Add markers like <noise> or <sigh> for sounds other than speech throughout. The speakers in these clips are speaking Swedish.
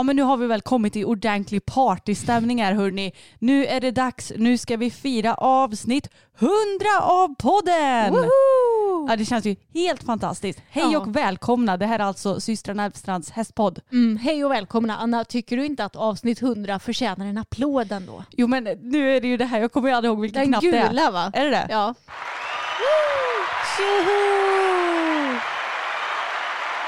Ja men nu har vi väl kommit i ordentlig partystämning här hörni. Nu är det dags, nu ska vi fira avsnitt 100 av podden! Woho! Ja det känns ju helt fantastiskt. Hej Ja. och välkomna, det här är alltså systrarna Elfstrands hästpodd. Mm, hej och välkomna. Anna, tycker du inte att avsnitt 100 förtjänar en applåd ändå? Jo men nu är det ju det här, jag kommer ju aldrig ihåg vilken Den knapp det är. gula va? Är det det? Ja. Tjoho!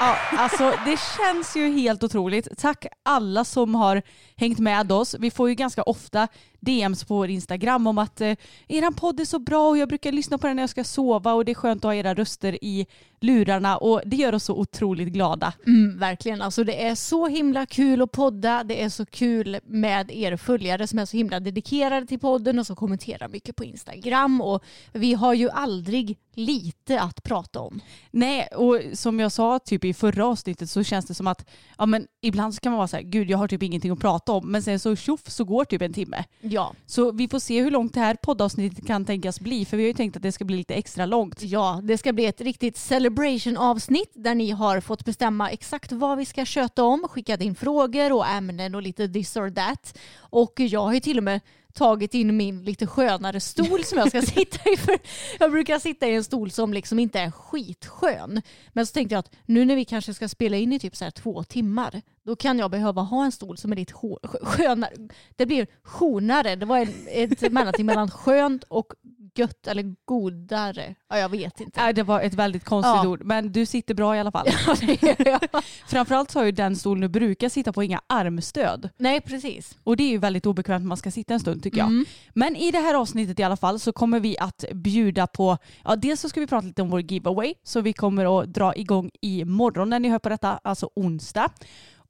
Ja, alltså det känns ju helt otroligt. Tack alla som har hängt med oss. Vi får ju ganska ofta DMs på vår Instagram om att eh, eran podd är så bra och jag brukar lyssna på den när jag ska sova och det är skönt att ha era röster i lurarna och det gör oss så otroligt glada. Mm, verkligen. Alltså, det är så himla kul att podda. Det är så kul med er följare som är så himla dedikerade till podden och som kommenterar mycket på Instagram. Och vi har ju aldrig lite att prata om. Nej, och som jag sa typ i förra avsnittet så känns det som att ja, men ibland så kan man vara så här, gud jag har typ ingenting att prata om men sen så tjoff så går typ en timme. Ja. Så vi får se hur långt det här poddavsnittet kan tänkas bli för vi har ju tänkt att det ska bli lite extra långt. Ja, det ska bli ett riktigt celebration-avsnitt där ni har fått bestämma exakt vad vi ska köta om, skickat in frågor och ämnen och lite this or that. Och jag har ju till och med tagit in min lite skönare stol som jag ska <laughs> sitta i. För jag brukar sitta i en stol som liksom inte är skitskön. Men så tänkte jag att nu när vi kanske ska spela in i typ så här två timmar då kan jag behöva ha en stol som är lite skönare. Det blir skönare. Det var en, ett <laughs> mellanting mellan skönt och gött eller godare. Ja, jag vet inte. Nej, det var ett väldigt konstigt Ja. ord men du sitter bra i alla fall. <laughs> Ja, det gör jag. <laughs> Framförallt så har ju den stolen du brukar sitta på inga armstöd. Nej, precis. Och det är ju väldigt obekvämt när man ska sitta en stund tycker jag. Mm. Men i det här avsnittet i alla fall så kommer vi att bjuda på, ja dels så ska vi prata lite om vår giveaway så vi kommer att dra igång imorgon när ni hör på detta, alltså onsdag.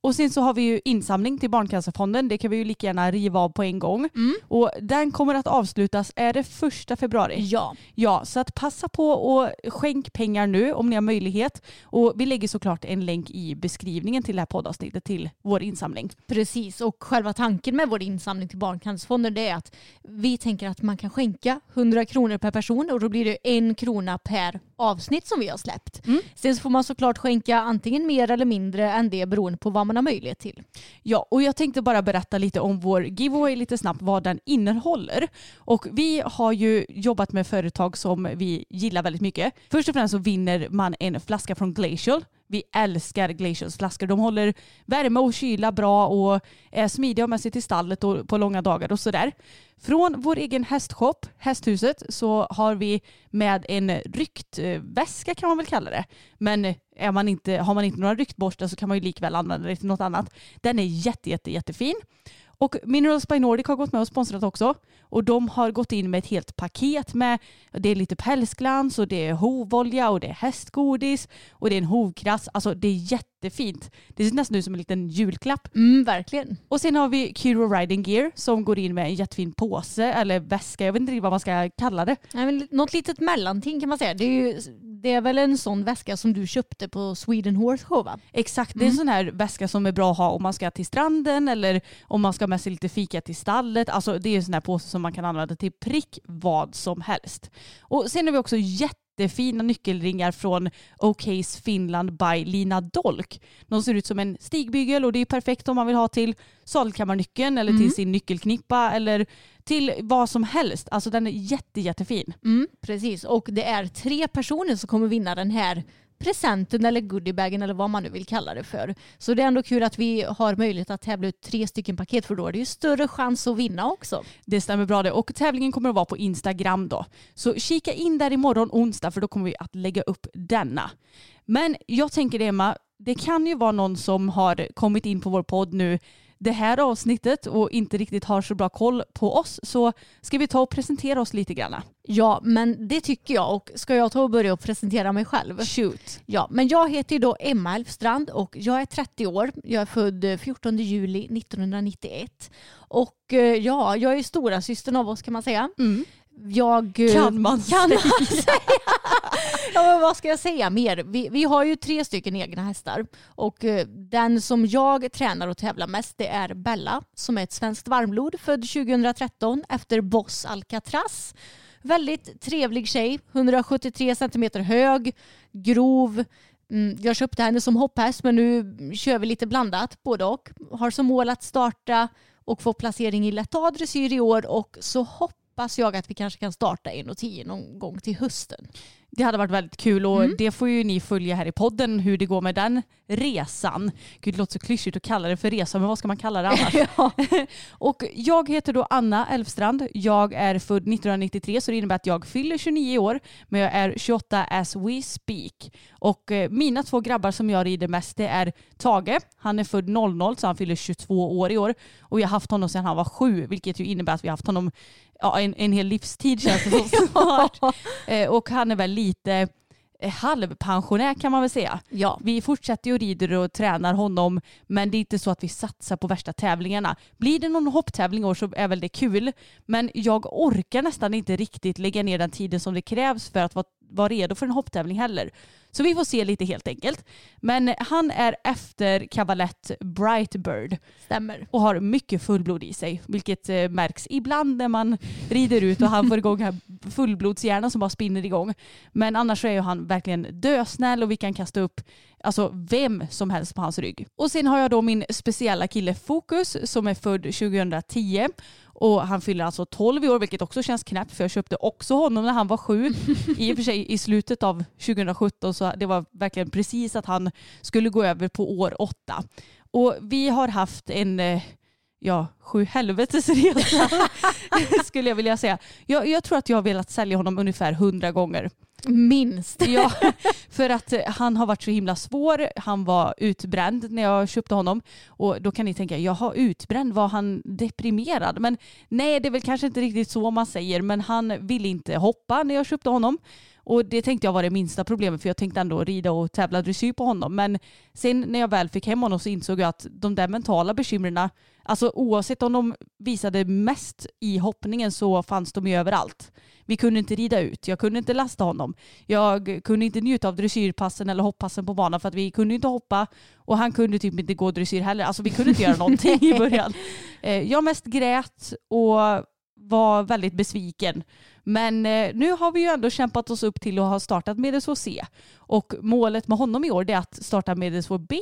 Och sen så har vi ju insamling till Barncancerfonden. Det kan vi ju lika gärna riva av på en gång. Mm. Och den kommer att avslutas, är det första februari? Ja. Ja, så att passa på och skänk pengar nu om ni har möjlighet. Och vi lägger såklart en länk i beskrivningen till det här poddavsnittet till vår insamling. Precis, och själva tanken med vår insamling till Barncancerfonden det är att vi tänker att man kan skänka 100 kronor per person och då blir det en krona per avsnitt som vi har släppt. Mm. Sen så får man såklart skänka antingen mer eller mindre än det beroende på vad man har möjlighet till. Ja, och jag tänkte bara berätta lite om vår giveaway lite snabbt, vad den innehåller. Och vi har ju jobbat med företag som vi gillar väldigt mycket. Först och främst så vinner man en flaska från Glacial. Vi älskar Glacials flaskor. De håller värme och kyla bra och är smidiga med sig till stallet och på långa dagar och sådär. Från vår egen hästshop, Hästhuset, så har vi med en ryktväska kan man väl kalla det. Men är man inte, har man inte några ryktborstar så kan man ju likväl använda det till något annat. Den är jätte, jätte, jättefin. Och Minerals by Nordic har gått med och sponsrat också. Och de har gått in med ett helt paket med, det är lite pälsglans och det är hovolja och det är hästgodis och det är en hovkrass. Alltså det är jättefint. Det ser nästan ut som en liten julklapp. Mm, verkligen. Och sen har vi Kiro Riding Gear som går in med en jättefin påse eller väska. Jag vet inte vad man ska kalla det. Nej, men Något litet mellanting kan man säga. Det är, ju, det är väl en sån väska som du köpte på Sweden Horse Show va? Exakt, det är en sån här väska som är bra att ha om man ska till stranden eller om man ska med sig lite fika till stallet. Alltså det är en sån här påse som man kan använda till prick vad som helst. Och sen har vi också jättefina nyckelringar från OKs Finland by Lina Dolk. De ser ut som en stigbygel och det är perfekt om man vill ha till sadelkammarnyckeln eller till sin nyckelknippa eller till vad som helst. Alltså den är jätte, jättefin. Mm, precis, och det är tre personer som kommer vinna den här presenten eller goodiebagen eller vad man nu vill kalla det för. Så det är ändå kul att vi har möjlighet att tävla ut tre stycken paket för då är det ju större chans att vinna också. Det stämmer bra det. Och tävlingen kommer att vara på Instagram då. Så kika in där imorgon onsdag för då kommer vi att lägga upp denna. Men jag tänker det Emma, det kan ju vara någon som har kommit in på vår podd nu det här avsnittet och inte riktigt har så bra koll på oss så ska vi ta och presentera oss lite grann. Ja, men det tycker jag. Och ska jag ta och börja och presentera mig själv? Shoot. Ja, men jag heter ju då Emma Elfstrand och jag är 30 år. Jag är född 14 juli 1991. Och eh, ja, jag är stora systern av oss kan man säga. Jag, eh, Kan man <laughs> kan man säga. <laughs> ja, men vad ska jag säga mer? Vi, vi har ju tre stycken egna hästar och eh, den som jag tränar och tävlar mest det är Bella som är ett svenskt varmblod född 2013 efter Boss Alcatraz. Väldigt trevlig tjej, 173 centimeter hög, grov. Mm, Jag köpte henne som hopphäst men nu kör vi lite blandat både och. Har som mål att starta och få placering i lätt A-dressyr i år och så hoppas hoppas jag att vi kanske kan starta 1.10 någon gång till hösten. Det hade varit väldigt kul och det får ju ni följa här i podden hur det går med den resan. Gud det låter så klyschigt att kalla det för resa men vad ska man kalla det annars? <laughs> <laughs> och jag heter då Anna Elfstrand. Jag är född 1993 så det innebär att jag fyller 29 år men jag är 28 as we speak. Och eh, mina två grabbar som jag rider mest det är Tage. Han är född 00 så han fyller 22 år i år och jag har haft honom sedan han var sju vilket ju innebär att vi har haft honom ja, en, en hel livstid känns det som <laughs> snart. Eh, och han är väl lite eh, halvpensionär kan man väl säga. Ja. Vi fortsätter ju och rider och tränar honom men det är inte så att vi satsar på värsta tävlingarna. Blir det någon hopptävling år så är väl det kul men jag orkar nästan inte riktigt lägga ner den tiden som det krävs för att vara, vara redo för en hopptävling heller. Så vi får se lite helt enkelt. Men han är efter kavalett Brightbird Stämmer. och har mycket fullblod i sig, vilket eh, märks ibland när man rider ut och han får igång här fullblodshjärnan som bara spinner igång. Men annars så är ju han verkligen dösnäll och vi kan kasta upp alltså vem som helst på hans rygg. Och sen har jag då min speciella kille Fokus som är född 2010 och han fyller alltså 12 i år vilket också känns knäppt för jag köpte också honom när han var sju. I och för sig i slutet av 2017 så det var verkligen precis att han skulle gå över på år åtta. Och vi har haft en eh, ja, sju helvetes resa <laughs> skulle jag vilja säga. Jag, jag tror att jag har velat sälja honom ungefär hundra gånger. Minst. Ja, <laughs> för att eh, han har varit så himla svår. Han var utbränd när jag köpte honom. Och då kan ni tänka, jaha utbränd, var han deprimerad? Men nej, det är väl kanske inte riktigt så man säger. Men han ville inte hoppa när jag köpte honom. Och det tänkte jag var det minsta problemet för jag tänkte ändå rida och tävla dressyr på honom. Men sen när jag väl fick hem honom så insåg jag att de där mentala bekymren, alltså oavsett om de visade mest i hoppningen så fanns de ju överallt. Vi kunde inte rida ut, jag kunde inte lasta honom. Jag kunde inte njuta av dressyrpassen eller hoppassen på banan för att vi kunde inte hoppa och han kunde typ inte gå dressyr heller. Alltså vi kunde inte göra någonting i början. <laughs> Eh, Jag mest grät och var väldigt besviken. Men eh, nu har vi ju ändå kämpat oss upp till att ha startat Medelsvår C. Och målet med honom i år är att starta Medelsvår B.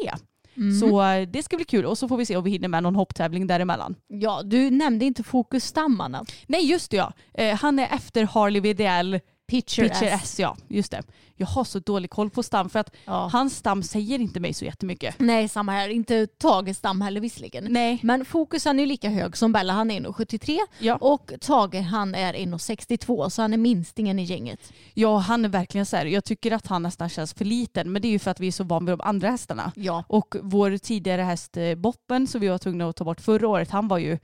Så eh, det ska bli kul och så får vi se om vi hinner med någon hopptävling däremellan. Ja, du nämnde inte fokusstammarna. Nej just det ja, eh, han är efter Harley VDL Pitcher, Pitcher S. S. ja, just det. Jag har så dålig koll på stam för att Ja. hans stam säger inte mig så jättemycket. Nej, samma här. Inte Tages stam heller visserligen. Nej. Men Fokus han är ju lika hög som Bella, han är 1,73 Ja. och Tage han är 1,62 så han är minstingen i gänget. Ja, han är verkligen så här. Jag tycker att han nästan känns för liten, men det är ju för att vi är så vana vid de andra hästarna. Ja. Och vår tidigare häst eh, Boppen, som vi var tvungna att ta bort förra året, han var ju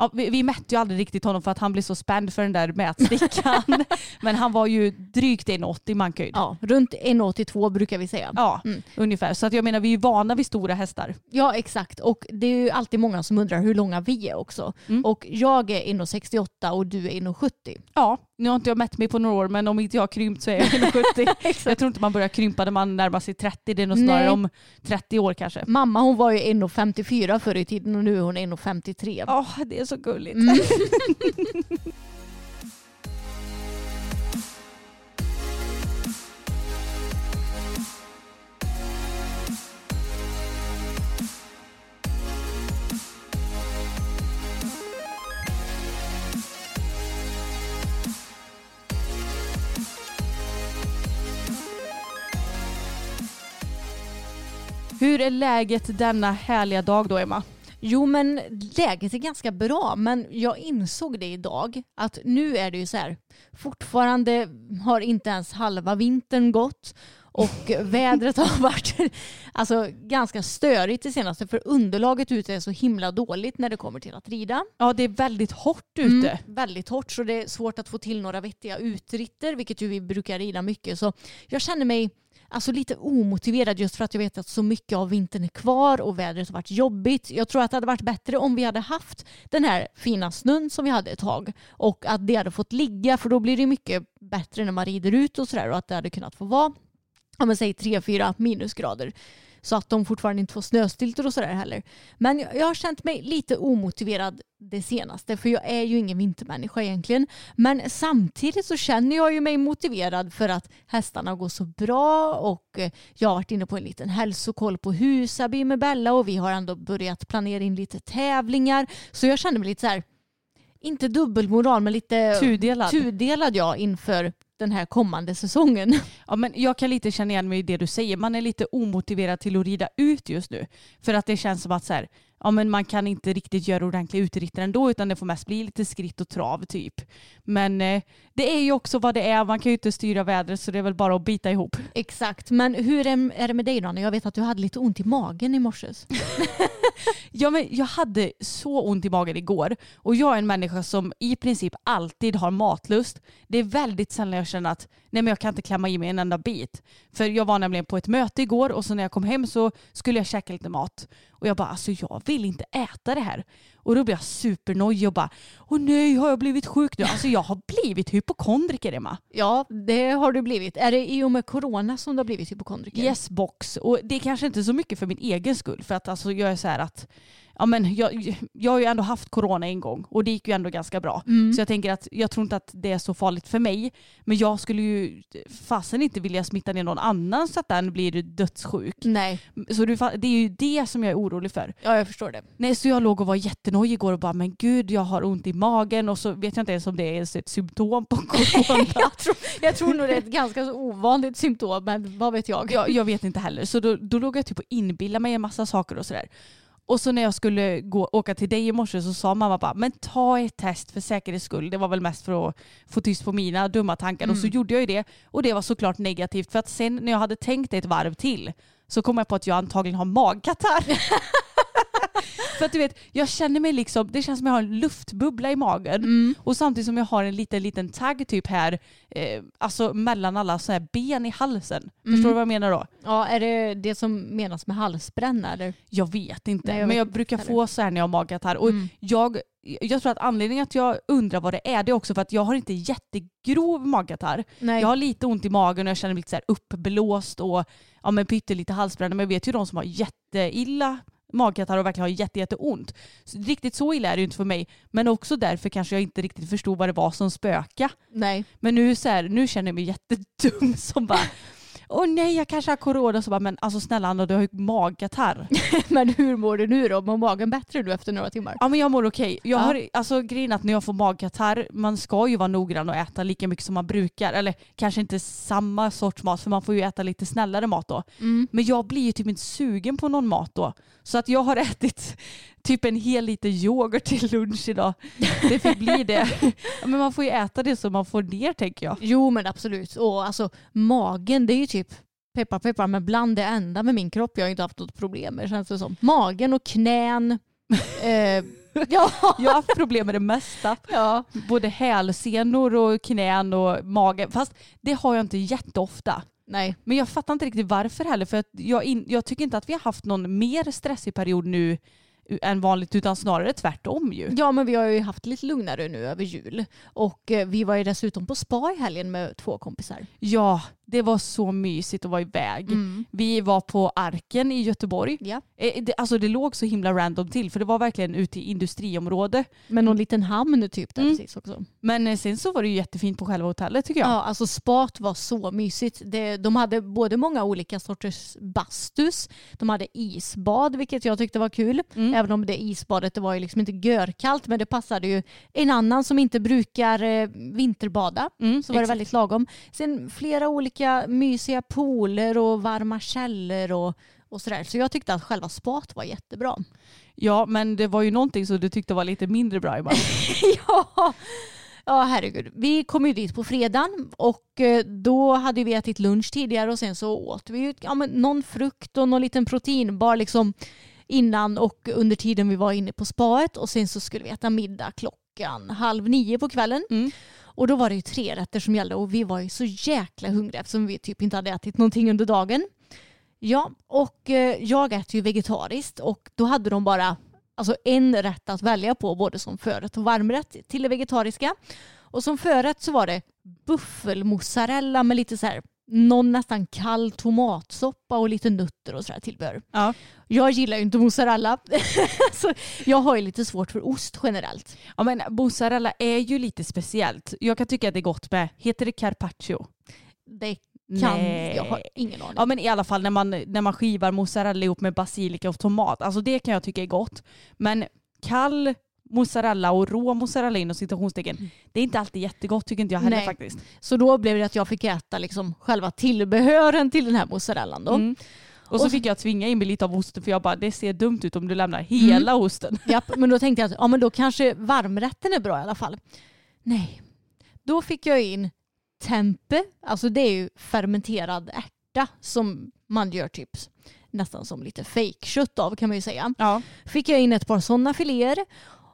Ja, vi, vi mätte ju aldrig riktigt honom för att han blev så spänd för den där mätstickan. <laughs> Men han var ju drygt 1,80 mankhöjd. Ja, runt 1,82 brukar vi säga. Ja, Mm. ungefär. Så att jag menar vi är vana vid stora hästar. Ja exakt och det är ju alltid många som undrar hur långa vi är också. Mm. Och jag är 1,68 och du är 1,70. Ja, nu har inte jag mätt mig på några år men om inte jag har krympt så är jag 1,70. <laughs> jag tror inte man börjar krympa när man närmar sig 30. Det är nog snarare Nej. om 30 år kanske. Mamma hon var ju 1,54 förr i tiden och nu är hon 1,53. Ja, det är så gulligt. Mm. <laughs> Hur är läget denna härliga dag då Emma? Jo men läget är ganska bra men jag insåg det idag att nu är det ju så här fortfarande har inte ens halva vintern gått och <laughs> vädret har varit alltså, ganska störigt det senaste för underlaget ute är så himla dåligt när det kommer till att rida. Ja, det är väldigt hårt ute. Mm, väldigt hårt så det är svårt att få till några vettiga utritter vilket ju vi brukar rida mycket så jag känner mig alltså lite omotiverad just för att jag vet att så mycket av vintern är kvar och vädret har varit jobbigt. Jag tror att det hade varit bättre om vi hade haft den här fina snön som vi hade ett tag och att det hade fått ligga för då blir det mycket bättre när man rider ut och sådär och att det hade kunnat få vara om man säger 3-4 minusgrader. Så att de fortfarande inte får snöstiltor och sådär heller. Men jag, jag har känt mig lite omotiverad det senaste för jag är ju ingen vintermänniska egentligen. Men samtidigt så känner jag ju mig motiverad för att hästarna går så bra och eh, jag har varit inne på en liten hälsokoll på Husaby med Bella och vi har ändå börjat planera in lite tävlingar. Så jag känner mig lite så här, inte dubbelmoral men lite Tudelad. tudelad ja inför den här kommande säsongen. <laughs> Ja, men jag kan lite känna igen mig i det du säger. Man är lite omotiverad till att rida ut just nu. För att det känns som att så här, ja, men man kan inte riktigt göra ordentliga utritter ändå utan det får mest bli lite skritt och trav typ. Men eh, det är ju också vad det är. Man kan ju inte styra vädret så det är väl bara att bita ihop. Exakt, men hur är är det med dig Ronny? Jag vet att du hade lite ont i magen i morse. <laughs> Ja, men jag hade så ont i magen igår och jag är en människa som i princip alltid har matlust. Det är väldigt sällan jag känner att nej, men jag kan inte klämma i mig en enda bit. För jag var nämligen på ett möte igår och så när jag kom hem så skulle jag käka lite mat. Och jag bara, alltså jag vill inte äta det här. Och då blev jag supernojig och bara, åh nej har jag blivit sjuk nu? Alltså jag har blivit hypokondriker Emma. Ja, det har du blivit. Är det i och med corona som du har blivit hypokondriker? Yes box. Och det är kanske inte så mycket för min egen skull. För att alltså, jag är så här att ja, men jag, jag har ju ändå haft corona en gång och det gick ju ändå ganska bra. Mm. Så jag tänker att jag tror inte att det är så farligt för mig. Men jag skulle ju fasen inte vilja smitta ner någon annan så att den blir dödssjuk. Nej, Så det är ju det som jag är orolig för. ja jag förstår det. Nej, så jag låg och var jättenojig igår och bara men gud jag har ont i magen och så vet jag inte ens om det är ens ett symptom på <laughs> corona. jag, tror, jag tror nog det är ett ganska så ovanligt symptom, men vad vet jag? jag, jag vet inte heller. Så då, då låg jag typ och inbillade mig en massa saker och sådär. Och så när jag skulle gå, åka till dig i morse så sa mamma bara men ta ett test för säkerhets skull. Det var väl mest för att få tyst på mina dumma tankar. Och så gjorde jag ju det. Och det var såklart negativt för att sen när jag hade tänkt ett varv till så kom jag på att jag antagligen har magkatarr. <laughs> <laughs> för att du vet, jag känner mig liksom, det känns som jag har en luftbubbla i magen. Och samtidigt som jag har en liten, liten tagg typ här, eh, alltså mellan alla så här ben i halsen. Förstår du vad jag menar då? Ja, är det det som menas med halsbränna eller? Jag vet inte. Nej, jag men vet jag inte brukar få så här när jag har magkatarr. Och Mm. jag, jag tror att anledningen att jag undrar vad det är, det är också för att jag har inte jättegrov magkatarr. Nej. Jag har lite ont i magen och jag känner mig lite så här uppblåst och ja, men pyttelite halsbränna. Men jag vet ju de som har jätteilla magkatarr och verkligen har jätte, jätteont. Så riktigt så illa är det ju inte för mig. Men också därför kanske jag inte riktigt förstod vad det var som spöka. Nej. Men nu, så här, nu känner jag mig jättedum <laughs> som bara Åh nej, jag kanske har corona. Så bara, men alltså snälla Anna, du har ju magkatarr. <laughs> Men hur mår du nu då? Mår magen bättre nu efter några timmar? Ja men jag mår okej. Jag Ja. har, alltså grejen att när jag får magkatarr, man ska ju vara noggrann och äta lika mycket som man brukar. Eller kanske inte samma sorts mat för man får ju äta lite snällare mat då. Mm. Men jag blir ju typ inte sugen på någon mat då. Så att jag har <laughs> ätit typ en hel liter yoghurt till lunch idag. Det fick bli det. <laughs> Men man får ju äta det så man får ner tänker jag. Jo men absolut. Och alltså magen det är ju typ peppar peppar men bland det enda med min kropp jag har inte haft något problem med känns det som. Magen och knän, <laughs> eh, Ja. Jag har haft problem med det mesta. ja. Både hälsenor och knän och mage. Fast det har jag inte jätteofta. Nej. Men jag fattar inte riktigt varför heller. För att jag, in, jag tycker inte att vi har haft någon mer stressig period nu än vanligt utan snarare tvärtom ju. Ja men vi har ju haft lite lugnare nu över jul. Och eh, vi var ju dessutom på spa i helgen med två kompisar. Ja, det var så mysigt att vara iväg. Mm. Vi var på Arken i Göteborg. Ja. Eh, det, alltså det låg så himla random till för det var verkligen ute i industriområde. Men någon liten hamn typ där Mm. precis också. Men eh, sen så var det ju jättefint på själva hotellet tycker jag. Ja, alltså spat var så mysigt. Det, de hade både många olika sorters bastus, de hade isbad vilket jag tyckte var kul. Mm. Även om det isbadet det var ju liksom inte görkallt men det passade ju en annan som inte brukar eh, vinterbada. Mm, Så var det exakt. väldigt lagom. Sen flera olika mysiga pooler och varma källor och, och sådär. Så jag tyckte att själva spat var jättebra. <laughs> Ja, men det var ju någonting som du tyckte var lite mindre bra ibland. <laughs> ja. Ja herregud. Vi kom ju dit på fredagen och eh, då hade vi ätit lunch tidigare och sen så åt vi ju ja, men någon frukt och någon liten proteinbar liksom innan och under tiden vi var inne på spaet och sen så skulle vi äta middag klockan halv nio på kvällen. Mm. Och då var det ju tre rätter som gällde och vi var ju så jäkla hungriga eftersom vi typ inte hade ätit någonting under dagen. Ja, och eh, jag äter ju vegetariskt och då hade de bara alltså en rätt att välja på både som förrätt och varmrätt till det vegetariska. Och som förrätt så var det buffelmozzarella med lite så här någon nästan kall tomatsoppa och lite nötter och sådär tillbehör. Ja. Jag gillar ju inte mozzarella. <laughs> så jag har ju lite svårt för ost generellt. ja, men mozzarella är ju lite speciellt. Jag kan tycka att det är gott med, heter det carpaccio? Det kan, Nej. jag har ingen aning. Ja men i alla fall när man, när man skivar mozzarella ihop med basilika och tomat. Alltså det kan jag tycka är gott. Men kall mozzarella och rå mozzarella inom citationstecken, det är inte alltid jättegott tycker inte jag heller Nej. faktiskt. Så då blev det att jag fick äta liksom själva tillbehören till den här mozzarellan. Då. Mm. Och så fick jag tvinga in mig lite av osten för jag bara det ser dumt ut om du lämnar hela osten. <laughs> Japp, men då tänkte jag att ja, men då kanske varmrätten är bra i alla fall. Nej, då fick jag in tempe, alltså det är ju fermenterad ärta som man gör typ nästan som lite fejkkött av kan man ju säga. Ja. Fick jag in ett par sådana filéer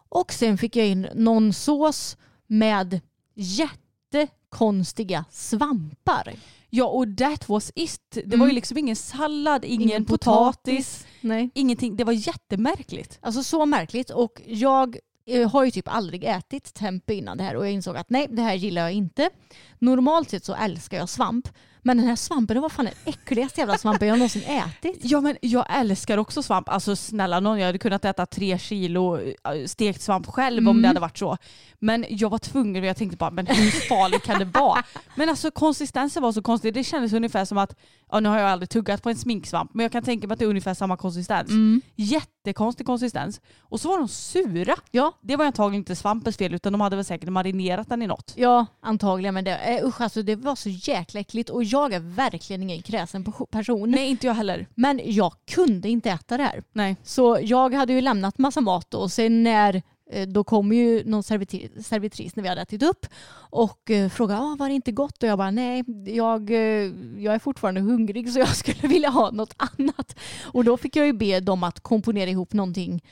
och sen fick jag in någon sås med jättekonstiga svampar. ja och that was it. Det var ju Mm. liksom ingen sallad, ingen, potatis, Nej. ingenting. Det var jättemärkligt. Alltså så märkligt och jag eh, har ju typ aldrig ätit tempe innan det här och jag insåg att nej det här gillar jag inte. Normalt sett så älskar jag svamp men den här svampen det var fan den äckligaste jävla svampen jag någonsin ätit. Ja men jag älskar också svamp. Alltså snälla någon, jag hade kunnat äta tre kilo äh, stekt svamp själv om Mm. det hade varit så. Men jag var tvungen och jag tänkte bara, men hur farligt kan det vara? Men alltså konsistensen var så konstig. Det kändes ungefär som att, ja nu har jag aldrig tuggat på en sminksvamp, men jag kan tänka mig att det är ungefär samma konsistens. Mm. Jättekonstig konsistens. Och så var de sura. Ja, Det var antagligen inte svampens fel utan de hade väl säkert marinerat den i något. ja antagligen men det, eh, usch, alltså, det var så jäkla äckligt och jag är verkligen ingen kräsen person. Nej inte jag heller. Men jag kunde inte äta det här. Nej. Så jag hade ju lämnat massa mat och sen när eh, då kom ju någon servitri- servitris när vi hade ätit upp och eh, frågade ah, var det inte gott och jag bara nej jag, eh, jag är fortfarande hungrig så jag <laughs> skulle vilja ha något annat. Och då fick jag ju be dem att komponera ihop någonting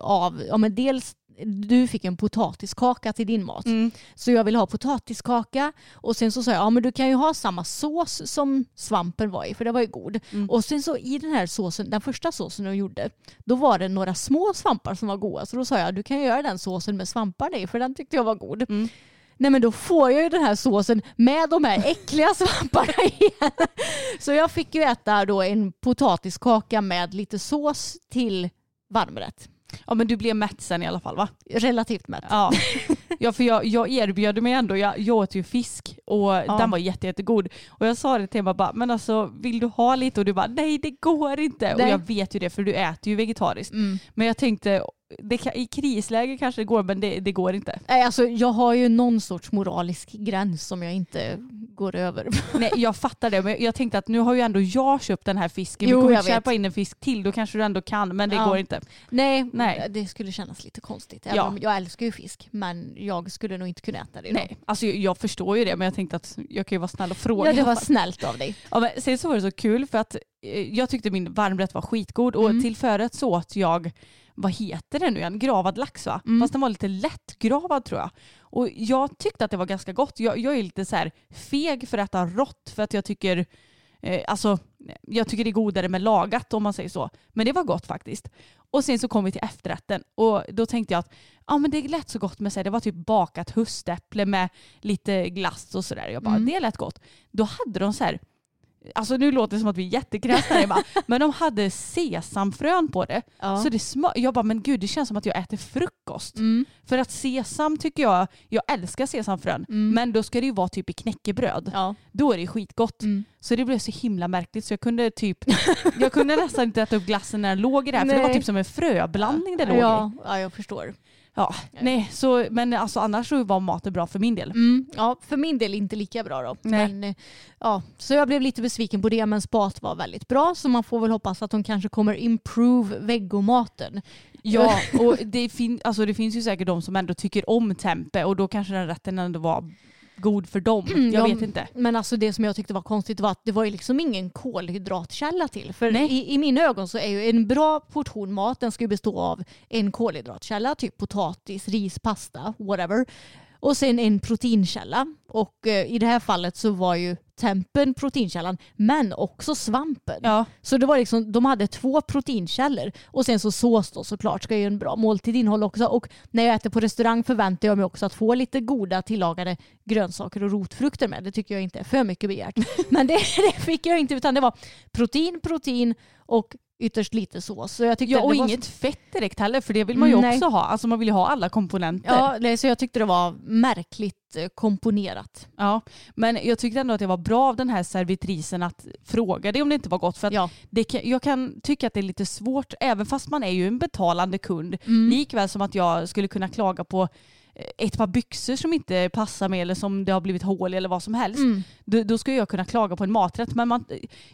av, ja men dels du fick en potatiskaka till din mat. Mm. Så jag vill ha potatiskaka och sen så sa jag ja men du kan ju ha samma sås som svampen var i för det var ju god. Mm. Och sen så i den här såsen, den första såsen jag gjorde, då var det några små svampar som var goda. Så då sa jag du kan göra den såsen med svampar i för den tyckte jag var god. Mm. Nej men då får jag ju den här såsen med de här äckliga <laughs> svamparna igen. Så jag fick ju äta då en potatiskaka med lite sås till varmrätt. Ja men du blev mätt sen i alla fall va? Relativt mätt. Ja, <laughs> ja för jag, jag erbjöd mig ändå, jag, jag åt ju fisk och den var jätte, jättegod. Och jag sa det till Emma bara, men alltså vill du ha lite? Och du bara, nej det går inte. Nej. Och jag vet ju det för du äter ju vegetariskt. Mm. Men jag tänkte, det i krisläge kanske det går men det, det går inte. Nej, Alltså, jag har ju någon sorts moralisk gräns som jag inte går över. <laughs> Nej jag fattar det men jag tänkte att nu har ju ändå jag köpt den här fisken. Jo, Vi kommer köpa in en fisk till, då kanske du ändå kan men det Ja. går inte. Nej, Nej. det skulle kännas lite konstigt. Även Ja. om jag älskar ju fisk men jag skulle nog inte kunna äta det idag. Nej, alltså jag, förstår ju det men jag tänkte att jag kan ju vara snäll och fråga. Ja, det var snällt av dig. Ja, men sen så var det så kul för att eh, jag tyckte min varmrätt var skitgod och Mm. till förrätt så åt jag vad heter det nu igen, gravad lax va? Mm. Fast den var lite lättgravad tror jag. Och jag tyckte att det var ganska gott. Jag, jag är lite så här feg för att äta rått för att jag tycker eh, Alltså, jag tycker det är godare med lagat om man säger så. Men det var gott faktiskt. Och sen så kom vi till efterrätten och då tänkte jag att ja, men det lät så gott med sig. Det var typ bakat höstäpple med lite glass och sådär. Jag bara, Mm. det lät gott. Då hade de så här Alltså nu låter det som att vi är jättekräsna <laughs> men de hade sesamfrön på det. Ja. Så det smör, jag bara, men gud det känns som att jag äter frukost. Mm. För att sesam tycker jag, jag älskar sesamfrön, Mm. men då ska det ju vara typ i knäckebröd. Ja. Då är det skitgott. Mm. Så det blev så himla märkligt så jag kunde typ, jag kunde nästan inte äta upp glassen när den låg i det här för det var typ som en fröblandning det låg i. Ja, ja, jag förstår. Ja, nej, så, men alltså annars så var maten bra för min del. Mm, ja, för min del inte lika bra då. Nej. Men, eh, ja, så jag blev lite besviken på det men spat var väldigt bra så man får väl hoppas att de kanske kommer improve vegomaten. Ja, och det, fin- alltså det finns ju säkert de som ändå tycker om tempe och då kanske den rätten ändå var god för dem. Jag Ja, vet inte. Men alltså det som jag tyckte var konstigt var att det var ju liksom ingen kolhydratkälla till. För Nej. i, i mina ögon så är ju en bra portion mat den ska ju bestå av en kolhydratkälla, typ potatis, ris, pasta, whatever. Och sen en proteinkälla. Och eh, i det här fallet så var ju tempen proteinkällan men också svampen. Ja, Så det var liksom, de hade två proteinkällor och sen så sås då såklart ska ju en bra måltid innehålla också. Och när jag äter på restaurang förväntar jag mig också att få lite goda tillagade grönsaker och rotfrukter med. Det tycker jag inte är för mycket begärt. <laughs> Men det, <laughs> det fick jag inte utan det var protein, protein och ytterst lite sås. Så jag tyckte ja och det var inget fett direkt heller för det vill man ju Nej. också ha. Alltså man vill ju ha alla komponenter. Ja, nej, så jag tyckte det var märkligt eh, komponerat. Ja, men jag tyckte ändå att det var bra av den här servitrisen att fråga dig om det inte var gott. För Ja. det kan, jag kan tycka att det är lite svårt, även fast man är ju en betalande kund, Mm. likväl som att jag skulle kunna klaga på ett par byxor som inte passar mig eller som det har blivit hål i eller vad som helst. Mm. Då, då ska jag kunna klaga på en maträtt. Men man,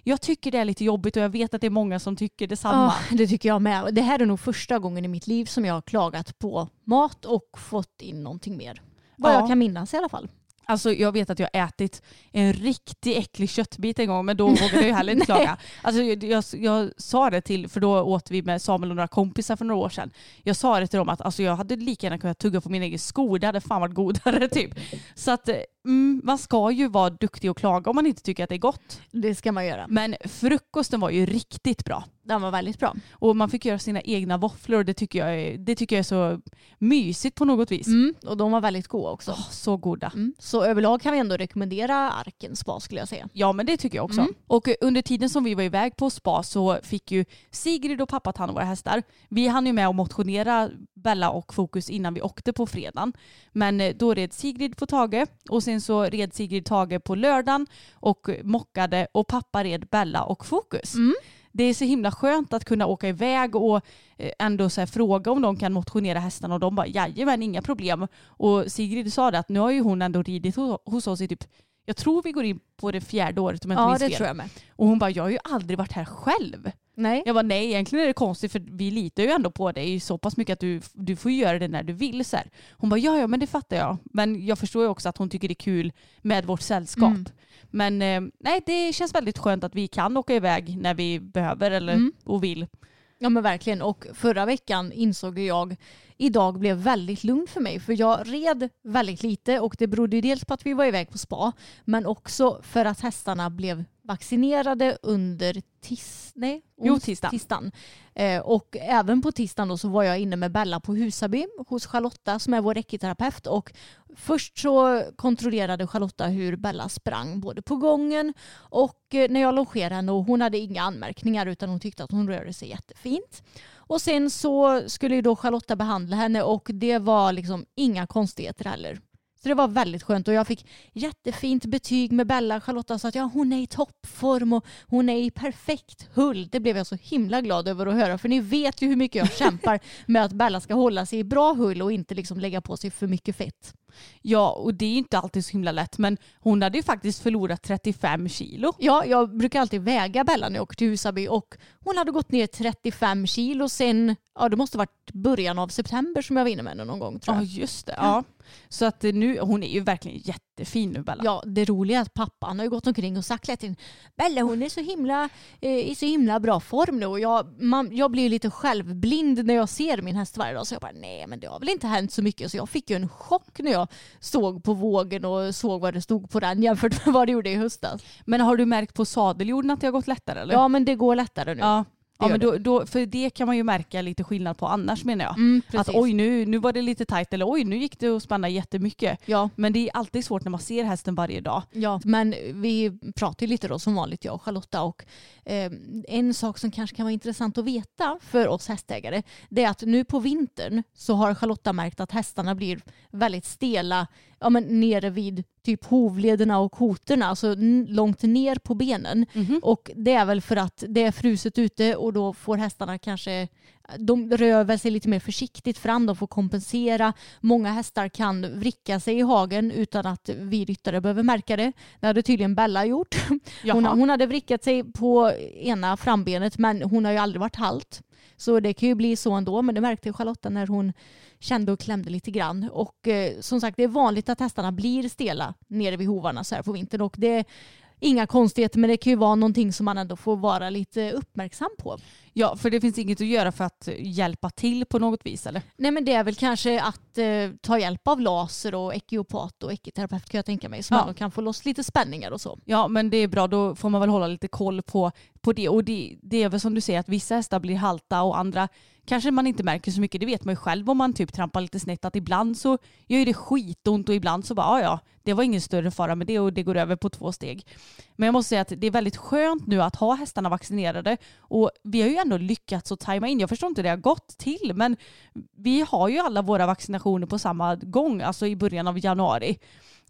jag tycker det är lite jobbigt och jag vet att det är många som tycker detsamma. Ja, det tycker jag med. Det här är nog första gången i mitt liv som jag har klagat på mat och fått in någonting mer. Vad Ja. jag kan minnas i alla fall. Alltså jag vet att jag har ätit en riktigt äcklig köttbit en gång men då <laughs> vågade jag ju heller inte klaga. Alltså jag, jag, jag sa det till, för då åt vi med Samuel och några kompisar för några år sedan. Jag sa det till dem att alltså, jag hade lika gärna kunnat tugga på min egen skor, det hade fan varit godare <laughs> typ. Så att mm, man ska ju vara duktig och klaga om man inte tycker att det är gott. Det ska man göra. Men frukosten var ju riktigt bra. Den var väldigt bra. Och man fick göra sina egna våfflor och det tycker jag är, det tycker jag är så mysigt på något vis. Mm, och de var väldigt goda också. Åh, så goda. Mm. Så överlag kan vi ändå rekommendera Arkens spa skulle jag säga. Ja men det tycker jag också. Mm. Och under tiden som vi var iväg på spa så fick ju Sigrid och pappa ta hand om våra hästar. Vi hann ju med att motionera Bella och Fokus innan vi åkte på fredagen. Men eh, då red Sigrid på Tage och sen så red Sigrid Tage på lördagen och mockade och pappa red Bella och Fokus. Det är så himla skönt att kunna åka iväg och eh, ändå så fråga om de kan motionera hästarna och de bara jajamän inga problem. Och Sigrid sa det att nu har ju hon ändå ridit ho- hos oss i typ jag tror vi går in på det fjärde året om jag inte Ja minns det fel. tror jag med. Och hon bara, jag har ju aldrig varit här själv. Nej. Jag bara, nej egentligen är det konstigt för vi litar ju ändå på dig så pass mycket att du, du får göra det när du vill. Så här. Hon bara, ja ja men det fattar jag. Men jag förstår ju också att hon tycker det är kul med vårt sällskap. Mm. Men eh, nej, det känns väldigt skönt att vi kan åka iväg när vi behöver eller Mm. och vill. Ja men verkligen och förra veckan insåg jag idag blev väldigt lugn för mig för jag red väldigt lite och det berodde dels på att vi var iväg på spa men också för att hästarna blev vaccinerade under tis, nej, Jo, tisdagen. tisdagen. Eh, och även på tisdagen då så var jag inne med Bella på Husaby hos Charlotta som är vår räcketerapeut och först så kontrollerade Charlotta hur Bella sprang både på gången och eh, när jag longerade henne och hon hade inga anmärkningar utan hon tyckte att hon rörde sig jättefint. Och sen så skulle ju då Charlotta behandla henne och det var liksom inga konstigheter heller. Så det var väldigt skönt och jag fick jättefint betyg med Bella. Charlotta sa att ja, hon är i toppform och hon är i perfekt hull. Det blev jag så himla glad över att höra för ni vet ju hur mycket jag kämpar <laughs> med att Bella ska hålla sig i bra hull och inte liksom lägga på sig för mycket fett. Ja, och det är inte alltid så himla lätt men hon hade ju faktiskt förlorat 35 kilo. Ja, jag brukar alltid väga Bella när jag åker till Husaby och hon hade gått ner 35 kilo sen, ja det måste varit början av september som jag var inne med henne någon gång tror Ja jag. just det. Ja. Så att nu, hon är ju verkligen jätte, jättefin nu Bella. Ja, det roliga är att pappan har ju gått omkring och sagt hela tiden Bella hon är så himla, eh, i så himla bra form nu och jag, man, jag blir lite självblind när jag ser min häst varje dag så jag bara nej men det har väl inte hänt så mycket så jag fick ju en chock när jag såg på vågen och såg vad det stod på den jämfört med vad det gjorde i höstas. Men har du märkt på sadeljorden att det har gått lättare eller? Ja men det går lättare nu. Ja, ja men då, då, för det kan man ju märka lite skillnad på annars menar jag. Mm, att oj nu, nu var det lite tajt eller oj nu gick det att spänna jättemycket. Ja, Men det är alltid svårt när man ser hästen varje dag. ja, men vi pratar ju lite då som vanligt jag och Charlotta och eh, en sak som kanske kan vara intressant att veta för oss hästägare det är att nu på vintern så har Charlotta märkt att hästarna blir väldigt stela ja, men nere vid typ hovlederna och kotorna, alltså långt ner på benen. Och det är väl för att det är fruset ute och då får hästarna kanske de rör sig lite mer försiktigt fram, de får kompensera. Många hästar kan vricka sig i hagen utan att vi ryttare behöver märka det. Det hade tydligen Bella gjort. Hon, hon hade vrickat sig på ena frambenet men hon har ju aldrig varit halt. Så det kan ju bli så ändå, men det märkte Charlotta när hon kände och klämde lite grann. Och eh, som sagt, det är vanligt att hästarna blir stela nere vid hovarna så här på vintern och det inga konstigheter, men det kan ju vara någonting som man ändå får vara lite uppmärksam på. Ja, för det finns inget att göra för att hjälpa till på något vis eller? Nej men det är väl kanske att eh, ta hjälp av laser och ekiopat och ekiterapeut kan jag tänka mig så Ja. man kan få loss lite spänningar och så. Ja, men det är bra. Då får man väl hålla lite koll på, på det. Och det, det är väl som du säger att vissa hästar blir halta och andra kanske man inte märker så mycket. Det vet man ju själv om man typ trampar lite snett att ibland så gör det skitont och ibland så bara ja ja, det var ingen större fara med det och det går över på två steg. Men jag måste säga att det är väldigt skönt nu att ha hästarna vaccinerade och vi har ju ändå lyckats att tajma in. Jag förstår inte hur det har gått till men vi har ju alla våra vaccinationer på samma gång, alltså i början av januari.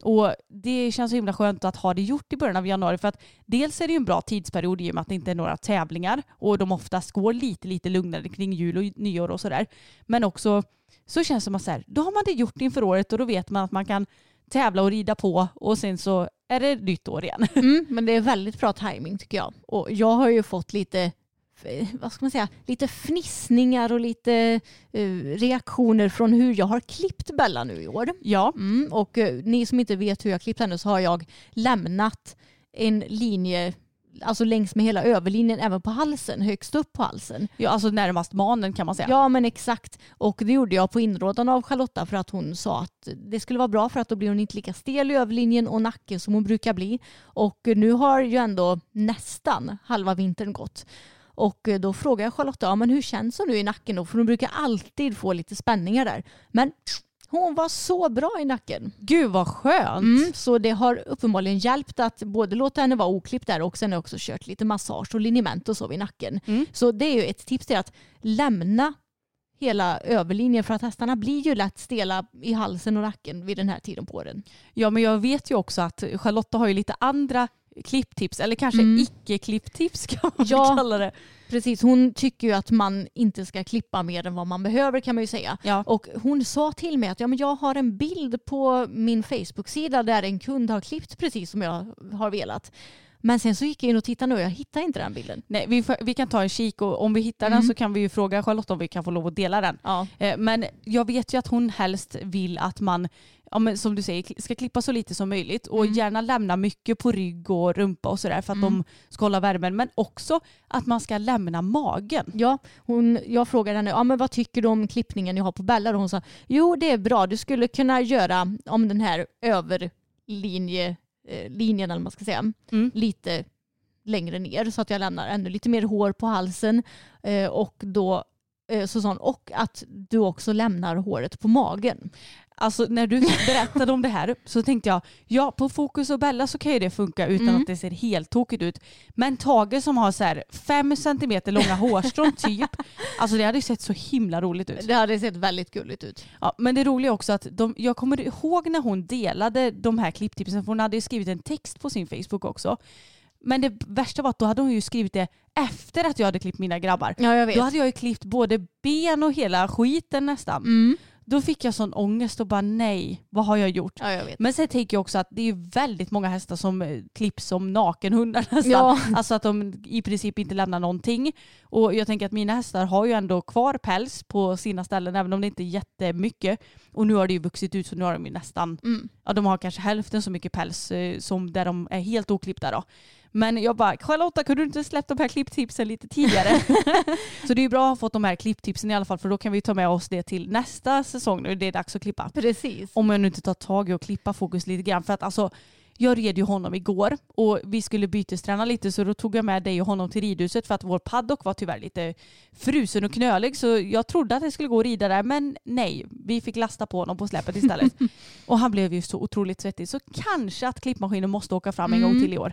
Och det känns så himla skönt att ha det gjort i början av januari för att dels är det ju en bra tidsperiod i och med att det inte är några tävlingar och de oftast går lite, lite lugnare kring jul och nyår och sådär. Men också så känns det som att så här, då har man det gjort inför året och då vet man att man kan tävla och rida på och sen så är det nytt år igen. Mm, men det är väldigt bra timing tycker jag. Och jag har ju fått lite vad ska man säga, lite fnissningar och lite eh, reaktioner från hur jag har klippt Bella nu i år. Ja, Mm, och eh, ni som inte vet hur jag klippt henne så har jag lämnat en linje alltså längs med hela överlinjen även på halsen, högst upp på halsen. ja alltså närmast manen kan man säga. Ja men exakt. Och det gjorde jag på inrådan av Charlotta för att hon sa att det skulle vara bra för att då blir hon inte lika stel i överlinjen och nacken som hon brukar bli. Och nu har ju ändå nästan halva vintern gått. Och då frågade jag Charlotta, ja, men hur känns hon nu i nacken då? För hon brukar alltid få lite spänningar där. Men hon var så bra i nacken. Gud vad skönt. Mm, så det har uppenbarligen hjälpt att både låta henne vara oklippt där och sen också kört lite massage och liniment och så vid nacken. Mm. Så det är ju ett tips till att lämna hela överlinjen för att hästarna blir ju lätt stela i halsen och nacken vid den här tiden på åren. Ja men jag vet ju också att Charlotta har ju lite andra klipptips eller kanske Mm. icke-klipptips kan man Ja. kalla det. Precis, hon tycker ju att man inte ska klippa mer än vad man behöver kan man ju säga. Ja. Och hon sa till mig att ja, men jag har en bild på min Facebook-sida där en kund har klippt precis som jag har velat. Men sen så gick jag in och tittade nu och jag hittade inte den bilden. Nej, vi, får, vi kan ta en kik och om vi hittar Mm. den så kan vi ju fråga Charlotta om vi kan få lov att dela den. Ja. Eh, Men jag vet ju att hon helst vill att man, ja, men som du säger, ska klippa så lite som möjligt och Mm. gärna lämna mycket på rygg och rumpa och sådär för att de ska hålla värmen. Men också att man ska lämna magen. Ja, hon, jag frågade henne ja, men vad tycker du om klippningen jag har på Bella och hon sa jo det är bra du skulle kunna göra om den här överlinje linjen eller man ska säga Mm. lite längre ner så att jag lämnar ännu lite mer hår på halsen eh, och då eh, så hon, och att du också lämnar håret på magen. Alltså när du <laughs> berättade om det här så tänkte jag, ja på Fokus och Bella så kan ju det funka utan Mm. att det ser helt tokigt ut. Men Tage som har så här fem centimeter långa hårstrån <laughs> typ, alltså det hade ju sett så himla roligt ut. Det hade sett väldigt gulligt ut. Ja, men det roliga också att de, jag kommer ihåg när hon delade de här klipptipsen, för hon hade ju skrivit en text på sin Facebook också. Men det värsta var att då hade hon ju skrivit det efter att jag hade klippt mina grabbar. Ja jag vet. Då hade jag ju klippt både ben och hela skiten nästan. Mm. Då fick jag sån ångest och bara nej, vad har jag gjort? Ja, jag. Men sen tänker jag också att det är väldigt många hästar som eh, klipps som nakenhundar <laughs> nästan. Ja. Alltså att de i princip inte lämnar någonting. Och jag tänker att mina hästar har ju ändå kvar päls på sina ställen även om det inte är jättemycket. Och nu har det ju vuxit ut så nu har de ju nästan, Mm. ja de har kanske hälften så mycket päls eh, som där de är helt oklippta då. Men jag bara, Charlotta kunde du inte släppt de här klipptipsen lite tidigare? <laughs> <laughs> så det är ju bra att ha fått de här klipptipsen i alla fall för då kan vi ta med oss det till nästa säsong nu det är dags att klippa. Precis. Om jag nu inte tar tag i och klippa fokus lite grann. För att alltså, jag red ju honom igår och vi skulle bytesträna lite så då tog jag med dig och honom till ridhuset för att vår paddock var tyvärr lite frusen och knölig så jag trodde att det skulle gå att rida där men nej, vi fick lasta på honom på släpet istället. <laughs> och han blev ju så otroligt svettig så kanske att klippmaskinen måste åka fram en gång Mm. till i år.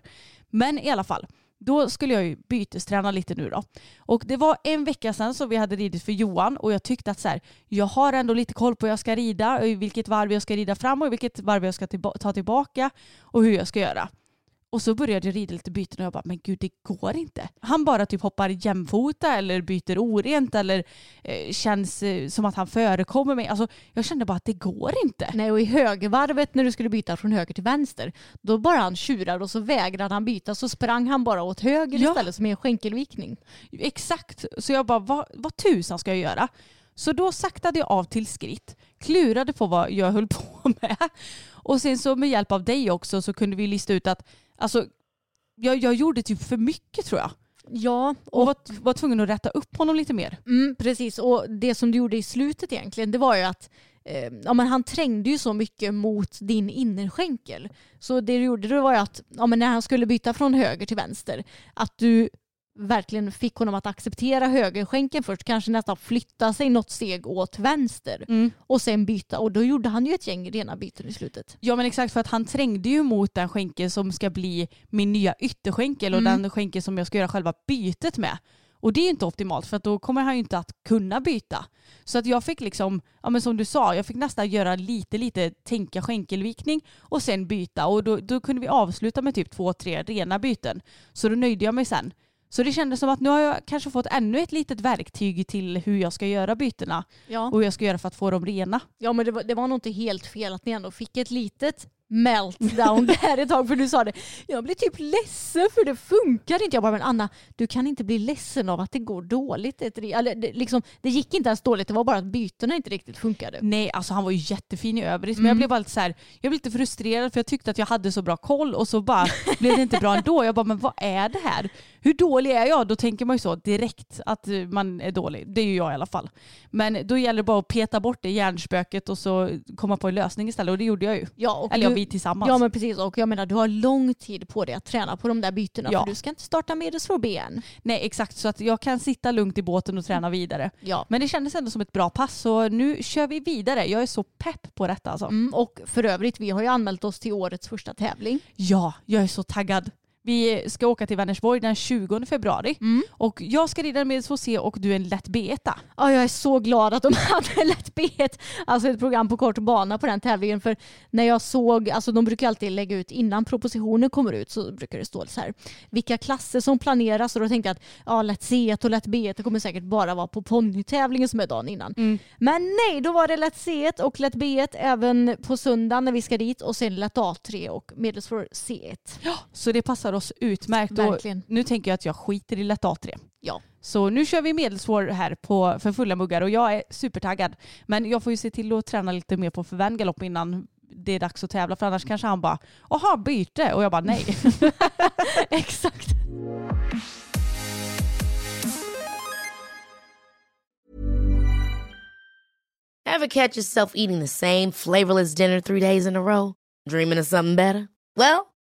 Men i alla fall, då skulle jag ju bytesträna lite nu då. Och det var en vecka sedan som vi hade ridit för Johan och jag tyckte att så här, jag har ändå lite koll på hur jag ska rida, vilket varv jag ska rida fram och vilket varv jag ska ta tillbaka och hur jag ska göra. Och så började jag rida lite byten och jag bara, men gud det går inte. Han bara typ hoppar jämfota eller byter orent eller eh, känns eh, som att han förekommer mig. Alltså jag kände bara att det går inte. Nej, och i högervarvet när du skulle byta från höger till vänster, då bara han tjurar och så vägrade han byta så sprang han bara åt höger Ja. istället som är en skänkelvikning. Exakt. Så jag bara, vad, vad tusan ska jag göra? Så då saktade jag av till skritt, klurade på vad jag höll på <laughs> med. Och sen så med hjälp av dig också så kunde vi lista ut att alltså, jag, jag gjorde typ för mycket tror jag. Ja, Och och var, var tvungen att rätta upp honom lite mer. Mm, precis, och det som du gjorde i slutet egentligen det var ju att eh, ja, men han trängde ju så mycket mot din innerskänkel. Så det du gjorde det var ju att ja, men när han skulle byta från höger till vänster att du verkligen fick honom att acceptera högerskänkeln först, kanske nästan flytta sig något steg åt vänster Mm. och sen byta och då gjorde han ju ett gäng rena byten i slutet. Ja men exakt för att han trängde ju mot den skänkel som ska bli min nya ytterskänkel och Mm. den skänkel som jag ska göra själva bytet med. Och det är inte optimalt för att då kommer han ju inte att kunna byta. Så att jag fick liksom, ja men som du sa, jag fick nästan göra lite lite tänka skänkelvikning och sen byta och då, då kunde vi avsluta med typ två, tre rena byten. Så då nöjde jag mig sen. Så det kändes som att nu har jag kanske fått ännu ett litet verktyg till hur jag ska göra bytena Ja, och hur jag ska göra för att få dem rena. ja men det var, det var nog inte helt fel att ni ändå fick ett litet meltdown <laughs> där ett tag för du sa det. Jag blir typ ledsen för det funkar inte. Jag bara men Anna du kan inte bli ledsen av att det går dåligt. Eller, det, liksom, det gick inte ens dåligt det var bara att bytena inte riktigt funkade. Nej, alltså han var ju jättefin i övrigt. Men Mm. jag blev bara lite så här, jag blev lite frustrerad för jag tyckte att jag hade så bra koll och så bara <laughs> blev det inte bra ändå. Jag bara, men vad är det här? Hur dålig är jag? Då tänker man ju så direkt att eh, man är dålig. Det är ju jag i alla fall. Men då gäller det bara att peta bort det hjärnspöket och så komma på en lösning istället. Och det gjorde jag ju. Ja, och Eller ja, du- vi tillsammans. Ja men precis och jag menar du har lång tid på dig att träna på de där bytena Ja. för du ska inte starta medelsvår ben. Nej, exakt. Så att jag kan sitta lugnt i båten och träna vidare. Ja. Men det kändes ändå som ett bra pass så nu kör vi vidare. Jag är så pepp på detta alltså. Mm, och för övrigt vi har ju anmält oss till årets första tävling. Ja, jag är så taggad. Vi ska åka till Vänersborg den 20 februari Mm. och jag ska rida en C och du är en lätt B1. Ja, jag är så glad att de <laughs> hade lätt bet, alltså ett program på kort bana på den tävlingen. För när jag såg, alltså de brukar alltid lägga ut innan propositionen kommer ut så brukar det stå så här vilka klasser som planeras och då tänkte jag att ja, lätt C1 och lätt B1 det kommer säkert bara vara på ponnytävlingen som är dagen innan. Mm. Men nej, då var det lätt C1 och lätt B1 även på söndag när vi ska dit och sen lätt A3 och medelsvår C1. Så det passar oss utmärkt. Och nu tänker jag att jag skiter i lätt A3. Ja. Så nu kör vi medelsvår här på, för fulla muggar och jag är supertaggad. Men jag får ju se till att träna lite mer på förvängalopp innan det är dags att tävla för annars kanske han bara “Jaha, byte” och jag bara nej. <laughs> Exakt. Ever catch yourself eating the same flavorless dinner three days in a row? Dreaming of something better? Well,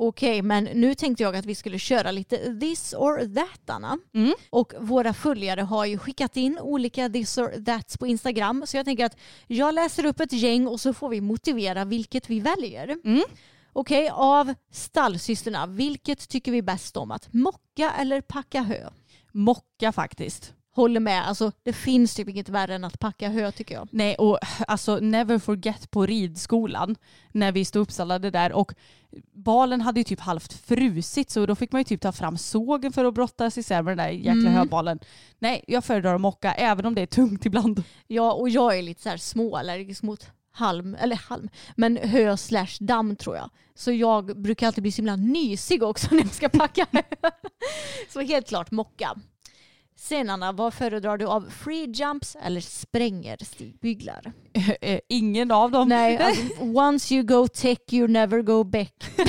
Okej, men nu tänkte jag att vi skulle köra lite this or that, Anna. Mm. Och våra följare har ju skickat in olika this or thats på Instagram. Så jag tänker att jag läser upp ett gäng och så får vi motivera vilket vi väljer. Mm. Okej, av stallsystrarna, vilket tycker vi bäst om? Att mocka eller packa hö? Mocka faktiskt. Håller med, alltså det finns typ inget värre än att packa hö tycker jag. Nej, och alltså never forget på ridskolan när vi stod uppstallade där och balen hade ju typ halvt frusit så då fick man ju typ ta fram sågen för att brottas isär med den där jäkla Mm. höbalen. Nej, jag föredrar att mocka även om det är tungt ibland. Ja, och jag är lite så här småallergisk mot halm, eller halm, men hö slash damm tror jag. Så jag brukar alltid bli så himla nysig också <laughs> när jag ska packa. Så helt klart mocka. Sen Anna, vad föredrar du av free jumps eller spränger stigbyglar? Eh, Ingen av dem. Nej, <laughs> alltså, once you go tech you never go back. <laughs>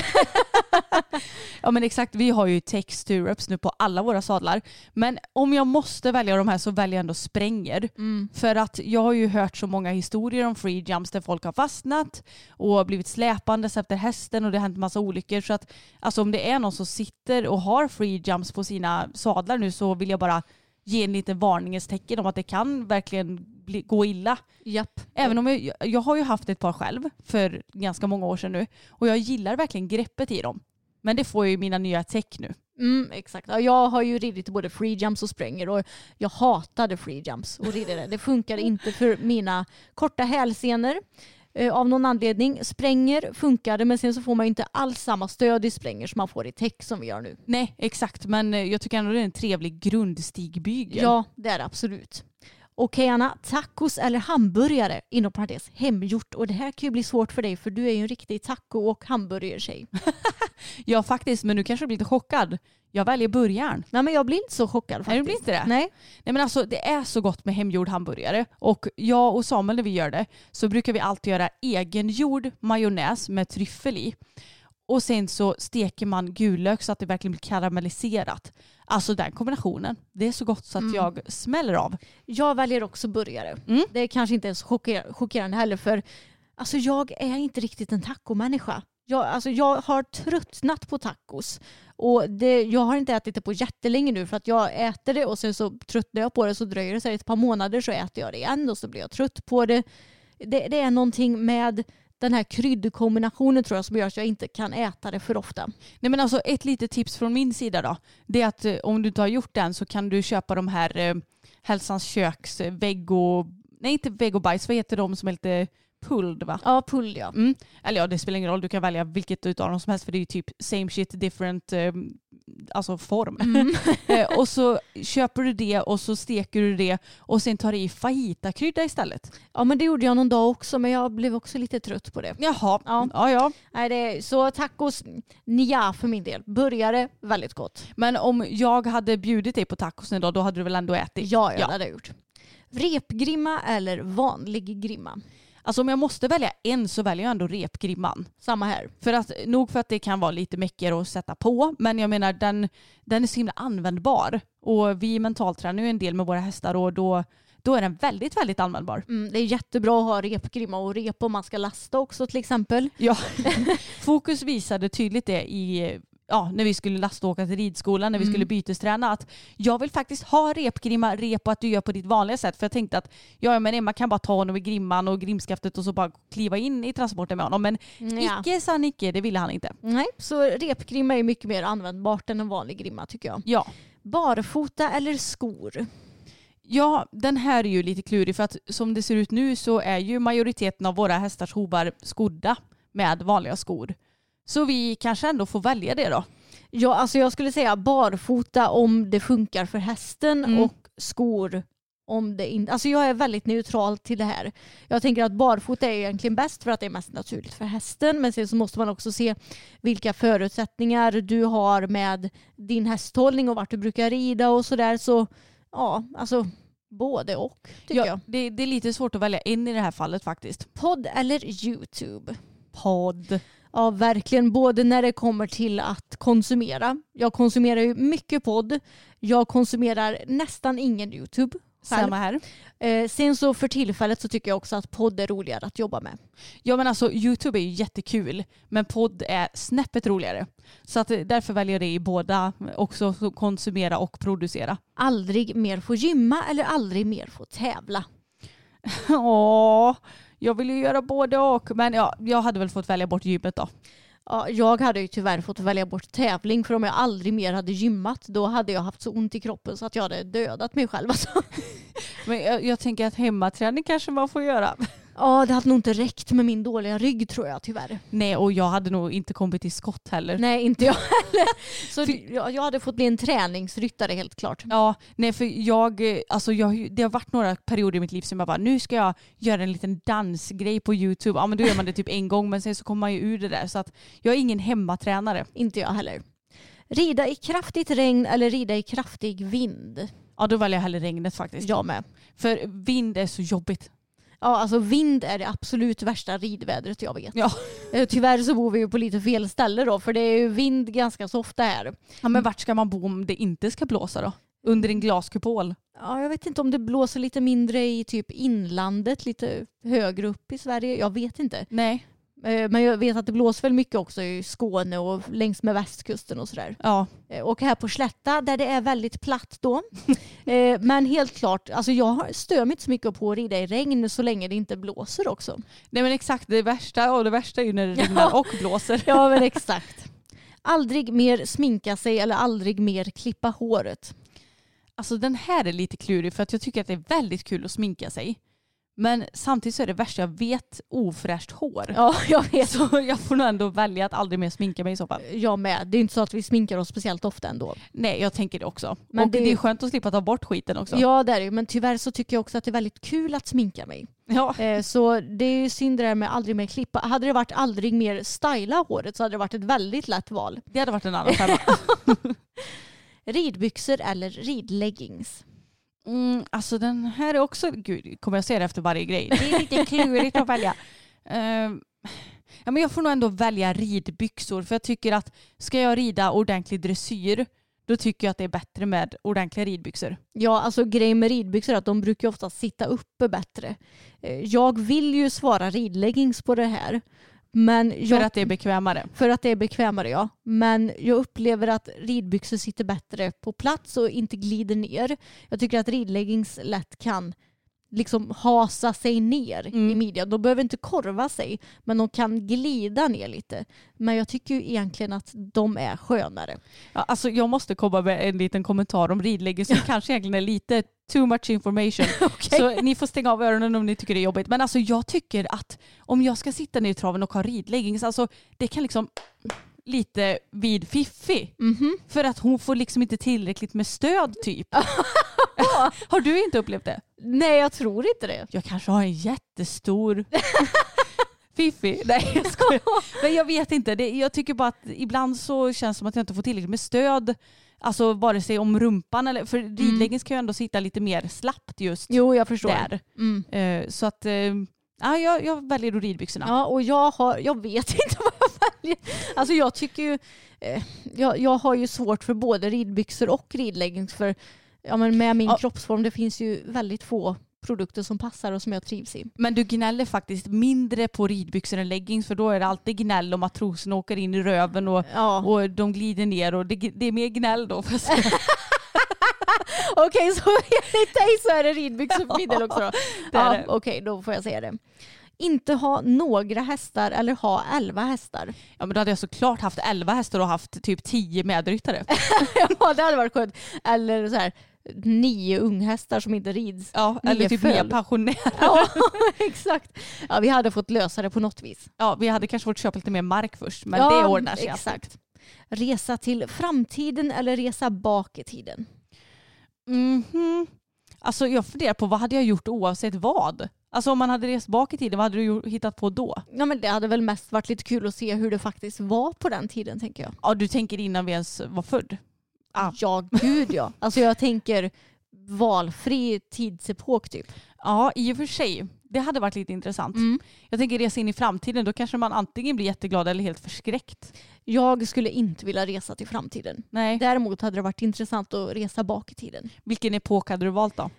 Ja men exakt, vi har ju tech stirrups nu på alla våra sadlar. Men om jag måste välja de här så väljer jag ändå spränger. För att jag har ju hört så många historier om free jumps där folk har fastnat och blivit släpandes efter hästen och det har hänt massa olyckor. Så att alltså om det är någon som sitter och har free jumps på sina sadlar nu så vill jag bara ge en liten varningens tecken om att det kan verkligen bli, gå illa. Japp. Även om jag, jag har ju haft ett par själv för ganska många år sedan nu och jag gillar verkligen greppet i dem. Men det får ju mina nya tech nu. Mm, exakt. Ja, jag har ju ridit både free jumps och spränger och jag hatade free jumps och ridde det. Det funkade inte för mina korta hälsenor. Eh, av någon anledning. Spränger funkade men sen så får man inte alls samma stöd i spränger som man får i tech som vi gör nu. Nej, exakt. Men eh, jag tycker ändå det är en trevlig grundstigbygel. Ja, det är det absolut. Okej Anna, tacos eller hamburgare inom parentes hemgjort och det här kan ju bli svårt för dig för du är ju en riktig taco och hamburgertjej. <laughs> ja, faktiskt. Men nu kanske du blir lite chockad. Jag väljer burgaren. Nej men jag blir inte så chockad faktiskt. Nej, du blir inte det? Nej. Nej men alltså det är så gott med hemgjord hamburgare och jag och Samuel när vi gör det så brukar vi alltid göra egengjord majonnäs med tryffel i. Och sen så steker man gulök så att det verkligen blir karamelliserat. Alltså den kombinationen. Det är så gott så att jag smäller av. Jag väljer också burgare. Mm. Det är kanske inte ens chocker- chockerande heller för alltså, jag är inte riktigt en tacomänniska. Jag, alltså, jag har tröttnat på tacos. Och det, jag har inte ätit det på jättelänge nu för att jag äter det och sen så tröttnar jag på det så dröjer det sig ett par månader så äter jag det igen och så blir jag trött på det. Det, det är någonting med den här kryddkombinationen tror jag som gör att jag inte kan äta det för ofta. Nej men alltså ett litet tips från min sida då. Det är att eh, om du inte har gjort den så kan du köpa de här eh, Hälsans köks-vego... Eh, nej inte vegobajs, vad heter de som är lite pulled va? Ja, pull ja. Mm. Eller ja, det spelar ingen roll. Du kan välja vilket utav dem som helst för det är ju typ same shit different eh, alltså form. Mm. <laughs> eh, och så köper du det och så steker du det och sen tar du i fajitakrydda istället. Ja men det gjorde jag någon dag också men jag blev också lite trött på det. Jaha, Ja. ja. ja. Nej, det, så tacos, nja för min del. Burgare, väldigt gott. Men om jag hade bjudit dig på tacos en dag då hade du väl ändå ätit? Ja, ja, Ja. det hade jag gjort. Repgrimma eller vanlig grimma? Alltså om jag måste välja en så väljer jag ändå repgrimman. Samma här. För att, nog för att det kan vara lite mäckigare att sätta på, men jag menar den, den är så himla användbar. Och vi mentaltränar ju en del med våra hästar och då, då är den väldigt, väldigt användbar. Mm, det är jättebra att ha repgrimma och rep om man ska lasta också till exempel. Ja. <laughs> Fokus visade tydligt det i Ja, när vi skulle lasta och åka till ridskolan, när vi skulle bytesträna, att jag vill faktiskt ha repgrimma, rep och att du gör på ditt vanliga sätt. För jag tänkte att ja, men Emma kan bara ta honom i grimman och grimskaftet och så bara kliva in i transporten med honom. Men Ja. icke sa Nicke, det ville han inte. Nej, så repgrimma är mycket mer användbart än en vanlig grimma tycker jag. Ja. Barfota eller skor? Ja, den här är ju lite klurig för att som det ser ut nu så är ju majoriteten av våra hästars hovar skodda med vanliga skor. Så vi kanske ändå får välja det då. Ja, alltså jag skulle säga barfota om det funkar för hästen Mm. och skor om det inte... Alltså jag är väldigt neutral till det här. Jag tänker att barfota är egentligen bäst för att det är mest naturligt för hästen. Men sen så måste man också se vilka förutsättningar du har med din hästhållning och vart du brukar rida och sådär. Så ja, alltså både och tycker Ja, jag. det, det är lite svårt att välja en i det här fallet faktiskt. Podd eller YouTube? Podd. Ja, verkligen. Både när det kommer till att konsumera. Jag konsumerar ju mycket podd. Jag konsumerar nästan ingen YouTube. själv. Samma här. Eh, sen så för tillfället så tycker jag också att podd är roligare att jobba med. Ja men alltså YouTube är ju jättekul men podd är snäppet roligare. Så att eh, därför väljer jag det i båda också så konsumera och producera. Aldrig mer få gymma eller aldrig mer få tävla. <laughs> Åh, jag vill ju göra både och men ja, jag hade väl fått välja bort gymmet då. Ja, jag hade ju tyvärr fått välja bort tävling för om jag aldrig mer hade gymmat då hade jag haft så ont i kroppen så att jag hade dödat mig själv. Alltså. <laughs> Men jag, jag tänker att hemmaträning kanske man får göra. Ja, det hade nog inte räckt med min dåliga rygg tror jag tyvärr. Nej och jag hade nog inte kommit till skott heller. Nej, inte jag heller. <laughs> Så jag, jag hade fått bli en träningsryttare helt klart. Ja, nej för jag, eh, alltså jag, det har varit några perioder i mitt liv som jag bara, nu ska jag göra en liten dansgrej på YouTube. Ja men då gör man det typ en gång men sen så kommer man ju ur det där. Så att jag är ingen hemmatränare. Inte jag heller. Rida i kraftigt regn eller rida i kraftig vind? Ja då väljer jag hellre regnet faktiskt. Jag med. För vind är så jobbigt. Ja, alltså vind är det absolut värsta ridvädret jag vet. Ja. Eh, Tyvärr så bor vi ju på lite fel ställe då för det är ju vind ganska så ofta här. Ja men vart ska man bo om det inte ska blåsa då? Under en glaskupol? Ja, jag vet inte om det blåser lite mindre i typ inlandet, lite högre upp i Sverige. Jag vet inte. Nej. Eh, Men jag vet att det blåser väl mycket också i Skåne och längs med västkusten och sådär. Ja. Eh, Och här på Slätta där det är väldigt platt då. <laughs> Eh, Men helt klart, alltså jag har- stör mig inte så mycket på att rida i regn så länge det inte blåser också. Nej men exakt det värsta och det värsta är ju när det <laughs> regnar och blåser. Ja men exakt. Aldrig mer sminka sig eller aldrig mer klippa håret. Alltså den här är lite klurig för att jag tycker att det är väldigt kul att sminka sig. Men samtidigt så är det värsta jag vet ofräscht hår. Ja, jag vet. Så jag får nog ändå välja att aldrig mer sminka mig i så fall. Jag med. Det är inte så att vi sminkar oss speciellt ofta ändå. Nej jag tänker det också. Men och det... det- är skönt att slippa ta bort skiten också. Ja det är det. Men tyvärr så tycker jag också att det är väldigt kul att sminka mig. Ja. Eh, Så det är ju synd det där med aldrig mer klippa. Hade det varit aldrig mer styla håret så hade det varit ett väldigt lätt val. Det hade varit en annan femma. <laughs> Ridbyxor eller ridleggings. Mm, alltså den här är också, gud kommer jag säga det efter varje grej? Det är lite <laughs> klurigt att välja. Ehm, ja, men jag får nog ändå välja ridbyxor för jag tycker att ska jag rida ordentlig dressyr då tycker jag att det är bättre med ordentliga ridbyxor. Ja, alltså grejen med ridbyxor är att de brukar ofta sitta uppe bättre. Eh, Jag vill ju svara ridleggings på det här. Men jag, För att det är bekvämare. för att det är bekvämare ja. Men jag upplever att ridbyxor sitter bättre på plats och inte glider ner. Jag tycker att ridleggings lätt kan liksom hasa sig ner Mm. i midjan. De behöver inte korva sig men de kan glida ner lite. Men jag tycker ju egentligen att de är skönare. Ja, alltså jag måste komma med en liten kommentar om ridleggings som <laughs> kanske egentligen är lite too much information. <laughs> Så ni får stänga av öronen om ni tycker det är jobbigt. Men alltså jag tycker att om jag ska sitta ner i traven och ha ridleggings, alltså det kan liksom lite vid Fiffi. Mhm. För att hon får liksom inte tillräckligt med stöd typ. <laughs> har du inte upplevt det? Nej jag tror inte det. Jag kanske har en jättestor <laughs> Fiffi. Nej jag skojar. Men jag vet inte. Det, jag tycker bara att ibland så känns det som att jag inte får tillräckligt med stöd. Alltså vare sig om rumpan eller för ridleggings kan ju ändå sitta lite mer slappt just Jo jag förstår. där. Mm. Eh, så att eh, ja, jag, jag väljer då ridbyxorna. Ja, och jag, har, jag vet <laughs> inte vad jag väljer. Alltså jag tycker ju, eh, jag, jag har ju svårt för både ridbyxor och ridleggings för ja, men med min Ja. kroppsform det finns ju väldigt få produkter som passar och som jag trivs i. Men du gnäller faktiskt mindre på ridbyxor än leggings för då är det alltid gnäll om att trosorna åker in i röven och, Ja. och de glider ner och det, det är mer gnäll då. <laughs> Okej, så enligt dig så är det ridbyxor min del också då? Ja. Okej, då får jag säga det. Inte ha några hästar eller ha elva hästar. Ja men då hade jag såklart haft 11 hästar och haft typ 10 medryttare. <laughs> ja, det hade varit skönt. Eller så här, nio unghästar som inte rids. Ja, Nio eller typ föl. mer pensionärer. Ja, <laughs> exakt. Ja, vi hade fått lösa det på något vis. Ja, vi hade kanske fått köpa lite mer mark först men ja, det ordnar sig alltid. Exakt. Resa till framtiden eller resa bak i tiden? Mhm. Alltså jag funderar på vad hade jag gjort oavsett vad? Alltså om man hade rest bak i tiden, vad hade du hittat på då? Ja, men det hade väl mest varit lite kul att se hur det faktiskt var på den tiden tänker jag. Ja du tänker innan vi ens var född? Ah. Ja, gud ja. Alltså jag tänker valfri tidsepok typ. Ja i och för sig. Det hade varit lite intressant. Mm. Jag tänker resa in i framtiden, då kanske man antingen blir jätteglad eller helt förskräckt. Jag skulle inte vilja resa till framtiden. Nej. Däremot hade det varit intressant att resa bak i tiden. Vilken epok hade du valt då?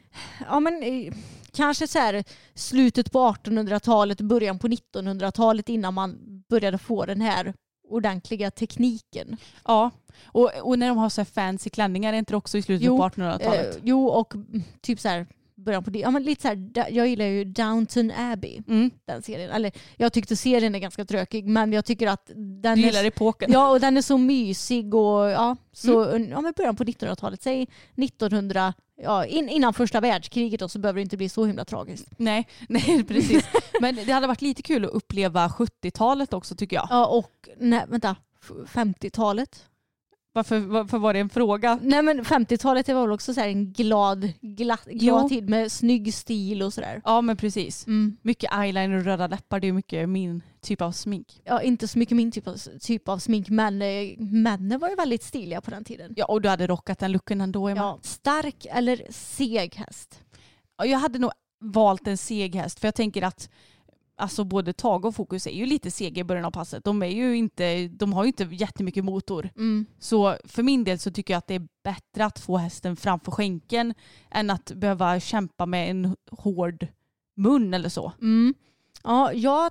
Ja men eh, kanske så här slutet på 1800-talet, början på 1900-talet innan man började få den här ordentliga tekniken. Ja, och, och när de har så här fancy klänningar, är inte det också i slutet Jo, på 1800-talet? Eh, jo och typ så här början på det. Ja men lite så här, jag gillar ju Downton Abbey, Mm. den serien. Eller jag tyckte serien är ganska trökig men jag tycker att den Du är gillar epoken? Ja, och den är så mysig och ja, så Mm. ja, men början på 1900-talet, säg 1900, ja, in, innan första världskriget då, så behöver det inte bli så himla tragiskt. Nej, <laughs> nej precis. Men det hade varit lite kul att uppleva 70-talet också tycker jag. Ja, och nej, vänta, f- 50-talet? Varför, varför var det en fråga? Nej men 50-talet det var väl också så här en glad, glatt, glad Jo. tid med snygg stil och sådär. Ja men precis. Mm. Mycket eyeliner och röda läppar, det är mycket min typ av smink. Ja, inte så mycket min typ av, typ av smink men eh, männen var ju väldigt stiliga på den tiden. Ja och du hade rockat den looken ändå Emma. Ja, stark eller seg häst? Ja, Jag hade nog valt en seg häst för jag tänker att alltså både Tage och Fokus är ju lite sega i början av passet. De, är ju inte, de har ju inte jättemycket motor. Mm. Så för min del så tycker jag att det är bättre att få hästen framför skänken än att behöva kämpa med en hård mun eller så. Mm. Ja, jag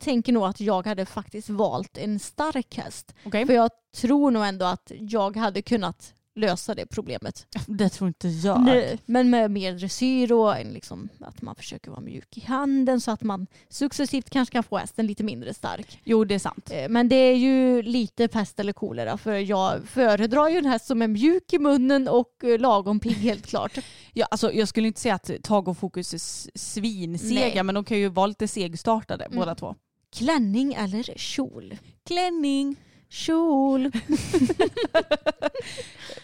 tänker nog att jag hade faktiskt valt en stark häst. Okej? För jag tror nog ändå att jag hade kunnat lösa det problemet. <laughs> Det tror inte jag. Nej, Men med mer dressyr och liksom, att man försöker vara mjuk i handen så att man successivt kanske kan få hästen lite mindre stark. Jo det är sant. Eh, Men det är ju lite pest eller kolera för jag föredrar ju en häst som är mjuk i munnen och eh, lagom pigg <laughs> helt klart. Ja, alltså, jag skulle inte säga att Tage och Fokus är svinsega Nej. men de kan ju vara lite segstartade Mm. båda två. Klänning eller kjol? Klänning. Kjol. <laughs>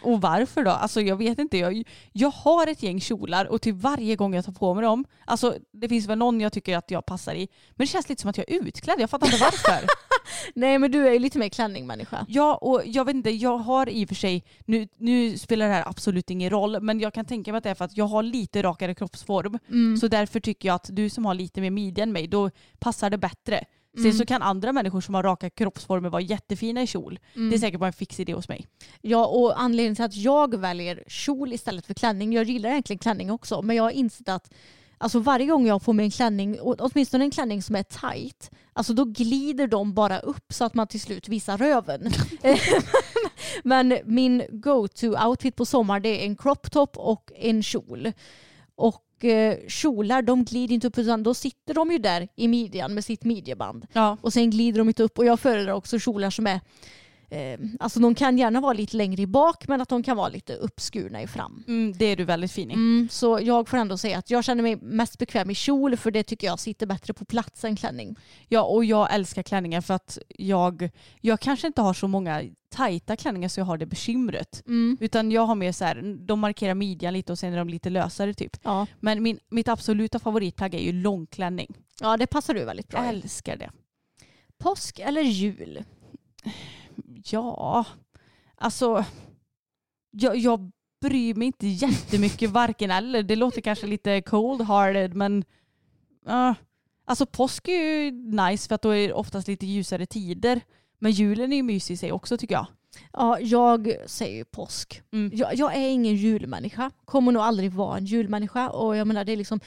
Och varför då? Alltså jag vet inte. Jag, jag har ett gäng kjolar och till varje gång jag tar på mig dem, alltså det finns väl någon jag tycker att jag passar i, men det känns lite som att jag är utklädd. Jag fattar inte varför. <laughs> Nej men du är ju lite mer klänningmänniska. ja, och jag vet inte, jag har i och för sig, nu, nu spelar det här absolut ingen roll, men jag kan tänka mig att det är för att jag har lite rakare kroppsform. Mm. Så därför tycker jag att du som har lite mer midja än mig, då passar det bättre. Sen Mm. så kan andra människor som har raka kroppsformer vara jättefina i kjol. Mm. Det är säkert bara en fix idé hos mig. Ja och anledningen till att jag väljer kjol istället för klänning, jag gillar egentligen klänning också, men jag har insett att Alltså varje gång jag på mig en klänning, åtminstone en klänning som är tight, alltså då glider de bara upp så att man till slut visar röven. <laughs> Men min go-to-outfit på sommar det är en crop top och en kjol. Och eh, kjolar de glider inte upp utan då sitter de ju där i midjan med sitt midjeband. Ja. Och sen glider de inte upp och jag föredrar också kjolar som är eh, Alltså de kan gärna vara lite längre i bak men att de kan vara lite uppskurna i fram. Mm, det är du väldigt fin i. Mm, så jag får ändå säga att jag känner mig mest bekväm i kjol för det tycker jag sitter bättre på plats än klänning. Ja, och jag älskar klänningar för att jag, jag kanske inte har så många tajta klänningar så jag har det bekymret. Mm. Utan jag har mer så här, de markerar midjan lite och sen är de lite lösare typ. Ja. Men min, mitt absoluta favoritplagg är ju långklänning. ja, det passar du väldigt bra i. Älskar det. Påsk eller jul? Ja, alltså jag, jag bryr mig inte jättemycket varken eller. Det låter kanske lite cold-hearted men uh, alltså påsk är ju nice för att då är det oftast lite ljusare tider. Men julen är ju mysig i sig också tycker jag. Ja, jag säger ju påsk. Mm. Jag, jag är ingen julmänniska. Kommer nog aldrig vara en julmänniska. Och jag menar det är liksom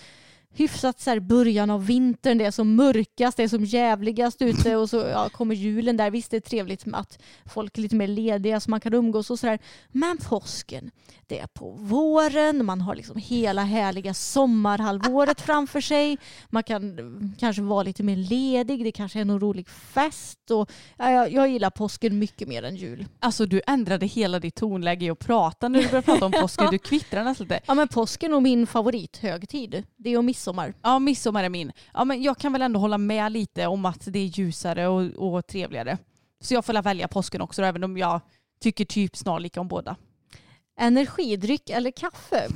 hyfsat så här början av vintern. Det är som mörkast, det är som jävligast ute och så <laughs> ja, kommer julen där. Visst det är trevligt att folk är lite mer lediga så man kan umgås och sådär. Men påsken, det är på våren. Man har liksom hela härliga sommarhalvåret framför sig. Man kan mm, kanske vara lite mer ledig. Det kanske är någon rolig fest. Och, ja, jag, jag gillar påsken mycket mer än jul. Alltså du ändrade hela ditt tonläge i att prata när du började prata om <laughs> påsken. Du kvittrar nästan lite. Ja men påsken är nog min favorithögtid. Det och midsommar. Ja, midsommar är min. Ja, men jag kan väl ändå hålla med lite om att det är ljusare och, och trevligare. Så jag får väl välja påsken också då även om jag tycker typ snarlika om båda. Energidryck eller kaffe?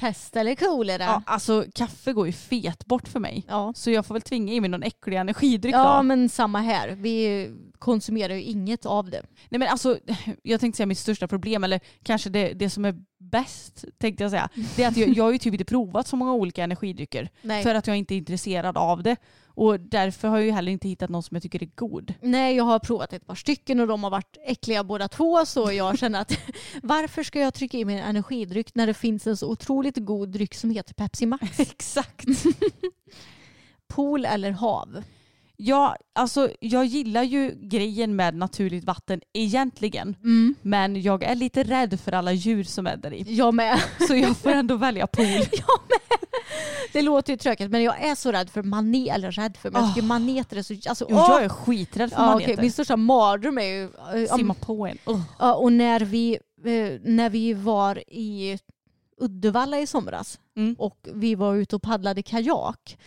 Pest eller kolera? Ja, alltså kaffe går ju fet bort för mig. Ja. Så jag får väl tvinga i mig någon äcklig energidryck Ja då. men samma här. Vi konsumerar ju inget av det. Nej men alltså, jag tänkte säga mitt största problem, eller kanske det, det som är bäst tänkte jag säga. Det är att jag, jag har ju typ inte provat så många olika energidrycker. <laughs> Nej. För att jag inte är intresserad av det. Och därför har jag ju heller inte hittat någon som jag tycker är god. Nej, jag har provat ett par stycken och de har varit äckliga båda två så jag <laughs> känner att <laughs> varför ska jag trycka i mig en energidryck när det finns en så otroligt god dryck som heter Pepsi Max? <laughs> Exakt. Pool eller hav? Ja, alltså jag gillar ju grejen med naturligt vatten egentligen. Men jag är lite rädd för alla djur som är där i. Jag med. Så jag får ändå välja pool. <laughs> Det låter ju tråkigt men jag är så rädd för manet, eller rädd för, men jag tycker maneter är så... Alltså, Jo, jag är skiträdd för ja, maneter. okej, Min största mardröm är ju... om- Simma på en. Ja, och när vi, eh, när vi var i Uddevalla i somras Mm. och vi var ute och paddlade kajak.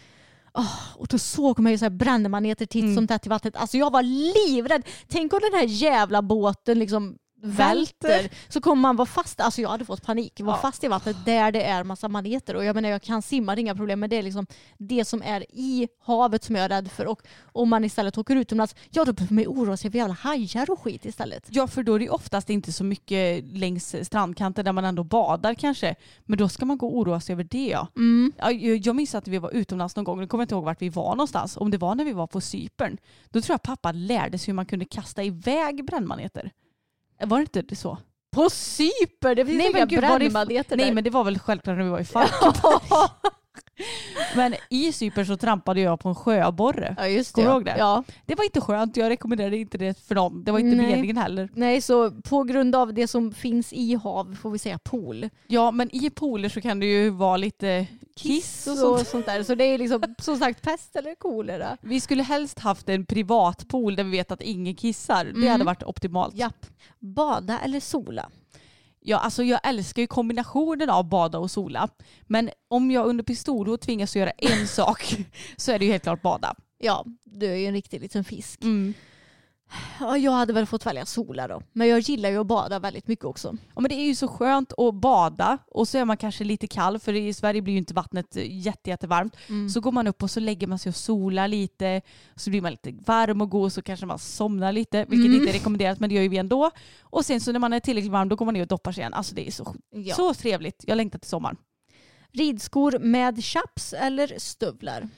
Och då såg man ju så här brännmaneter titt Mm. som tätt i vattnet. Alltså jag var livrädd. Tänk om den här jävla båten liksom välter. Så kommer man vara fast. Alltså jag hade fått panik. Vara Ja. fast i vattnet där det är massa maneter. Och jag menar jag kan simma, det är inga problem. Men det är liksom det som är i havet som jag är rädd för. Och om man istället åker utomlands, ja då behöver man ju oroa sig för jävla hajar och skit istället. Ja, för då är det oftast inte så mycket längs strandkanten där man ändå badar kanske. Men då ska man gå och oroa sig över det ja. Mm. Ja, jag jag minns att vi var utomlands någon gång, nu kommer jag inte ihåg vart vi var någonstans. Om det var när vi var på Cypern. Då tror jag pappa lärde sig hur man kunde kasta iväg brännmaneter. Var det inte så? På Cypern? Det finns Nej, inga det- brännmaneter Nej där. men det var väl självklart när vi var i Falk. <laughs> <laughs> men i Cypern så trampade jag på en sjöborre. Ja just det. Kommer du ihåg det? Ja. Det var inte skönt, jag rekommenderar inte det för någon. Det var inte Nej. meningen heller. Nej så på grund av det som finns i hav får vi säga pool. Ja men i pooler så kan det ju vara lite kiss och och sånt. sånt där. Så det är liksom som sagt pest eller kolera. Vi skulle helst haft en privat pool där vi vet att ingen kissar. Det Mm. hade varit optimalt. Japp. Bada eller sola? Ja, alltså jag älskar ju kombinationen av bada och sola. Men om jag under pistolhot tvingas göra en <laughs> sak så är det ju helt klart bada. Ja, du är ju en riktig liten fisk. Mm. Ja, jag hade väl fått välja sola då. Men jag gillar ju att bada väldigt mycket också. Ja, men det är ju så skönt att bada och så är man kanske lite kall för i Sverige blir ju inte vattnet jätte, jättevarmt. Mm. Så går man upp och så lägger man sig och solar lite. Så blir man lite varm och god så kanske man somnar lite. Vilket Mm. inte är rekommenderat men det gör ju vi ändå. Och sen så när man är tillräckligt varm då går man ner och doppar sig igen. Alltså det är så, Ja. så trevligt. Jag längtar till sommaren. Ridskor med chaps eller stövlar?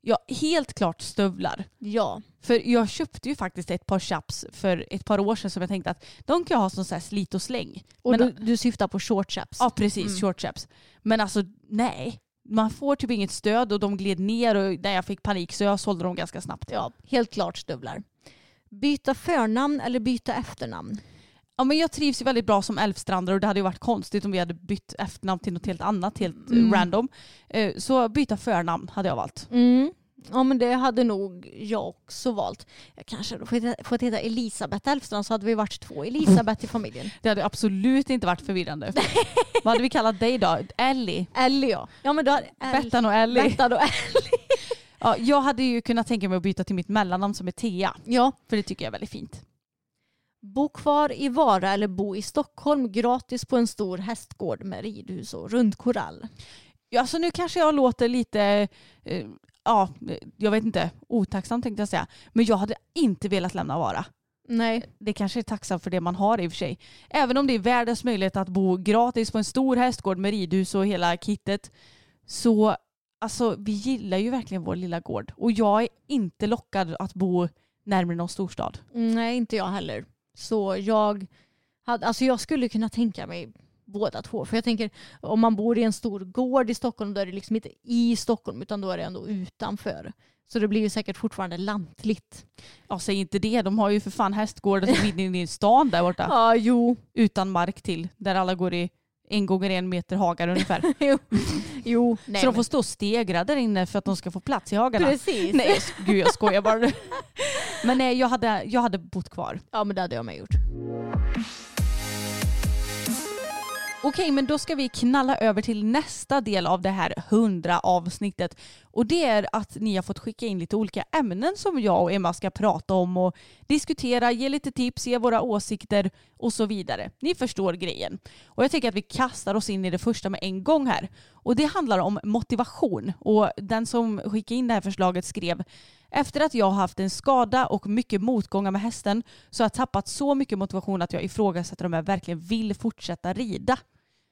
Ja, helt klart stövlar. Ja. För jag köpte ju faktiskt ett par chaps för ett par år sedan som jag tänkte att de kan jag ha som så här slit och släng. Och Men- du, du syftar på short chaps? Ja precis, Mm. short chaps. Men alltså nej. Man får typ inget stöd och de gled ner och när jag fick panik så jag sålde dem ganska snabbt. Ja, helt klart stövlar. Byta förnamn eller byta efternamn? Ja, men jag trivs ju väldigt bra som älvstrandare och det hade ju varit konstigt om vi hade bytt efternamn till något helt annat, helt Mm. random. Eh, Så byta förnamn hade jag valt. Mm. Ja men det hade nog jag också valt. Jag kanske hade fått fått heta Elisabeth Elfstrand så hade vi varit två Elisabeth i familjen. <laughs> Det hade absolut inte varit förvirrande. <laughs> Vad hade vi kallat dig då? Ellie? Ellie ja. Ja men då hade El- Bettan och Ellie? Bettan och Ellie. <laughs> Ja, jag hade ju kunnat tänka mig att byta till mitt mellannamn som är Thea. Ja. För det tycker jag är väldigt fint. Bo kvar i Vara eller bo i Stockholm gratis på en stor hästgård med ridhus och rundkorall. Ja, så nu kanske jag låter lite, eh, ja, jag vet inte, otacksam tänkte jag säga. Men jag hade inte velat lämna Vara. Nej. Det kanske är tacksam för det man har i och för sig. Även om det är världens möjlighet att bo gratis på en stor hästgård med ridhus och hela kittet. Så alltså, vi gillar ju verkligen vår lilla gård. Och jag är inte lockad att bo närmare någon storstad. Nej inte jag heller. Så jag, hade, alltså jag skulle kunna tänka mig båda två. För jag tänker om man bor i en stor gård i Stockholm då är det liksom inte i Stockholm utan då är det ändå utanför. Så det blir ju säkert fortfarande lantligt. Ja, säg inte det. De har ju för fan hästgårdar som inne i stan där borta. <laughs> Ja, jo. Utan mark till. Där alla går i en gånger en meter hagar ungefär. <laughs> jo. jo. Nej, så de får stå stegra där inne för att de ska få plats i hagarna. Precis. Nej, gud jag skojar bara. <laughs> Men nej, jag hade, jag hade bott kvar. Ja men det hade jag med gjort. Okej, men då ska vi knalla över till nästa del av det här hundra avsnittet. Och det är att ni har fått skicka in lite olika ämnen som jag och Emma ska prata om och diskutera, ge lite tips, ge våra åsikter och så vidare. Ni förstår grejen. Och jag tänker att vi kastar oss in i det första med en gång här. Och det handlar om motivation. Och den som skickade in det här förslaget skrev efter att jag har haft en skada och mycket motgångar med hästen så har jag tappat så mycket motivation att jag ifrågasätter om jag verkligen vill fortsätta rida.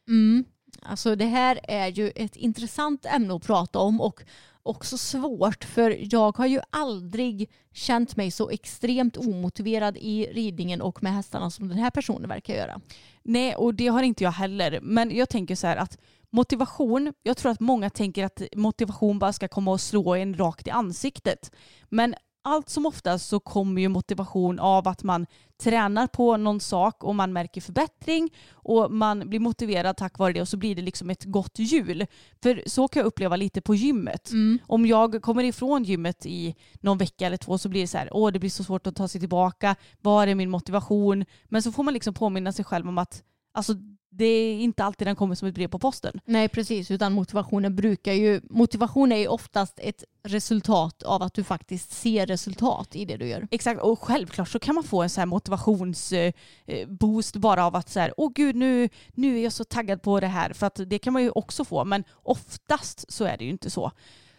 Mm. Alltså det här är ju ett intressant ämne att prata om och också svårt för jag har ju aldrig känt mig så extremt omotiverad i ridningen och med hästarna som den här personen verkar göra. Nej, och det har inte jag heller. Men jag tänker så här att motivation, jag tror att många tänker att motivation bara ska komma och slå en rakt i ansiktet. Men allt som oftast så kommer ju motivation av att man tränar på någon sak och man märker förbättring och man blir motiverad tack vare det och så blir det liksom ett gott hjul. För så kan jag uppleva lite på gymmet. Mm. Om jag kommer ifrån gymmet i någon vecka eller två så blir det så här, åh det blir så svårt att ta sig tillbaka, var är min motivation? Men så får man liksom påminna sig själv om att alltså, det är inte alltid den kommer som ett brev på posten. Nej precis, utan motivationen brukar ju, motivation är ju oftast ett resultat av att du faktiskt ser resultat i det du gör. Exakt, och självklart så kan man få en så här motivationsboost bara av att så här, åh gud nu, nu är jag så taggad på det här. För att det kan man ju också få, men oftast så är det ju inte så.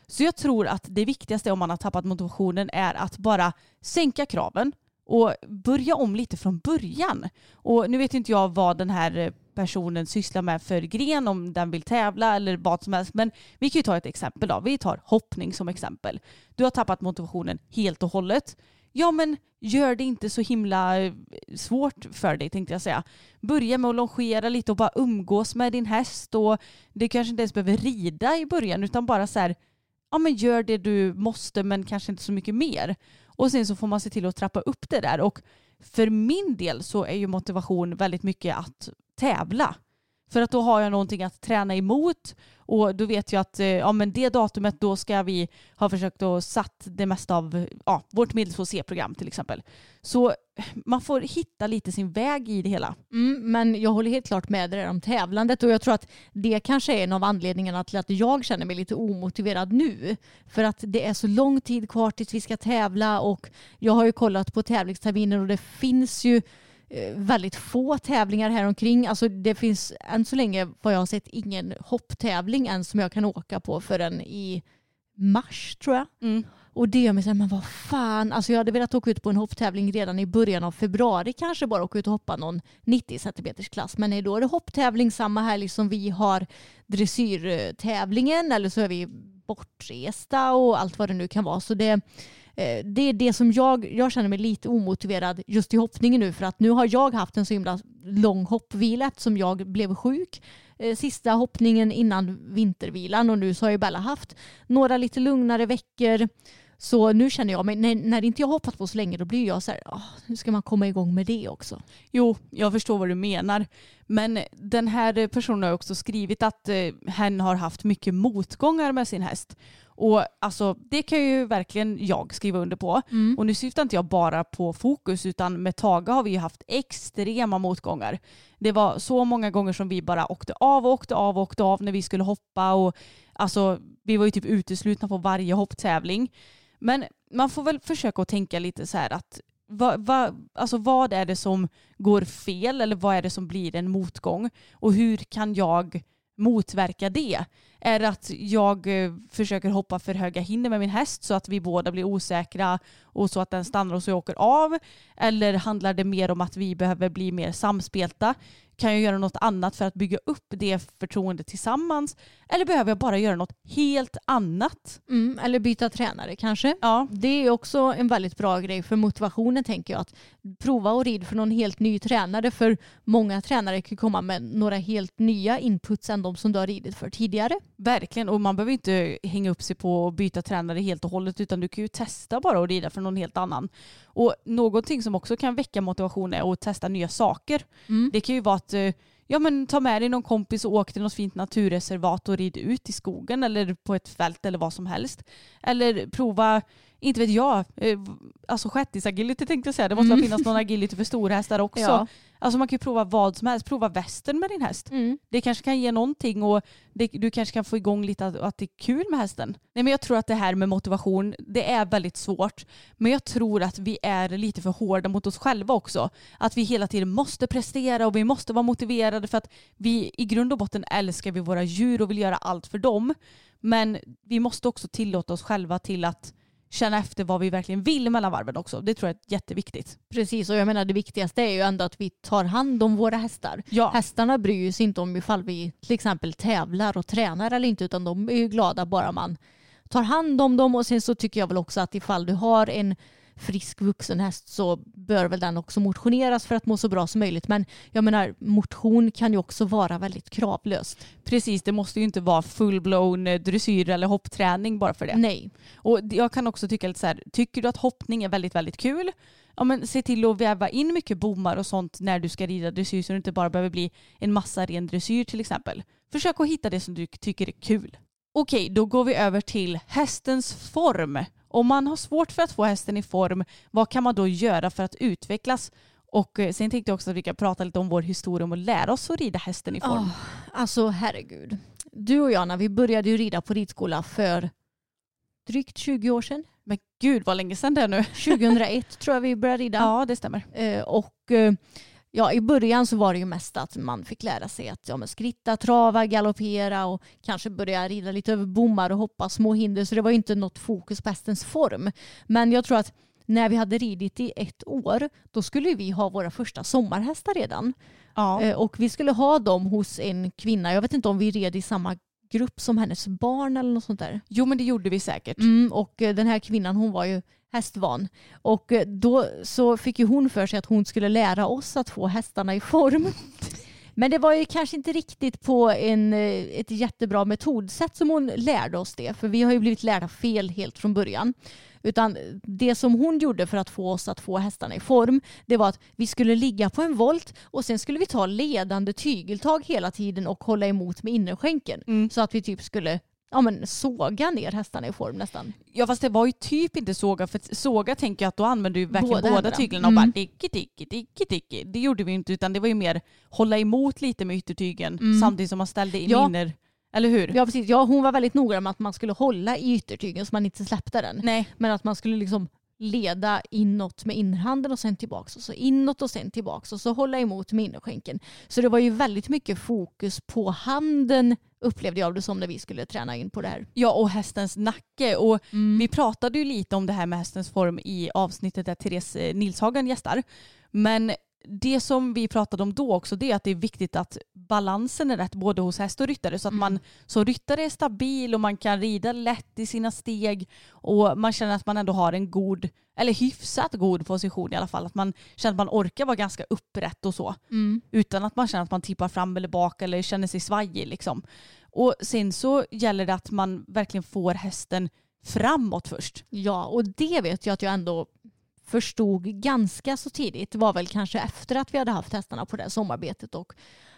Så jag tror att det viktigaste om man har tappat motivationen är att bara sänka kraven och börja om lite från början. Och nu vet inte jag vad den här personen sysslar med för gren, om den vill tävla eller vad som helst. Men vi kan ju ta ett exempel då. Vi tar hoppning som exempel. Du har tappat motivationen helt och hållet. Ja men gör det inte så himla eh, svårt för dig tänkte jag säga. Börja med att longera lite och bara umgås med din häst och du kanske inte ens behöver rida i början utan bara så här, ja men gör det du måste men kanske inte så mycket mer. Och sen så får man se till att trappa upp det där och för min del så är ju motivation väldigt mycket att tävla. För att då har jag någonting att träna emot och då vet jag att eh, ja, men det datumet då ska vi ha försökt att satt det mesta av ja, vårt medels C-program till exempel. Så eh, man får hitta lite sin väg i det hela. Mm, men jag håller helt klart med dig om tävlandet och jag tror att det kanske är en av anledningarna till att jag känner mig lite omotiverad nu. För att det är så lång tid kvar tills vi ska tävla och jag har ju kollat på tävlingsterminer och det finns ju väldigt få tävlingar här omkring. Alltså det finns än så länge vad jag har sett ingen hopptävling än som jag kan åka på förrän i mars tror jag. Mm. Och det gör mig så här, men vad fan, alltså jag hade velat åka ut på en hopptävling redan i början av februari, kanske bara åka ut och hoppa någon 90 centimeters klass. Men nej, då är det hopptävling samma helg som vi har dressyrtävlingen eller så är vi bortresta och allt vad det nu kan vara. Så det, eh, Eh, det är det som jag, jag känner mig lite omotiverad just i hoppningen nu för att nu har jag haft en så himla lång hoppvila som jag blev sjuk eh, sista hoppningen innan vintervilan och nu så har ju Bella haft några lite lugnare veckor. Så nu känner jag mig, när, när inte jag hoppat på så länge då blir jag så här, "Åh, nu ska man komma igång med det också. Jo, jag förstår vad du menar. Men den här personen har också skrivit att eh, hen har haft mycket motgångar med sin häst. Och alltså, det kan ju verkligen jag skriva under på. Och nu syftar inte jag bara på fokus utan med Taga har vi ju haft extrema motgångar. Det var så många gånger som vi bara åkte av och åkte av och åkte av när vi skulle hoppa och alltså vi var ju typ uteslutna på varje hopptävling. Men man får väl försöka att tänka lite så här att vad, va, alltså vad är det som går fel eller vad är det som blir en motgång och hur kan jag motverka det? Är det att jag eh, försöker hoppa för höga hinder med min häst så att vi båda blir osäkra och så att den stannar och så jag åker av? Eller handlar det mer om att vi behöver bli mer samspelta? Kan jag göra något annat för att bygga upp det förtroendet tillsammans? Eller behöver jag bara göra något helt annat? Mm, eller byta tränare kanske. Ja, Det är också en väldigt bra grej för motivationen tänker jag. Att prova och rid för någon helt ny tränare. För många tränare kan komma med några helt nya inputs än de som du har ridit för tidigare. verkligen. Och man behöver inte hänga upp sig på att byta tränare helt och hållet utan du kan ju testa bara att rida för någon helt annan. Och någonting som också kan väcka motivation är att testa nya saker. Mm. Det kan ju vara att eh, ja, men ta med dig någon kompis och åk till något fint naturreservat och rid ut i skogen eller på ett fält eller vad som helst. Eller prova inte vet jag, eh, alltså shettis-agility tänkte jag säga. Det måste väl finnas någon agility för stora hästar <laughs> också. Ja. Alltså man kan ju prova vad som helst. Prova västern med din häst. Mm. Det kanske kan ge någonting och det, du kanske kan få igång lite att, att det är kul med hästen. Nej men jag tror att det här med motivation, det är väldigt svårt. Men jag tror att vi är lite för hårda mot oss själva också. Att vi hela tiden måste prestera och vi måste vara motiverade för att vi i grund och botten älskar vi våra djur och vill göra allt för dem. Men vi måste också tillåta oss själva till att känna efter vad vi verkligen vill mellan varven också. Det tror jag är jätteviktigt. Precis, och jag menar det viktigaste är ju ändå att vi tar hand om våra hästar. Ja. Hästarna bryr sig inte om ifall vi till exempel tävlar och tränar eller inte utan de är ju glada bara man tar hand om dem och sen så tycker jag väl också att ifall du har en frisk vuxen häst så bör väl den också motioneras för att må så bra som möjligt. Men jag menar motion kan ju också vara väldigt kravlöst. Precis, det måste ju inte vara full-blown eh, dressyr eller hoppträning bara för det. Nej. Och jag kan också tycka lite så här, tycker du att hoppning är väldigt, väldigt kul, ja men se till att väva in mycket bommar och sånt när du ska rida dressyr så det inte bara behöver bli en massa ren dressyr till exempel. Försök att hitta det som du tycker är kul. Okej, då går vi över till hästens form. Om man har svårt för att få hästen i form, vad kan man då göra för att utvecklas? Och eh, sen tänkte jag också att vi kan prata lite om vår historia om att lära oss att rida hästen i form. Åh, alltså herregud. Du och jag när vi började ju rida på ridskola för drygt 20 år sedan. Men gud vad länge sedan det är nu. 2001 tror jag vi började rida. <laughs> Ja, det stämmer. Eh, och eh, ja, i början så var det ju mest att man fick lära sig att ja, men skritta, trava, galoppera och kanske börja rida lite över bommar och hoppa små hinder. Så det var ju inte något fokus på hästens form. Men jag tror att när vi hade ridit i ett år, då skulle vi ha våra första sommarhästar redan. Ja. Eh, Och vi skulle ha dem hos en kvinna. Jag vet inte om vi red i samma grupp som hennes barn eller något sånt där. Jo men det gjorde vi säkert. Mm, och eh, den här kvinnan hon var ju hästvan. Och eh, då så fick ju hon för sig att hon skulle lära oss att få hästarna i form. <laughs> Men det var ju kanske inte riktigt på en, eh, ett jättebra metodsätt som hon lärde oss det. För vi har ju blivit lärda fel helt från början. Utan det som hon gjorde för att få oss att få hästarna i form, det var att vi skulle ligga på en volt och sen skulle vi ta ledande tygeltag hela tiden och hålla emot med innerskänken. Mm. Så att vi typ skulle ja, men, såga ner hästarna i form nästan. Ja fast det var ju typ inte såga för såga tänker jag att då använde du verkligen Båda båda, tyglarna och Mm. bara dicki dicki dicki dicki. Det gjorde vi inte utan det var ju mer hålla emot lite med yttertygen Mm. samtidigt som man ställde in Ja. inner. Eller hur? Ja, precis. Ja, hon var väldigt noga med att man skulle hålla i yttertygen så man inte släppte den. Nej. Men att man skulle liksom leda inåt med innerhanden och sen tillbaks och så inåt och sen tillbaks och så hålla emot med innerskänken. Så det var ju väldigt mycket fokus på handen upplevde jag det som när vi skulle träna in på det här. Ja och hästens nacke och Mm. vi pratade ju lite om det här med hästens form i avsnittet där Therese eh, Nilshagen gästar. Men det som vi pratade om då också det är att det är viktigt att balansen är rätt både hos häst och ryttare så att man som ryttare är stabil och man kan rida lätt i sina steg och man känner att man ändå har en god eller hyfsat god position i alla fall. Att man känner att man orkar vara ganska upprätt och så. Utan att man känner att man tippar fram eller bak eller känner sig svajig liksom. Och sen så gäller det att man verkligen får hästen framåt först. Ja, och det vet jag att jag ändå förstod ganska så tidigt. Det var väl kanske efter att vi hade haft hästarna på det sommarbetet och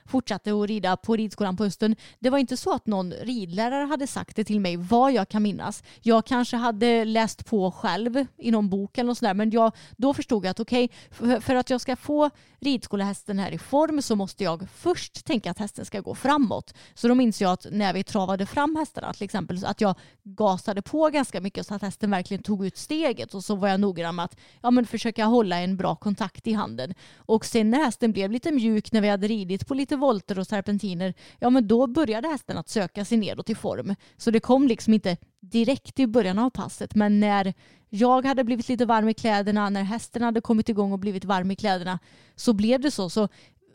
fortsatte att rida på ridskolan på hösten. Det var inte så att någon ridlärare hade sagt det till mig vad jag kan minnas. Jag kanske hade läst på själv i någon bok eller något sådär men jag, då förstod jag att okej, för, för att jag ska få ridskolehästen här i form så måste jag först tänka att hästen ska gå framåt. Så då minns jag att när vi travade fram hästarna till exempel så att jag gasade på ganska mycket så att hästen verkligen tog ut steget och så var jag noggrann med att ja, men försöka hålla en bra kontakt i handen. Och sen när hästen blev lite mjuk när vi hade ridit på lite volter och serpentiner, ja men då började hästen att söka sig nedåt i form. Så det kom liksom inte direkt i början av passet men när jag hade blivit lite varm i kläderna, när hästen hade kommit igång och blivit varm i kläderna så blev det så. så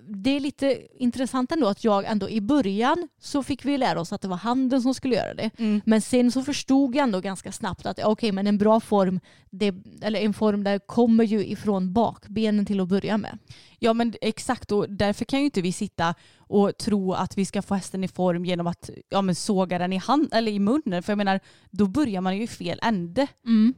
det är lite intressant ändå att jag ändå i början så fick vi lära oss att det var handen som skulle göra det. Men sen så förstod jag ändå ganska snabbt att okej men en bra form, det, eller en form där kommer ju ifrån bakbenen till att börja med. Ja men exakt och därför kan ju inte vi sitta och tro att vi ska få hästen i form genom att ja, men såga den i, hand, eller i munnen. För jag menar, då börjar man ju i fel ände.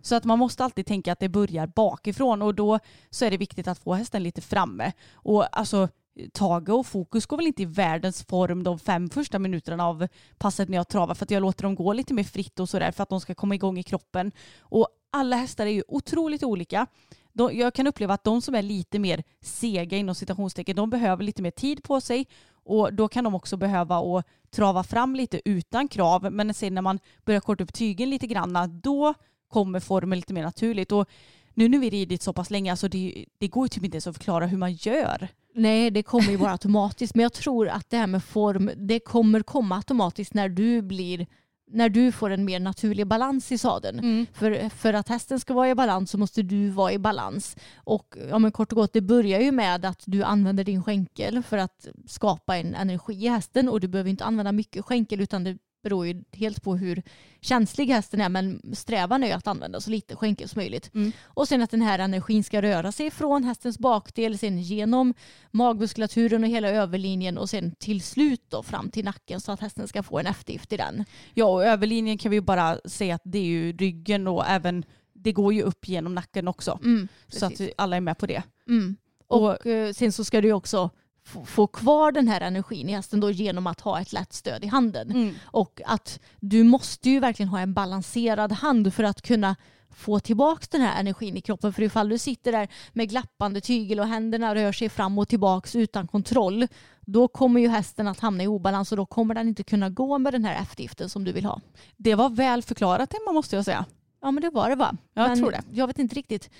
Så att man måste alltid tänka att det börjar bakifrån och då så är det viktigt att få hästen lite framme. Och alltså Tage och Fokus går väl inte i världens form de fem första minuterna av passet när jag travar för att jag låter dem gå lite mer fritt och sådär för att de ska komma igång i kroppen. Och alla hästar är ju otroligt olika. De, jag kan uppleva att de som är lite mer sega inom citationstecken, de behöver lite mer tid på sig och då kan de också behöva att trava fram lite utan krav. Men sen när man börjar korta upp tygen lite grann, då kommer formen lite mer naturligt. Och nu när vi ridit så pass länge, alltså det, det går ju typ inte ens att förklara hur man gör. Nej, det kommer ju bara automatiskt. Men jag tror att det här med form, det kommer komma automatiskt när du blir när du får en mer naturlig balans i sadeln. Mm. För, för att hästen ska vara i balans så måste du vara i balans. Och ja, men kort och gott, det börjar ju med att du använder din skänkel för att skapa en energi i hästen och du behöver inte använda mycket skänkel utan det beror ju helt på hur känslig hästen är men strävan är ju att använda så lite skänkel som möjligt. Mm. Och sen att den här energin ska röra sig från hästens bakdel, sen genom magmuskulaturen och hela överlinjen och sen till slut då fram till nacken så att hästen ska få en eftergift i den. Ja, och överlinjen kan vi ju bara säga att det är ju ryggen och även det går ju upp genom nacken också. Mm, så att alla är med på det. Mm. Och, eh, sen så ska du också få, kvar den här energin i hästen då genom att ha ett lätt stöd i handen. Mm. Och att du måste ju verkligen ha en balanserad hand för att kunna få tillbaka den här energin i kroppen. För ifall du sitter där med glappande tygel och händerna rör sig fram och tillbaks utan kontroll, då kommer ju hästen att hamna i obalans och då kommer den inte kunna gå med den här eftergiften som du vill ha. Det var väl förklarat Emma måste jag säga. Ja men det var det va? Jag men tror det. Jag vet inte riktigt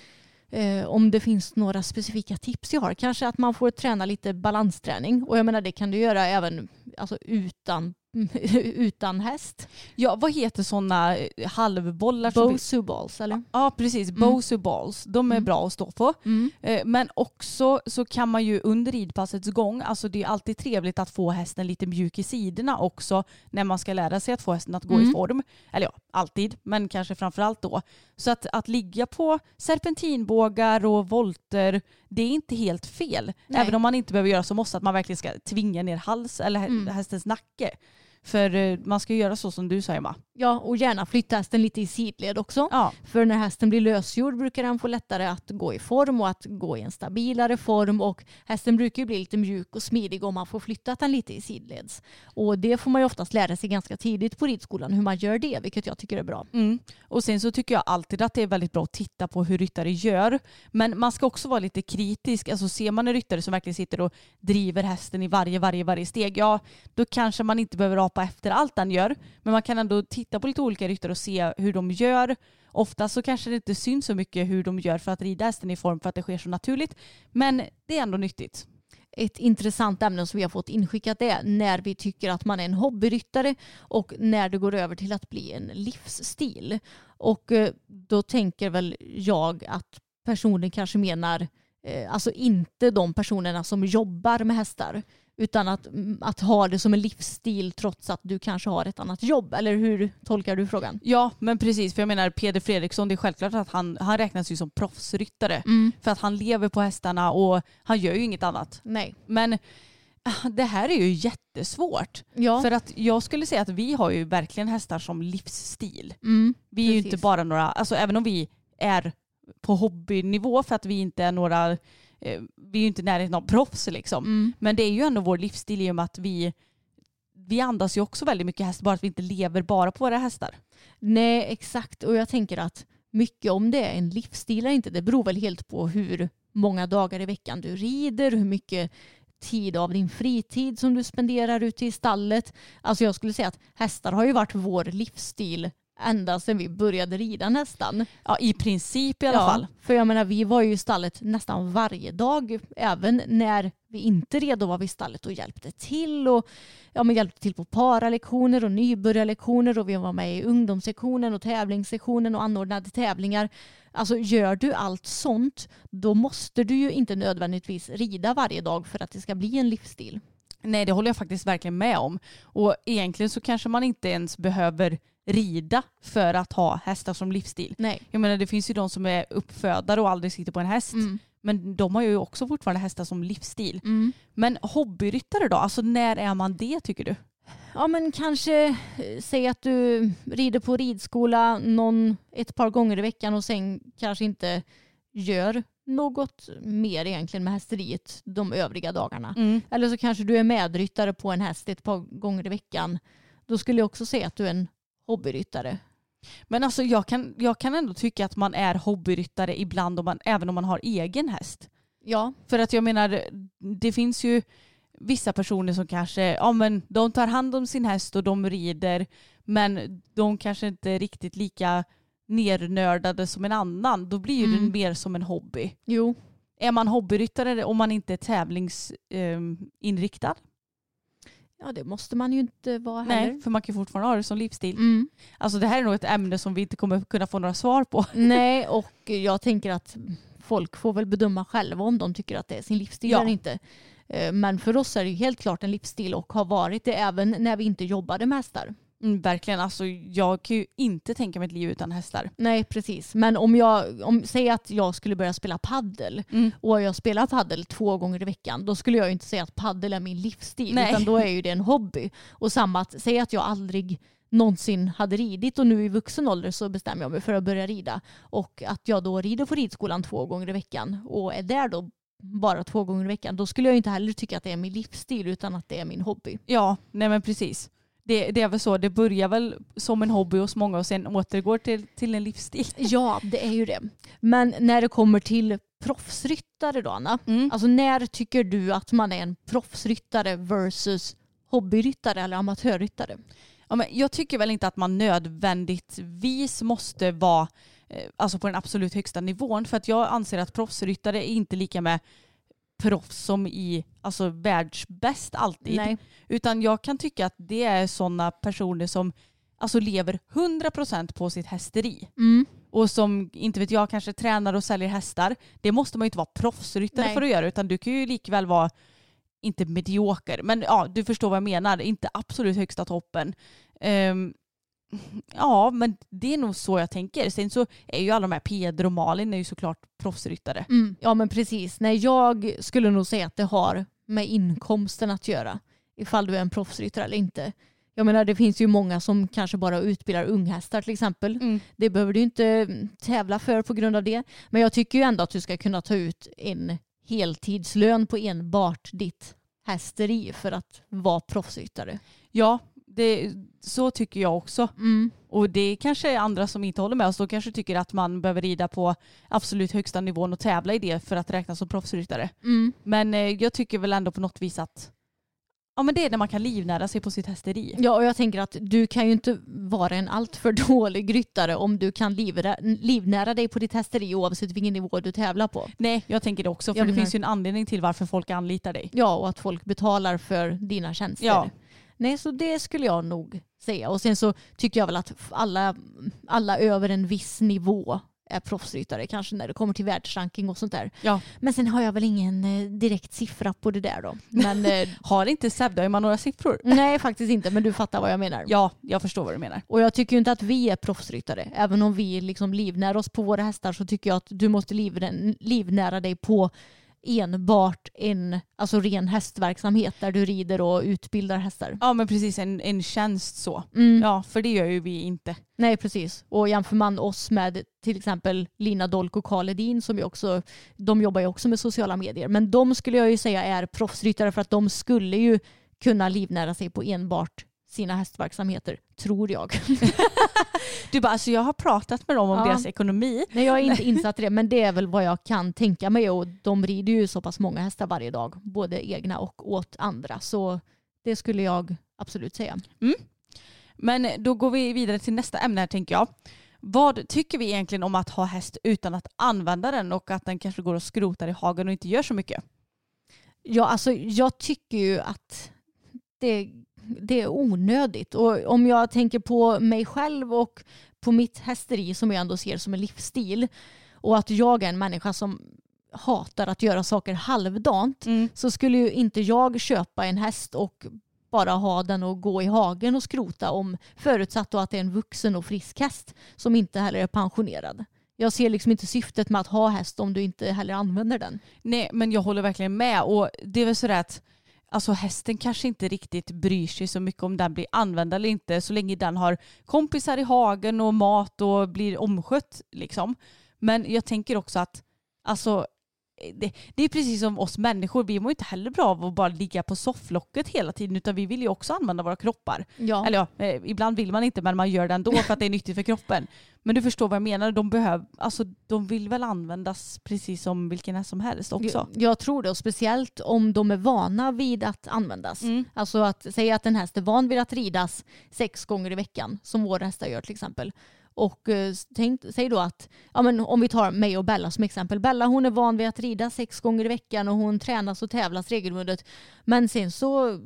eh, om det finns några specifika tips jag har. Kanske att man får träna lite balansträning och jag menar det kan du göra även alltså, utan, <laughs> utan häst. Ja, vad heter sådana halvbollar? som finns? Bosu balls eller? Ja, precis. Mm. Bosu balls. De är Mm. bra att stå på. Mm. Eh, Men också så kan man ju under ridpassets gång, alltså det är alltid trevligt att få hästen lite mjuk i sidorna också när man ska lära sig att få hästen att gå i Mm. form. Eller ja, alltid, men kanske framförallt då. Så att, att ligga på serpentinbågar och volter, det är inte helt fel. Nej. Även om man inte behöver göra så måste att man verkligen ska tvinga ner hals eller Mm. hästens nacke. För eh, man ska göra så som du sa Emma. Ja, och gärna flytta hästen lite i sidled också. Ja. För när hästen blir lösgjord brukar den få lättare att gå i form och att gå i en stabilare form. Och hästen brukar ju bli lite mjuk och smidig om man får flyttat den lite i sidleds. Och det får man ju oftast lära sig ganska tidigt på ridskolan hur man gör det, vilket jag tycker är bra. Mm. Och sen så tycker jag alltid att det är väldigt bra att titta på hur ryttare gör. Men man ska också vara lite kritisk. Alltså ser man en ryttare som verkligen sitter och driver hästen i varje, varje, varje steg, ja då kanske man inte behöver apa efter allt den gör. Men man kan ändå titta på lite olika ryttare och se hur de gör. Ofta så kanske det inte syns så mycket hur de gör för att rida hästen i form för att det sker så naturligt. Men det är ändå nyttigt. Ett intressant ämne som vi har fått inskickat är när vi tycker att man är en hobbyryttare och när det går över till att bli en livsstil. Och eh, då tänker väl jag att personen kanske menar eh, alltså inte de personerna som jobbar med hästar utan att, mm, att ha det som en livsstil trots att du kanske har ett annat jobb. Eller hur tolkar du frågan? Ja, men precis. För jag menar Peder Fredriksson, det är självklart att han, han räknas ju som proffsryttare. För att han lever på hästarna och han gör ju inget annat. Nej. Men ah, det här är ju jättesvårt. Ja. För att jag skulle säga att vi har ju verkligen hästar som livsstil. Mm. Vi är ju Precis. inte bara några, alltså även om vi är på hobbynivå för att vi inte är några, eh, vi är ju inte i närheten av proffs liksom. Mm. Men det är ju ändå vår livsstil i och med att vi, vi andas ju också väldigt mycket häst bara att vi inte lever bara på våra hästar. Nej, exakt. Och jag tänker att mycket om det är en livsstil eller inte, det beror väl helt på hur många dagar i veckan du rider, hur mycket tid av din fritid som du spenderar ute i stallet. Alltså jag skulle säga att hästar har ju varit vår livsstil ända sedan vi började rida nästan. Ja, i princip i alla fall. För jag menar, vi var ju i stallet nästan varje dag. Även när vi inte redo var vi i stallet och hjälpte till. Och, ja, men hjälpte till på paralektioner och nybörjarlektioner och vi var med i ungdomssektionen och tävlingssektionen och anordnade tävlingar. Alltså gör du allt sånt, då måste du ju inte nödvändigtvis rida varje dag för att det ska bli en livsstil. Nej, det håller jag faktiskt verkligen med om. Och egentligen så kanske man inte ens behöver rida för att ha hästar som livsstil. Nej. Jag menar det finns ju de som är uppfödare och aldrig sitter på en häst. Mm. Men de har ju också fortfarande hästar som livsstil. Mm. Men hobbyryttare då? Alltså när är man det tycker du? Ja men kanske eh, säg att du rider på ridskola någon, ett par gånger i veckan och sen kanske inte gör något mer egentligen med hästeriet de övriga dagarna. Eller så kanske du är medryttare på en häst ett par gånger i veckan. Då skulle jag också säga att du är en hobbyryttare. Men alltså jag kan, jag kan ändå tycka att man är hobbyryttare ibland om man, även om man har egen häst. Ja. För att jag menar, det finns ju vissa personer som kanske, ja men de tar hand om sin häst och de rider men de kanske inte är riktigt lika nernördade som en annan. Då blir ju Mm. det mer som en hobby. Jo. Är man hobbyryttare om man inte är tävlingsinriktad? Ja det måste man ju inte vara heller. Nej, för man kan fortfarande ha det som livsstil. Mm. Alltså det här är nog ett ämne som vi inte kommer kunna få några svar på. <laughs> Nej och jag tänker att folk får väl bedöma själva om de tycker att det är sin livsstil Ja. eller inte. Eh, Men för oss är det ju helt klart en livsstil och har varit det även när vi inte jobbade med hästar. Mm, verkligen, alltså jag kan ju inte tänka mig ett liv utan hästar. Nej precis. Men om jag, om, säg att jag skulle börja spela paddel Mm. och jag spelar paddel två gånger i veckan, då skulle jag ju inte säga att paddel är min livsstil, Nej. utan då är ju det en hobby. Och samma att, säg att jag aldrig någonsin hade ridit och nu i vuxen ålder så bestämmer jag mig för att börja rida. Och att jag då rider på ridskolan två gånger i veckan och är där då bara två gånger i veckan, då skulle jag inte heller tycka att det är min livsstil utan att det är min hobby. Ja, nej men precis. Det, det är väl så, det börjar väl som en hobby hos många och sen återgår till, till en livsstil. <laughs> Ja, det är ju det. Men när det kommer till proffsryttare då Anna, Mm. Alltså när tycker du att man är en proffsryttare versus hobbyryttare eller amatörryttare? Ja, men jag tycker väl inte att man nödvändigtvis måste vara eh, alltså på den absolut högsta nivån för att jag anser att proffsryttare är inte lika med proffs som i alltså världsbäst alltid. Nej. Utan jag kan tycka att det är sådana personer som alltså lever 100% på sitt hästeri. Mm. Och som, inte vet jag, kanske tränar och säljer hästar. Det måste man ju inte vara proffsryttare Nej. för att göra utan du kan ju likväl vara, inte medioker, men ja, du förstår vad jag menar. Inte absolut högsta toppen. Ehm, ja, men det är nog så jag tänker. Sen så är ju alla de här Peder och Malin är ju såklart proffsryttare. Mm. Ja men precis. Nej, jag skulle nog säga att det har med inkomsten att göra. Ifall du är en proffsryttare eller inte. Jag menar det finns ju många som kanske bara utbildar unghästar till exempel. Mm. Det behöver du inte tävla för på grund av det. Men jag tycker ju ändå att du ska kunna ta ut en heltidslön på enbart ditt hästeri för att vara proffsryttare. Ja, det, så tycker jag också. Mm. Och det kanske är andra som inte håller med oss. De kanske tycker att man behöver rida på absolut högsta nivån och tävla i det för att räknas som proffsryttare. Mm. Men eh, jag tycker väl ändå på något vis att ja, men det är när man kan livnära sig på sitt hästeri. Ja, och jag tänker att du kan ju inte vara en alltför <laughs> dålig ryttare om du kan livnära, livnära dig på ditt hästeri oavsett vilken nivå du tävlar på. Nej, jag tänker det också. För Jag det finns ju en anledning till varför folk anlitar dig. Ja, och att folk betalar för dina tjänster. Ja. Nej, så det skulle jag nog säga. Och sen så tycker jag väl att alla, alla över en viss nivå är proffsryttare, kanske när det kommer till världsranking och sånt där. Ja. Men sen har jag väl ingen eh, direkt siffra på det där då. Men eh, <laughs> Har inte Sebda man några siffror? nej, faktiskt inte. Men du fattar vad jag menar. Ja, jag förstår vad du menar. Och jag tycker ju inte att vi är proffsryttare. Även om vi liksom livnär oss på våra hästar så tycker jag att du måste livnä- livnära dig på enbart en alltså ren hästverksamhet där du rider och utbildar hästar. Ja, men precis en, en tjänst så. Mm. Ja, för det gör ju vi inte. Nej precis. Och jämför man oss med till exempel Lina Dolk och Karl Edin som ju också, de jobbar ju också med sociala medier. Men de skulle jag ju säga är proffsryttare för att de skulle ju kunna livnära sig på enbart sina hästverksamheter, tror jag. <laughs> Du bara, alltså jag har pratat med dem om Ja. deras ekonomi. Nej, jag är inte insatt i det, men det är väl vad jag kan tänka mig. Och de rider ju så pass många hästar varje dag, både egna och åt andra. Så det skulle jag absolut säga. Men då går vi vidare till nästa ämne här tänker jag. Vad tycker vi egentligen om att ha häst utan att använda den och att den kanske går och skrotar i hagen och inte gör så mycket? Ja, alltså jag tycker ju att det, det är onödigt. Och om jag tänker på mig själv och på mitt hästeri som jag ändå ser som en livsstil och att jag är en människa som hatar att göra saker halvdant så skulle ju inte jag köpa en häst och bara ha den och gå i hagen och skrota om förutsatt då att det är en vuxen och frisk häst som inte heller är pensionerad. Jag ser liksom inte syftet med att ha häst om du inte heller använder den. Nej, men jag håller verkligen med. Och det är väl så att alltså hästen kanske inte riktigt bryr sig så mycket om den blir använd eller inte så länge den har kompisar i hagen och mat och blir omskött. Liksom. Men jag tänker också att alltså, det, det är precis som oss människor, vi mår inte heller bra av att bara ligga på sofflocket hela tiden utan vi vill ju också använda våra kroppar. Ja. Eller ja, eh, ibland vill man inte men man gör det ändå för att det är nyttigt för kroppen. Men du förstår vad jag menar, de, behöv, alltså, de vill väl användas precis som vilken häst som helst också. Jag, jag tror det, och speciellt om de är vana vid att användas. Mm. Alltså att säga att en häst är van vid att ridas sex gånger i veckan, som våra hästar gör till exempel. Och eh, tänk, säg då att, ja, men om vi tar mig och Bella som exempel. Bella hon är van vid att rida sex gånger i veckan och hon tränas och tävlas regelbundet. Men sen så,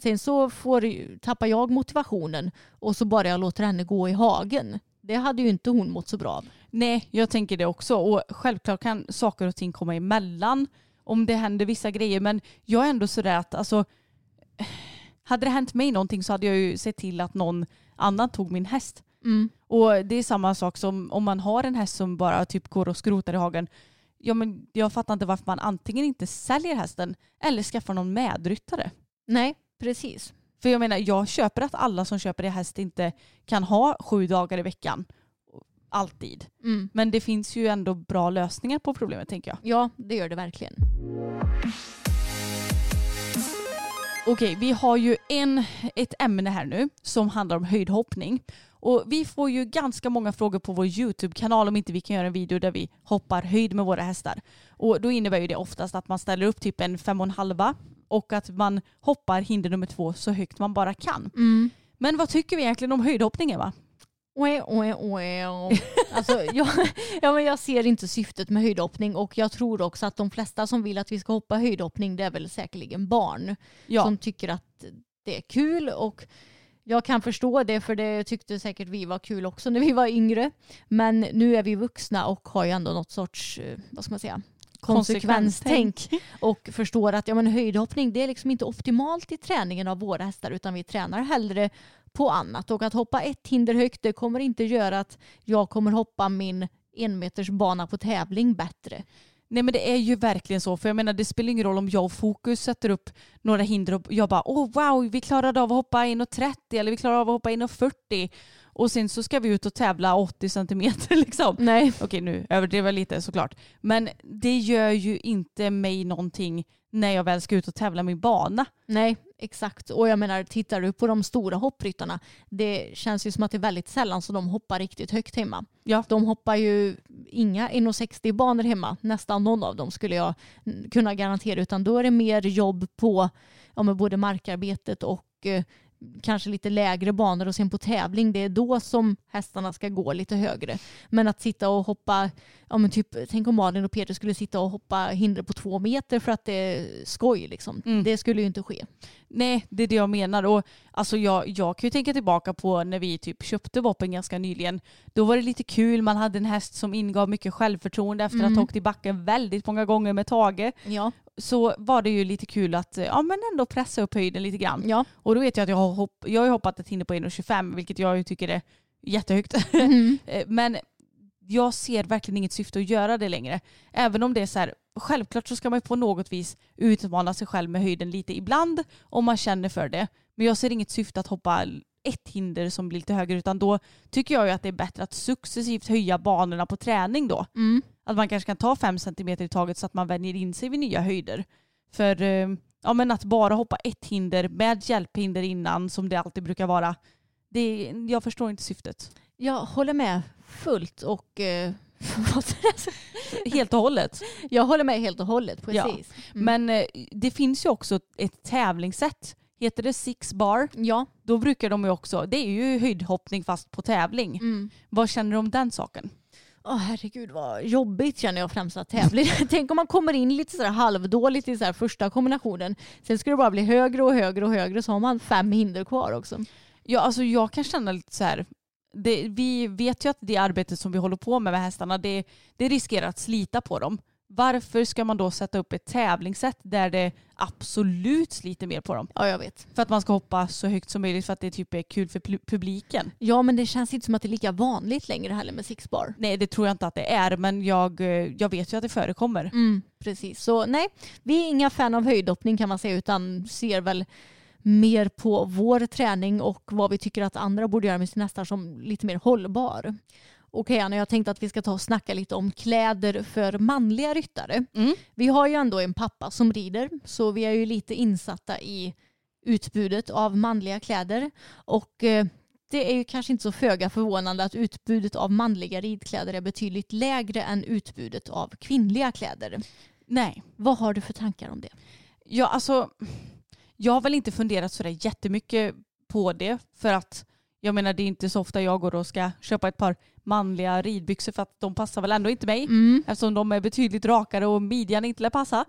sen så får, tappar jag motivationen och så bara jag låter henne gå i hagen. Det hade ju inte hon mått så bra av. Nej, jag tänker det också. Och självklart kan saker och ting komma emellan om det händer vissa grejer. Men jag är ändå sådär att alltså, <sighs> hade det hänt mig någonting så hade jag ju sett till att någon annan tog min häst. Mm. Och det är samma sak som om man har en häst som bara typ går och skrotar i hagen. Ja, men jag fattar inte varför man antingen inte säljer hästen eller skaffar någon medryttare. Nej, precis. För jag menar, jag köper att alla som köper en häst inte kan ha sju dagar i veckan. Alltid. Mm. Men det finns ju ändå bra lösningar på problemet tänker jag. Ja, det gör det verkligen. Okej, vi har ju en, ett ämne här nu som handlar om höjdhoppning. Och vi får ju ganska många frågor på vår YouTube-kanal om inte vi kan göra en video där vi hoppar höjd med våra hästar. Och då innebär ju det oftast att man ställer upp typ en fem och en halva och att man hoppar hinder nummer två så högt man bara kan. Men vad tycker vi egentligen om höjdhoppningen va? Oe, oe, oe. Alltså, jag, <laughs> ja, men jag ser inte syftet med höjdhoppning och jag tror också att de flesta som vill att vi ska hoppa höjdhoppning det är väl säkerligen barn Ja. som tycker att det är kul och jag kan förstå det för det tyckte säkert vi var kul också när vi var yngre. Men nu är vi vuxna och har ju ändå något sorts, eh, vad ska man säga, konsekvenstänk och förstår att ja, men höjdhoppning det är liksom inte optimalt i träningen av våra hästar utan vi tränar hellre på annat och att hoppa ett hinder högt det kommer inte göra att jag kommer hoppa min enmeters bana på tävling bättre. Nej men det är ju verkligen så. För jag menar det spelar ingen roll om jag och Fokus sätter upp några hinder och jag bara åh wow vi klarade av att hoppa 1,30 eller vi klarade av att hoppa 1,40 och sen så ska vi ut och tävla 80 centimeter <laughs> liksom. Nej. Okej nu överdrev jag lite såklart. Men det gör ju inte mig någonting när jag väl ska ut och tävla min bana. Nej, exakt. Och jag menar, tittar du på de stora hoppryttarna, det känns ju som att det är väldigt sällan som de hoppar riktigt högt hemma. Ja. De hoppar ju inga 1,60 banor hemma, nästan någon av dem skulle jag kunna garantera, utan då är det mer jobb på ja, både markarbetet och eh, kanske lite lägre banor och sen på tävling, det är då som hästarna ska gå lite högre. Men att sitta och hoppa, ja men typ, tänk om Malin och Peter skulle sitta och hoppa hinder på två meter för att det är skoj liksom. Mm. Det skulle ju inte ske. Nej, det är det jag menar. Och alltså jag, jag kan ju tänka tillbaka på när vi typ köpte vapen ganska nyligen. Då var det lite kul, man hade en häst som ingav mycket självförtroende efter att ha åkt i backen väldigt många gånger med Tage. Ja. Så var det ju lite kul att eh, ja, men ändå pressa upp höjden lite grann. Ja. Och då vet jag att jag har, hopp, jag har hoppat ett hinder på 1,25 vilket jag tycker är jättehögt. <laughs> Eh, men jag ser verkligen inget syfte att göra det längre. Även om det är så här, självklart så ska man på något vis utmana sig själv med höjden lite ibland om man känner för det. Men jag ser inget syfte att hoppa ett hinder som blir lite högre utan då tycker jag ju att det är bättre att successivt höja banorna på träning då. Mm. Att man kanske kan ta fem centimeter i taget så att man vänjer in sig vid nya höjder. För eh, ja, men att bara hoppa ett hinder med hjälphinder innan som det alltid brukar vara. Det, jag förstår inte syftet. Jag håller med fullt och eh, <laughs> Helt och hållet. jag håller med helt och hållet. Ja. Precis. Men eh, det finns ju också ett tävlingssätt. Heter det six bar? Ja. Då brukar de ju också, det är ju höjdhoppning fast på tävling. Mm. Vad känner du om den saken? Oh, herregud vad jobbigt känner jag främst att tävla. <laughs> Tänk om man kommer in lite sådär halvdåligt i så första kombinationen. Sen ska det bara bli högre och högre och högre så har man fem hinder kvar också. Ja, alltså jag kan känna lite så här. Det, vi vet ju att det arbetet som vi håller på med med hästarna, det, det riskerar att slita på dem. Varför ska man då sätta upp ett tävlingssätt där det absolut sliter mer på dem? Ja jag vet. För att man ska hoppa så högt som möjligt för att det typ är kul för pu- publiken. Ja men det känns inte som att det är lika vanligt längre heller med sixbar. Nej, det tror jag inte att det är, men jag, eh, jag vet ju att det förekommer. Mm, precis, så nej, vi är inga fan av höjdhoppning kan man säga utan ser väl mer på vår träning och vad vi tycker att andra borde göra med sina hästar som lite mer hållbar. Okej Anna, jag tänkte att vi ska ta och snacka lite om kläder för manliga ryttare. Mm. Vi har ju ändå en pappa som rider så vi är ju lite insatta i utbudet av manliga kläder. Och eh, det är ju kanske inte så föga förvånande att utbudet av manliga ridkläder är betydligt lägre än utbudet av kvinnliga kläder. Nej. Vad har du för tankar om det? Ja, alltså, jag har väl inte funderat sådär jättemycket på det för att jag menar det är inte så ofta jag går och ska köpa ett par manliga ridbyxor för att de passar väl ändå inte mig Mm. eftersom de är betydligt rakare och midjan inte lär passa.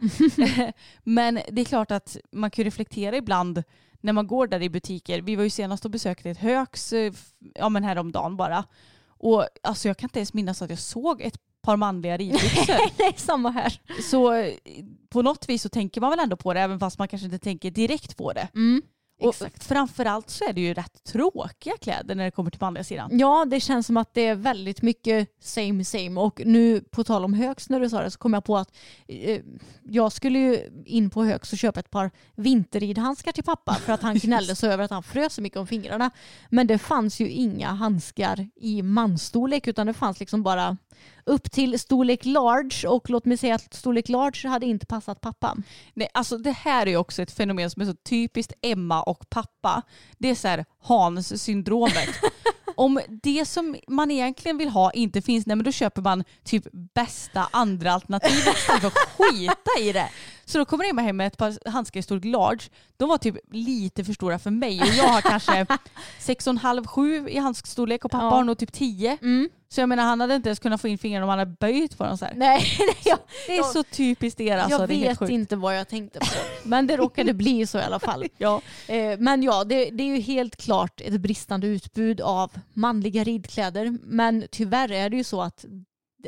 <laughs> Men det är klart att man kan reflektera ibland när man går där i butiker. Vi var ju senast och besökte ett Högs eh, ja, men häromdagen bara. Och alltså, jag kan inte ens minnas att jag såg ett par manliga ridbyxor. <laughs> är samma här. så eh, på något vis så tänker man väl ändå på det även fast man kanske inte tänker direkt på det. Mm. Och Exakt. framförallt så är det ju rätt tråkiga kläder när det kommer till manliga sidan. Ja, det känns som att det är väldigt mycket same same. Och nu på tal om Högs när du sa det så kom jag på att eh, jag skulle ju in på Högs och köpa ett par vinterridhandskar till pappa för att han <laughs> gnällde så över att han frös så mycket om fingrarna. Men det fanns ju inga handskar i mansstorlek utan det fanns liksom bara upp till storlek large och låt mig säga att storlek large hade inte passat pappa. Nej, alltså det här är också ett fenomen som är så typiskt Emma och pappa. Det är så här Hans-syndromet. <laughs> Om det som man egentligen vill ha inte finns, nej men då köper man typ bästa andra alternativet istället för att skita i det. Så då kommer Emma hem med ett par handskar i storlek large. De var typ lite för stora för mig och jag har kanske 6,5-7 i handskstorlek och pappa Ja. har nog typ 10. Så jag menar han hade inte ens kunnat få in fingrarna om han hade böjt på dem så här. Nej, <laughs> jag, Det är så typiskt er alltså. jag vet inte vad jag tänkte på. <laughs> Men det råkade bli så i alla fall. <laughs> Ja. Eh, Men ja, det, det är ju helt klart ett bristande utbud av manliga ridkläder. Men tyvärr är det ju så att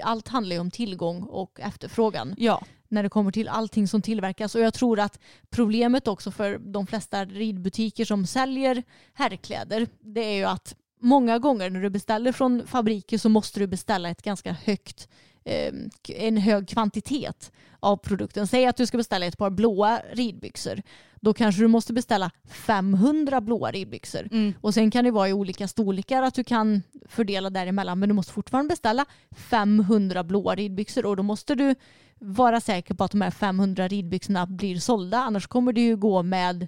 allt handlar ju om tillgång och efterfrågan ja. när det kommer till allting som tillverkas. Och jag tror att problemet också för de flesta ridbutiker som säljer herrkläder det är ju att många gånger när du beställer från fabriker så måste du beställa ett ganska högt eh, en hög kvantitet av produkten. Säg att du ska beställa ett par blåa ridbyxor. Då kanske du måste beställa 500 blåa ridbyxor. Mm. Och sen kan det vara i olika storlekar att du kan fördela däremellan. Men du måste fortfarande beställa 500 blåa ridbyxor och då måste du vara säker på att de här 500 ridbyxorna blir sålda. Annars kommer det ju gå med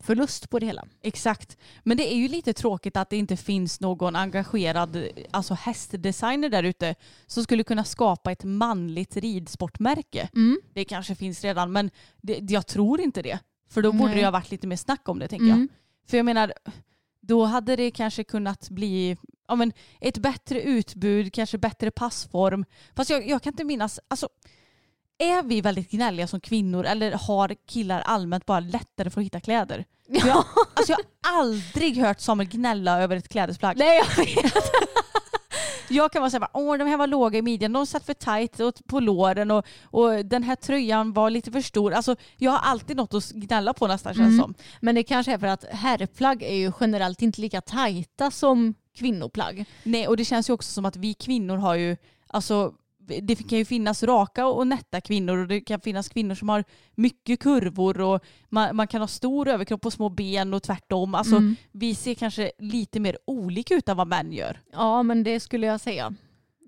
förlust på det hela. Exakt. Men det är ju lite tråkigt att det inte finns någon engagerad alltså hästdesigner där ute som skulle kunna skapa ett manligt ridsportmärke. Det kanske finns redan men det, jag tror inte det. För då borde Nej. det ha varit lite mer snack om det tänker jag. Mm. För jag menar, då hade det kanske kunnat bli ja, men ett bättre utbud, kanske bättre passform. Fast jag, jag kan inte minnas, alltså är vi väldigt gnälliga som kvinnor eller har killar allmänt bara lättare för att hitta kläder? Jag, alltså jag har aldrig hört Samuel gnälla över ett klädesplagg. Nej, jag vet. <laughs> Jag kan vara såhär, åh de här var låga i midjan, de satt för och på låren och, och den här tröjan var lite för stor. Alltså jag har alltid något att gnälla på nästan känns Mm. som. Men det kanske är för att herrplagg är ju generellt inte lika tajta som kvinnoplagg. Nej och det känns ju också som att vi kvinnor har ju, alltså det kan ju finnas raka och nätta kvinnor och det kan finnas kvinnor som har mycket kurvor och man, man kan ha stor överkropp och små ben och tvärtom. Alltså Mm. vi ser kanske lite mer olika ut än vad män gör. Ja, men det skulle jag säga.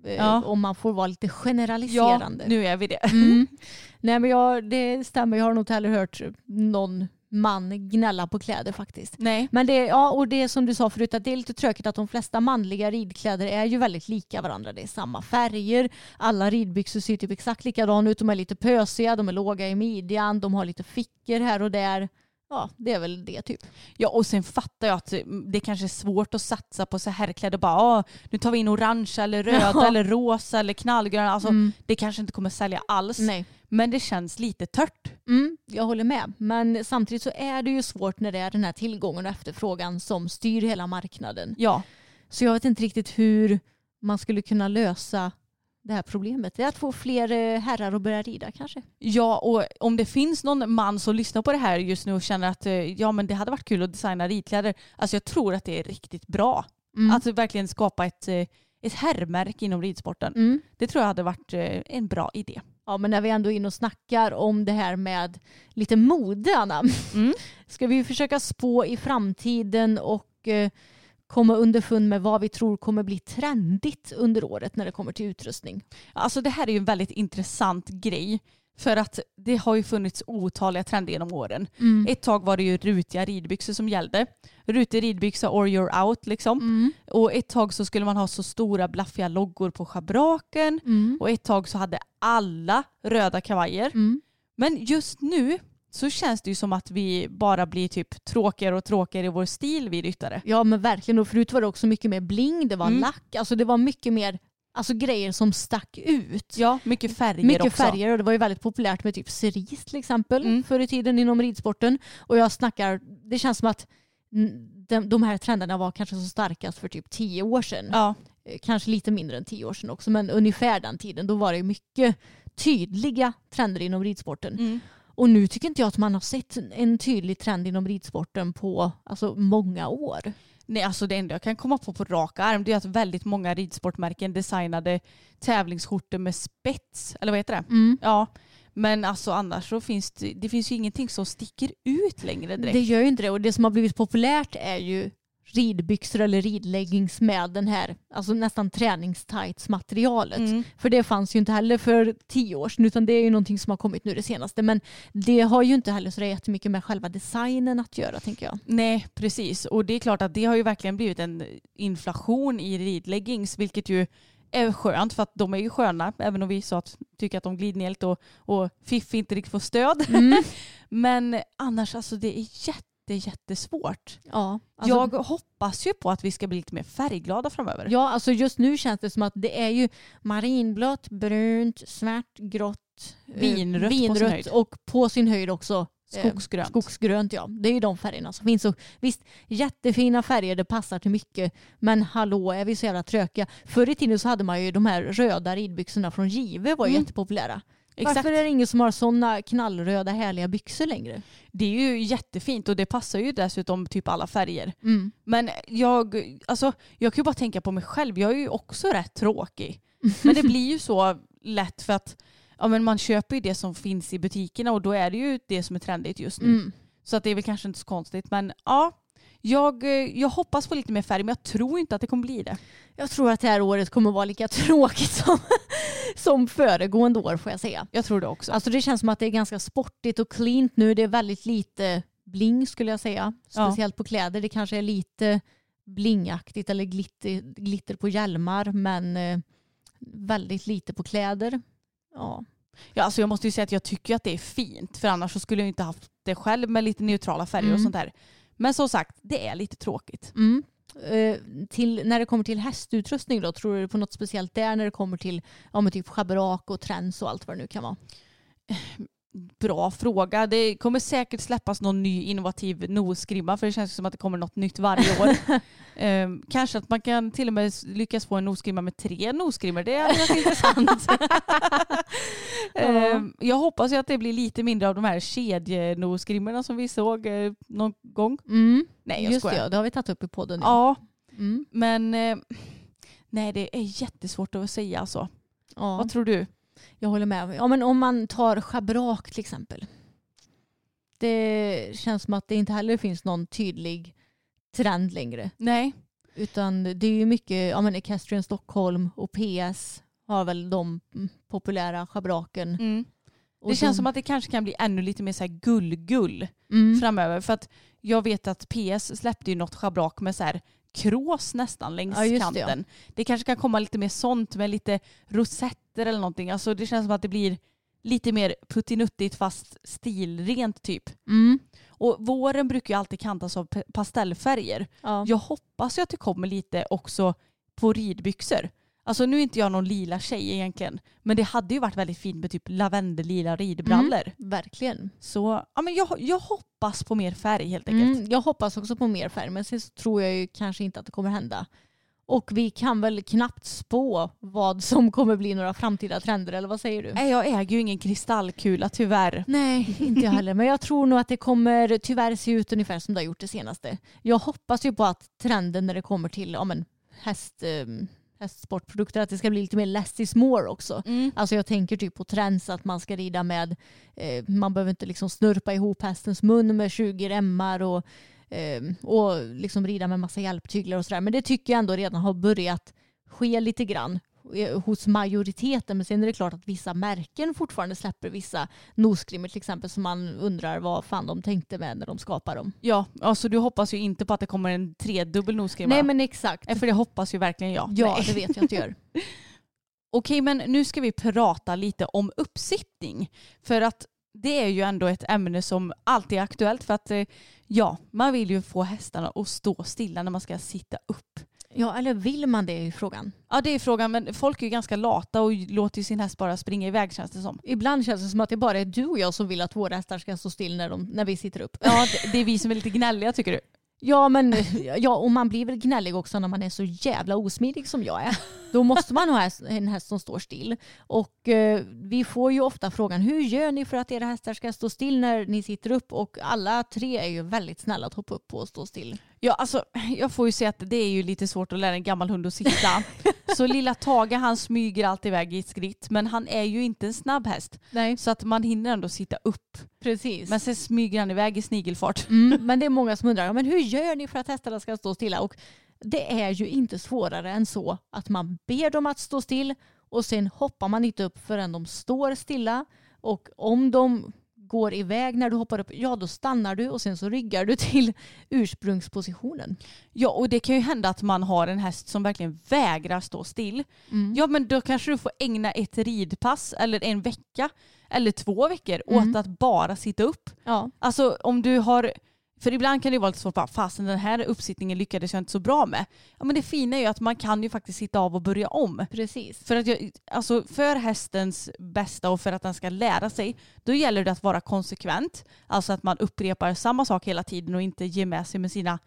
Eh, Ja. Om man får vara lite Ja, generaliserande. nu är vi det. Mm. <laughs> Nej men jag, det stämmer, jag har nog inte heller hört någon man gnälla på kläder faktiskt. Nej. Men det, ja, och det är som du sa förut att det är lite tråkigt att de flesta manliga ridkläder är ju väldigt lika varandra. Det är samma färger, alla ridbyxor ser typ exakt likadana ut. De är lite pösiga, de är låga i midjan, de har lite fickor här och där. Ja, det är väl det typ. Ja och sen fattar jag att det kanske är svårt att satsa på så här kläder bara ah, nu tar vi in orange eller röda <laughs> Ja. eller rosa eller knallgröna. Alltså, Mm. Det kanske inte kommer sälja alls. Nej. Men det känns lite tört. Mm, jag håller med. Men samtidigt så är det ju svårt när det är den här tillgången och efterfrågan som styr hela marknaden. Ja. Så jag vet inte riktigt hur man skulle kunna lösa det här problemet. Det är att få fler eh, herrar att börja rida kanske. Ja, och om det finns någon man som lyssnar på det här just nu och känner att eh, ja, men det hade varit kul att designa ridkläder. Alltså jag tror att det är riktigt bra. Mm. Att verkligen skapa ett, eh, ett herrmärke inom ridsporten. Mm. Det tror jag hade varit en bra idé. Ja, men när vi ändå är inne och snackar om det här med lite mode, Anna, Mm. <laughs> ska vi försöka spå i framtiden och eh, komma underfund med vad vi tror kommer bli trendigt under året när det kommer till utrustning. Alltså det här är ju en väldigt intressant grej. För att det har ju funnits otaliga trender genom åren. Mm. Ett tag var det ju rutiga ridbyxor som gällde. Rutig ridbyxa or you're out liksom. Mm. Och ett tag så skulle man ha så stora blaffiga loggor på schabraken. Mm. Och ett tag så hade alla röda kavajer. Mm. Men just nu så känns det ju som att vi bara blir typ tråkigare och tråkigare i vår stil vi ryttare. Ja men verkligen och förut var det också mycket mer bling, det var Mm. lack, alltså det var mycket mer alltså, grejer som stack ut. Ja, mycket färger Mycket också. färger och det var ju väldigt populärt med typ cerise till exempel Mm. förr i tiden inom ridsporten. Och jag snackar, det känns som att de, de här trenderna var kanske så starkast för typ tio år sedan. Ja, Eh, Kanske lite mindre än tio år sedan också men ungefär den tiden. Då var det mycket tydliga trender inom ridsporten. mm. Och nu tycker inte jag att man har sett en tydlig trend inom ridsporten på alltså, många år. Nej, alltså det enda jag kan komma på på rak arm det är att väldigt många ridsportmärken designade tävlingsskjortor med spets, eller vad heter det? Mm. Ja, men alltså annars så finns det, det finns ju ingenting som sticker ut längre direkt. Det gör ju inte det och det som har blivit populärt är ju ridbyxor eller ridleggings med den här alltså nästan träningstights-materialet. Mm. För det fanns ju inte heller för tio år sedan utan det är ju någonting som har kommit nu det senaste. Men det har ju inte heller så jättemycket med själva designen att göra tänker jag. Nej, precis. Och det är klart att det har ju verkligen blivit en inflation i ridleggings, vilket ju är skönt för att de är ju sköna, även om vi sa att tycker att de glider ner lite och, och Fiffi inte riktigt får stöd. Mm. <laughs> Men annars, alltså det är jätte, jättesvårt. Ja, alltså, jag hoppas ju på att vi ska bli lite mer färgglada framöver. ja, alltså just nu känns det som att det är ju marinblått, brunt, svart, grått, eh, Vinrött på och på sin höjd också eh, Skogsgrönt. Skogsgrönt ja. Det är ju de färgerna som finns. Och visst, jättefina färger, det passar till mycket. Men hallå, är vi så jävla trökiga? Förr i tiden så hade man ju de här röda ridbyxorna från Give var ju Mm. jättepopulära. Exakt. Varför är det ingen som har sådana knallröda härliga byxor längre? Det är ju jättefint och det passar ju dessutom typ alla färger. Mm. Men jag, alltså, jag kan ju bara tänka på mig själv. Jag är ju också rätt tråkig. Men det blir ju så lätt för att ja, men man köper ju det som finns i butikerna och då är det ju det som är trendigt just nu. Mm. Så att det är väl kanske inte så konstigt. Men ja, jag, jag hoppas på lite mer färg men jag tror inte att det kommer bli det. Jag tror att det här året kommer vara lika <laughs> tråkigt som, som föregående år får jag säga. Jag tror det också. Alltså det känns som att det är ganska sportigt och cleant nu. Det är väldigt lite bling skulle jag säga. Ja. Speciellt på kläder. Det kanske är lite blingaktigt eller glitter, glitter på hjälmar men eh, väldigt lite på kläder. Ja. Ja, alltså jag måste ju säga att jag tycker att det är fint för annars skulle jag inte haft det själv med lite neutrala färger och Mm. sånt där. Men som sagt, det är lite tråkigt. Mm. Eh, till, när det kommer till hästutrustning då, tror du på något speciellt där när det kommer till ja, men typ schabrak och träns och allt vad det nu kan vara? Eh, Bra fråga. Det kommer säkert släppas någon ny innovativ nosgrimma för det känns som att det kommer något nytt varje år. <laughs> Ehm, kanske att man kan till och med lyckas få en nosgrimma med tre nosgrimmor. Det är ganska <laughs> intressant. <laughs> Ehm, jag hoppas ju att det blir lite mindre av de här kedjenosgrimmorna som vi såg eh, någon gång. Mm. Nej, jag Just skojar. det, det har vi tagit upp i podden. Ja, Mm. men eh, nej det är jättesvårt att säga alltså. ja. Vad tror du? Jag håller med. Ja, men om man tar schabrak till exempel. Det känns som att det inte heller finns någon tydlig trend längre. Nej. Utan det är ju mycket, ja men Equestrian Stockholm och PS har väl de populära schabraken. Mm. Det känns som att det kanske kan bli ännu lite mer så här gull-gull mm. framöver. För att jag vet att PS släppte ju något schabrak med så här krås nästan längs Ja, just det, ja. kanten. Det, kanske kan komma lite mer sånt med lite rosetter eller någonting. Alltså det känns som att det blir lite mer puttinuttigt fast stilrent typ. Mm. Och våren brukar ju alltid kantas av pastellfärger. Ja. Jag hoppas ju att det kommer lite också på ridbyxor. Alltså nu är inte jag någon lila tjej egentligen. Men det hade ju varit väldigt fint med typ lavendellila ridbrallor. Verkligen. Så ja, men jag, jag hoppas på mer färg helt enkelt. Mm. Jag hoppas också på mer färg men sen så tror jag ju kanske inte att det kommer hända. Och vi kan väl knappt spå vad som kommer bli några framtida trender eller vad säger du? Nej, jag äger ju ingen kristallkula tyvärr. Nej, inte jag heller. Men jag tror nog att det kommer tyvärr se ut ungefär som det har gjort det senaste. Jag hoppas ju på att trenden när det kommer till ja, men, häst, eh, hästsportprodukter att det ska bli lite mer less is more också. Mm. Alltså jag tänker typ på trends att man ska rida med, eh, man behöver inte liksom snurpa ihop hästens mun med 20 remmar och och liksom rida med massa hjälptyglar och sådär. Men det tycker jag ändå redan har börjat ske lite grann eh, hos majoriteten. Men sen är det klart att vissa märken fortfarande släpper vissa nosgrimmor till exempel som man undrar vad fan de tänkte med när de skapar dem. Ja, alltså du hoppas ju inte på att det kommer en tredubbel nosgrimma. Nej men exakt. Eh, För det hoppas ju verkligen jag. Ja Nej. det vet jag att du gör. <laughs> Okej, men nu ska vi prata lite om uppsittning. För att det är ju ändå ett ämne som alltid är aktuellt för att eh, ja, man vill ju få hästarna att stå stilla när man ska sitta upp. Ja eller vill man det i frågan? Ja det är frågan, men folk är ju ganska lata och låter ju sin häst bara springa iväg känns det som. Ibland känns det som att det bara är du och jag som vill att våra hästar ska stå still när, de, när vi sitter upp. Ja, det, det är vi som är lite gnälliga tycker du? Ja, men ja, och man blir väl gnällig också när man är så jävla osmidig som jag är. Då måste man ha en häst som står still. Och eh, vi får ju ofta frågan hur gör ni för att era hästar ska stå still när ni sitter upp? Och alla tre är ju väldigt snälla att hoppa upp på och stå still. Ja, alltså jag får ju säga att det är ju lite svårt att lära en gammal hund att sitta. Så lilla Tage han smyger alltid iväg i ett skritt, men han är ju inte en snabb häst. Nej, Så att man hinner ändå sitta upp. precis. Men sen smyger han iväg i snigelfart. Mm, men det är många som undrar, men hur gör ni för att hästarna ska stå stilla? Och det är ju inte svårare än så att man ber dem att stå still och sen hoppar man inte upp förrän de står stilla. Och om de går iväg när du hoppar upp, ja då stannar du och sen så ryggar du till <laughs> ursprungspositionen. Ja, och det kan ju hända att man har en häst som verkligen vägrar stå still. Ja, men då kanske du får ägna ett ridpass eller en vecka eller två veckor åt att bara sitta upp. Ja, Alltså om du har, för ibland kan det vara lite svårt, bara, fasen den här uppsittningen lyckades jag inte så bra med. Ja men det fina är ju att man kan ju faktiskt sitta av och börja om. precis. För, att jag, alltså för hästens bästa och för att den ska lära sig, då gäller det att vara konsekvent. Alltså att man upprepar samma sak hela tiden och inte ger med sig med sina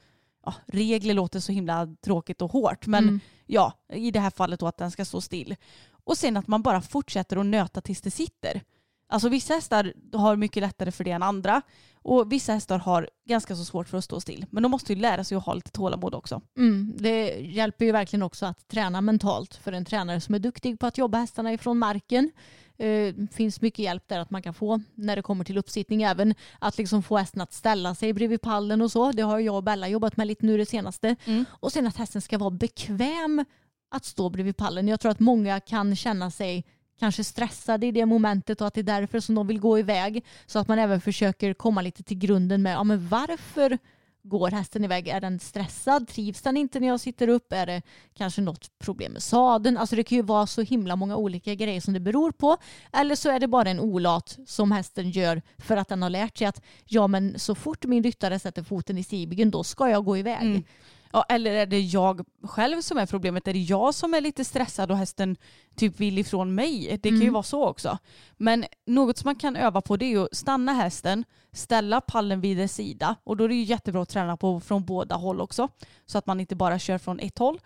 ja, regler låter så himla tråkigt och hårt. Men Mm. ja, i det här fallet då att den ska stå still. Och sen att man bara fortsätter att nöta tills det sitter. Alltså vissa hästar har mycket lättare för det än andra. Och vissa hästar har ganska så svårt för att stå still. Men de måste ju lära sig att ha lite tålamod också. Mm, det hjälper ju verkligen också att träna mentalt för en tränare som är duktig på att jobba hästarna ifrån marken. Det finns mycket hjälp där att man kan få när det kommer till uppsittning. Även att liksom få hästen att ställa sig bredvid pallen och så. Det har jag och Bella jobbat med lite nu det senaste. Och sen att hästen ska vara bekväm att stå bredvid pallen. Jag tror att många kan känna sig kanske stressade i det momentet och att det är därför som de vill gå iväg. Så att man även försöker komma lite till grunden med ja, men varför går hästen iväg? Är den stressad? Trivs den inte när jag sitter upp? Är det kanske något problem med sadeln? Alltså det kan ju vara så himla många olika grejer som det beror på. Eller så är det bara en olat som hästen gör för att den har lärt sig att ja men så fort min ryttare sätter foten i stigbygeln då ska jag gå iväg. Mm. Ja, eller är det jag själv som är problemet? Är det jag som är lite stressad och hästen typ vill ifrån mig? Det kan ju Mm. vara så också. Men något som man kan öva på det är att stanna hästen, ställa pallen vid dess sida och då är det ju jättebra att träna på från båda håll också. Så att man inte bara kör från ett håll.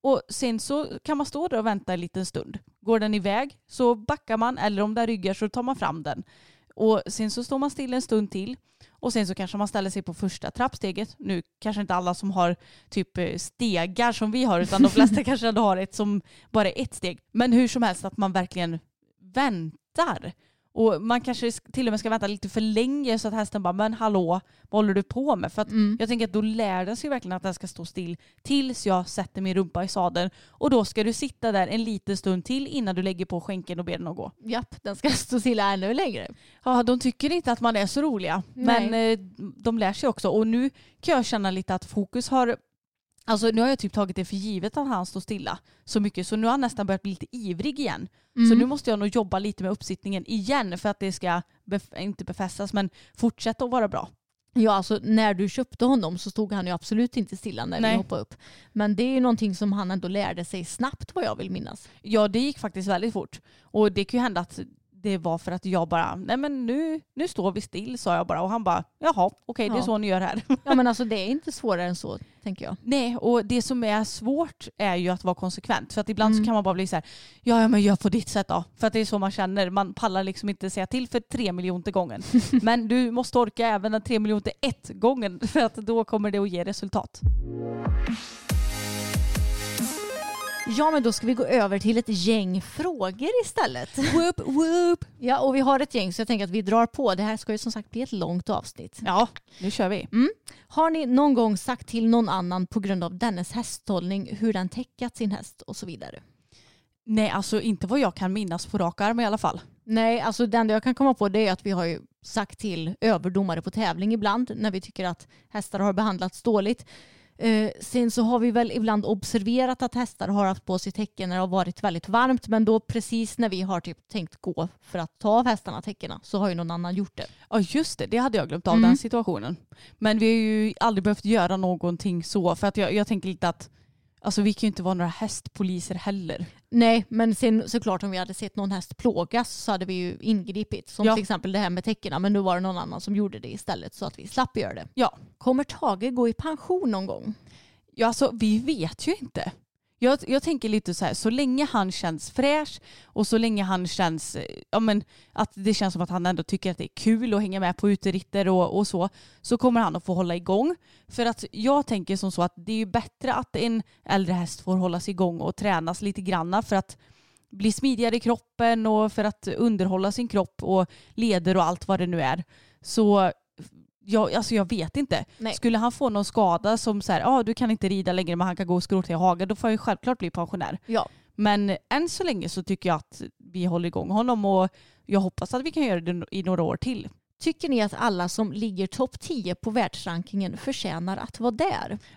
Och sen så kan man stå där och vänta en liten stund. Går den iväg så backar man eller om den ryggar så tar man fram den. Och sen så står man still en stund till och sen så kanske man ställer sig på första trappsteget. Nu kanske inte alla som har typ eh, stegar som vi har utan de <laughs> flesta kanske ändå har ett som bara är ett steg. Men hur som helst att man verkligen väntar. Och man kanske sk- till och med ska vänta lite för länge så att hästen bara men hallå vad håller du på med? För att Mm. jag tänker att då lär den sig verkligen att den ska stå still tills jag sätter min rumpa i sadeln och då ska du sitta där en liten stund till innan du lägger på skänken och ber den att gå. Japp, den ska <laughs> stå stilla ännu längre. Ja, de tycker inte att man är så roliga. Nej. Men eh, de lär sig också. Och nu kan jag känna lite att fokus har... Alltså nu har jag typ tagit det för givet att han står stilla så mycket. Så nu har han nästan börjat bli lite ivrig igen. Mm. Så nu måste jag nog jobba lite med uppsittningen igen för att det ska, bef- inte befästas, men fortsätta att vara bra. Ja, alltså när du köpte honom så stod han ju absolut inte stilla när Nej. vi hoppade upp. Men det är ju någonting som han ändå lärde sig snabbt vad jag vill minnas. Ja, det gick faktiskt väldigt fort. Och det kan ju hända att det var för att jag bara, nej men nu, nu står vi still sa jag bara. Och han bara, jaha, okej det är Ja. så ni gör här. Ja men alltså det är inte svårare än så tänker jag. Nej, och det som är svårt är ju att vara konsekvent. För att ibland Mm. så kan man bara bli så här, ja, ja men gör på ditt sätt då. För att det är så man känner. Man pallar liksom inte säga till för tre miljoner gången. <laughs> men du måste orka även den tre miljoner ett gången för att då kommer det att ge resultat. Ja men då ska vi gå över till ett gäng frågor istället. Whoop, whoop. Ja och vi har ett gäng så jag tänker att vi drar på. Det här ska ju som sagt bli ett långt avsnitt. Ja, nu kör vi. Har ni någon gång sagt till någon annan på grund av dennes hästhållning hur den täckat sin häst och så vidare? Nej, alltså inte vad jag kan minnas på rak arm i alla fall. Nej, alltså det enda jag kan komma på det är att vi har ju sagt till överdomare på tävling ibland när vi tycker att hästar har behandlats dåligt. Eh, sen så har vi väl ibland observerat att hästar har haft på sig täcken när det har varit väldigt varmt men då precis när vi har typ tänkt gå för att ta av hästarna täckena så har ju någon annan gjort det. Ja just det, det hade jag glömt av Mm. den situationen. Men vi har ju aldrig behövt göra någonting så för att jag, jag tänker lite att alltså, vi kan ju inte vara några hästpoliser heller. Nej, men sen såklart om vi hade sett någon häst plågas så hade vi ju ingripit. Som Ja. till exempel det här med täckena men nu var det någon annan som gjorde det istället så att vi slapp göra det. Ja. Kommer Tage gå i pension någon gång? Ja, alltså vi vet ju inte. Jag, jag tänker lite så här, så länge han känns fräsch och så länge han känns, eh, ja men att det känns som att han ändå tycker att det är kul att hänga med på uteritter och, och så, så kommer han att få hålla igång. För att jag tänker som så att det är ju bättre att en äldre häst får hållas igång och tränas lite granna för att bli smidigare i kroppen och för att underhålla sin kropp och leder och allt vad det nu är. Så jag, alltså jag vet inte. Nej. Skulle han få någon skada som så här, ah, du kan inte rida längre men han kan gå och skrota i hagen, då får han ju självklart bli pensionär. Ja. Men än så länge så tycker jag att vi håller igång honom och jag hoppas att vi kan göra det i några år till. Tycker ni att alla som ligger topp 10 på världsrankingen förtjänar att vara där? <laughs>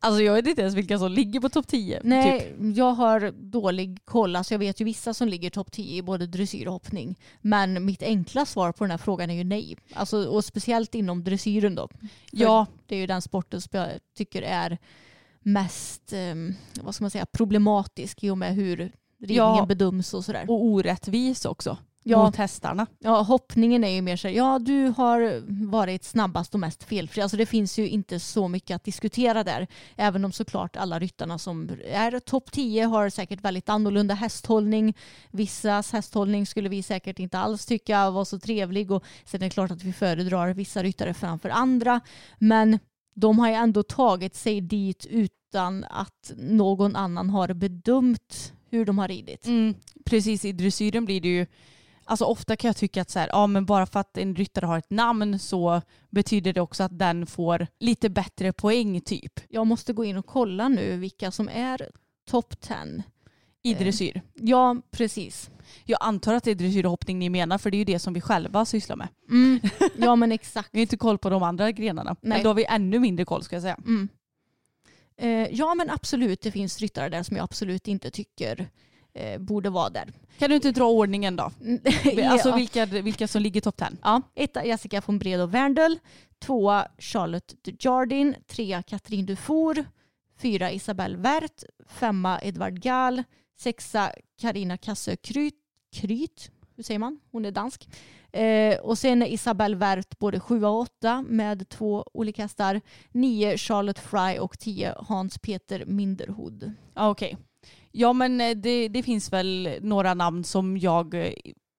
Alltså jag vet inte ens vilka som ligger på topp 10. Nej, Typ. jag har dålig koll. Alltså jag vet ju vissa som ligger topp 10 i både dressyr och hoppning. Men mitt enkla svar på den här frågan är ju nej. Alltså, och speciellt inom dressyren då. Ja, Det är ju den sporten som jag tycker är mest eh, vad ska man säga, problematisk i och med hur ridningen Ja. bedöms och sådär. och orättvis också. Ja. Mot hästarna. Ja, hoppningen är ju mer så här, ja du har varit snabbast och mest felfri. Alltså det finns ju inte så mycket att diskutera där. Även om såklart alla ryttarna som är topp 10 har säkert väldigt annorlunda hästhållning. Vissas hästhållning skulle vi säkert inte alls tycka var så trevlig och sen är det klart att vi föredrar vissa ryttare framför andra. Men de har ju ändå tagit sig dit utan att någon annan har bedömt hur de har ridit. Mm, precis, i dressyren blir det ju Alltså ofta kan jag tycka att så här, ja, men bara för att en ryttare har ett namn så betyder det också att den får lite bättre poäng typ Jag måste gå in och kolla nu vilka som är topp 10. i Eh. dressyr. Ja, precis. Jag antar att det är dressyrhoppning ni menar för det är ju det som vi själva sysslar med. Mm. <laughs> Ja, men exakt. Vi har inte koll på de andra grenarna. Nej. Men då har vi ännu mindre koll ska jag säga. Mm. Eh, ja, men absolut. Det finns ryttare där som jag absolut inte tycker eh, borde vara där. Kan du inte dra ordningen då? <laughs> Alltså ja. vilka, vilka som ligger topp 10? Ja, etta Jessica von Bredow Werndl, tvåa Charlotte Jardin, trea Katrin Dufour, fyra Isabelle Wert, femma Edvard Gall, sexa Karina Kassö Kryt, Kryt, hur säger man? Hon är dansk. Eh, och sen är Isabelle Wert både sjua och åtta med två olika hästar, nio Charlotte Fry och tio Hans Peter Minderhod. Ja, Okej. Ja men eh, det, det finns väl några namn som jag eh,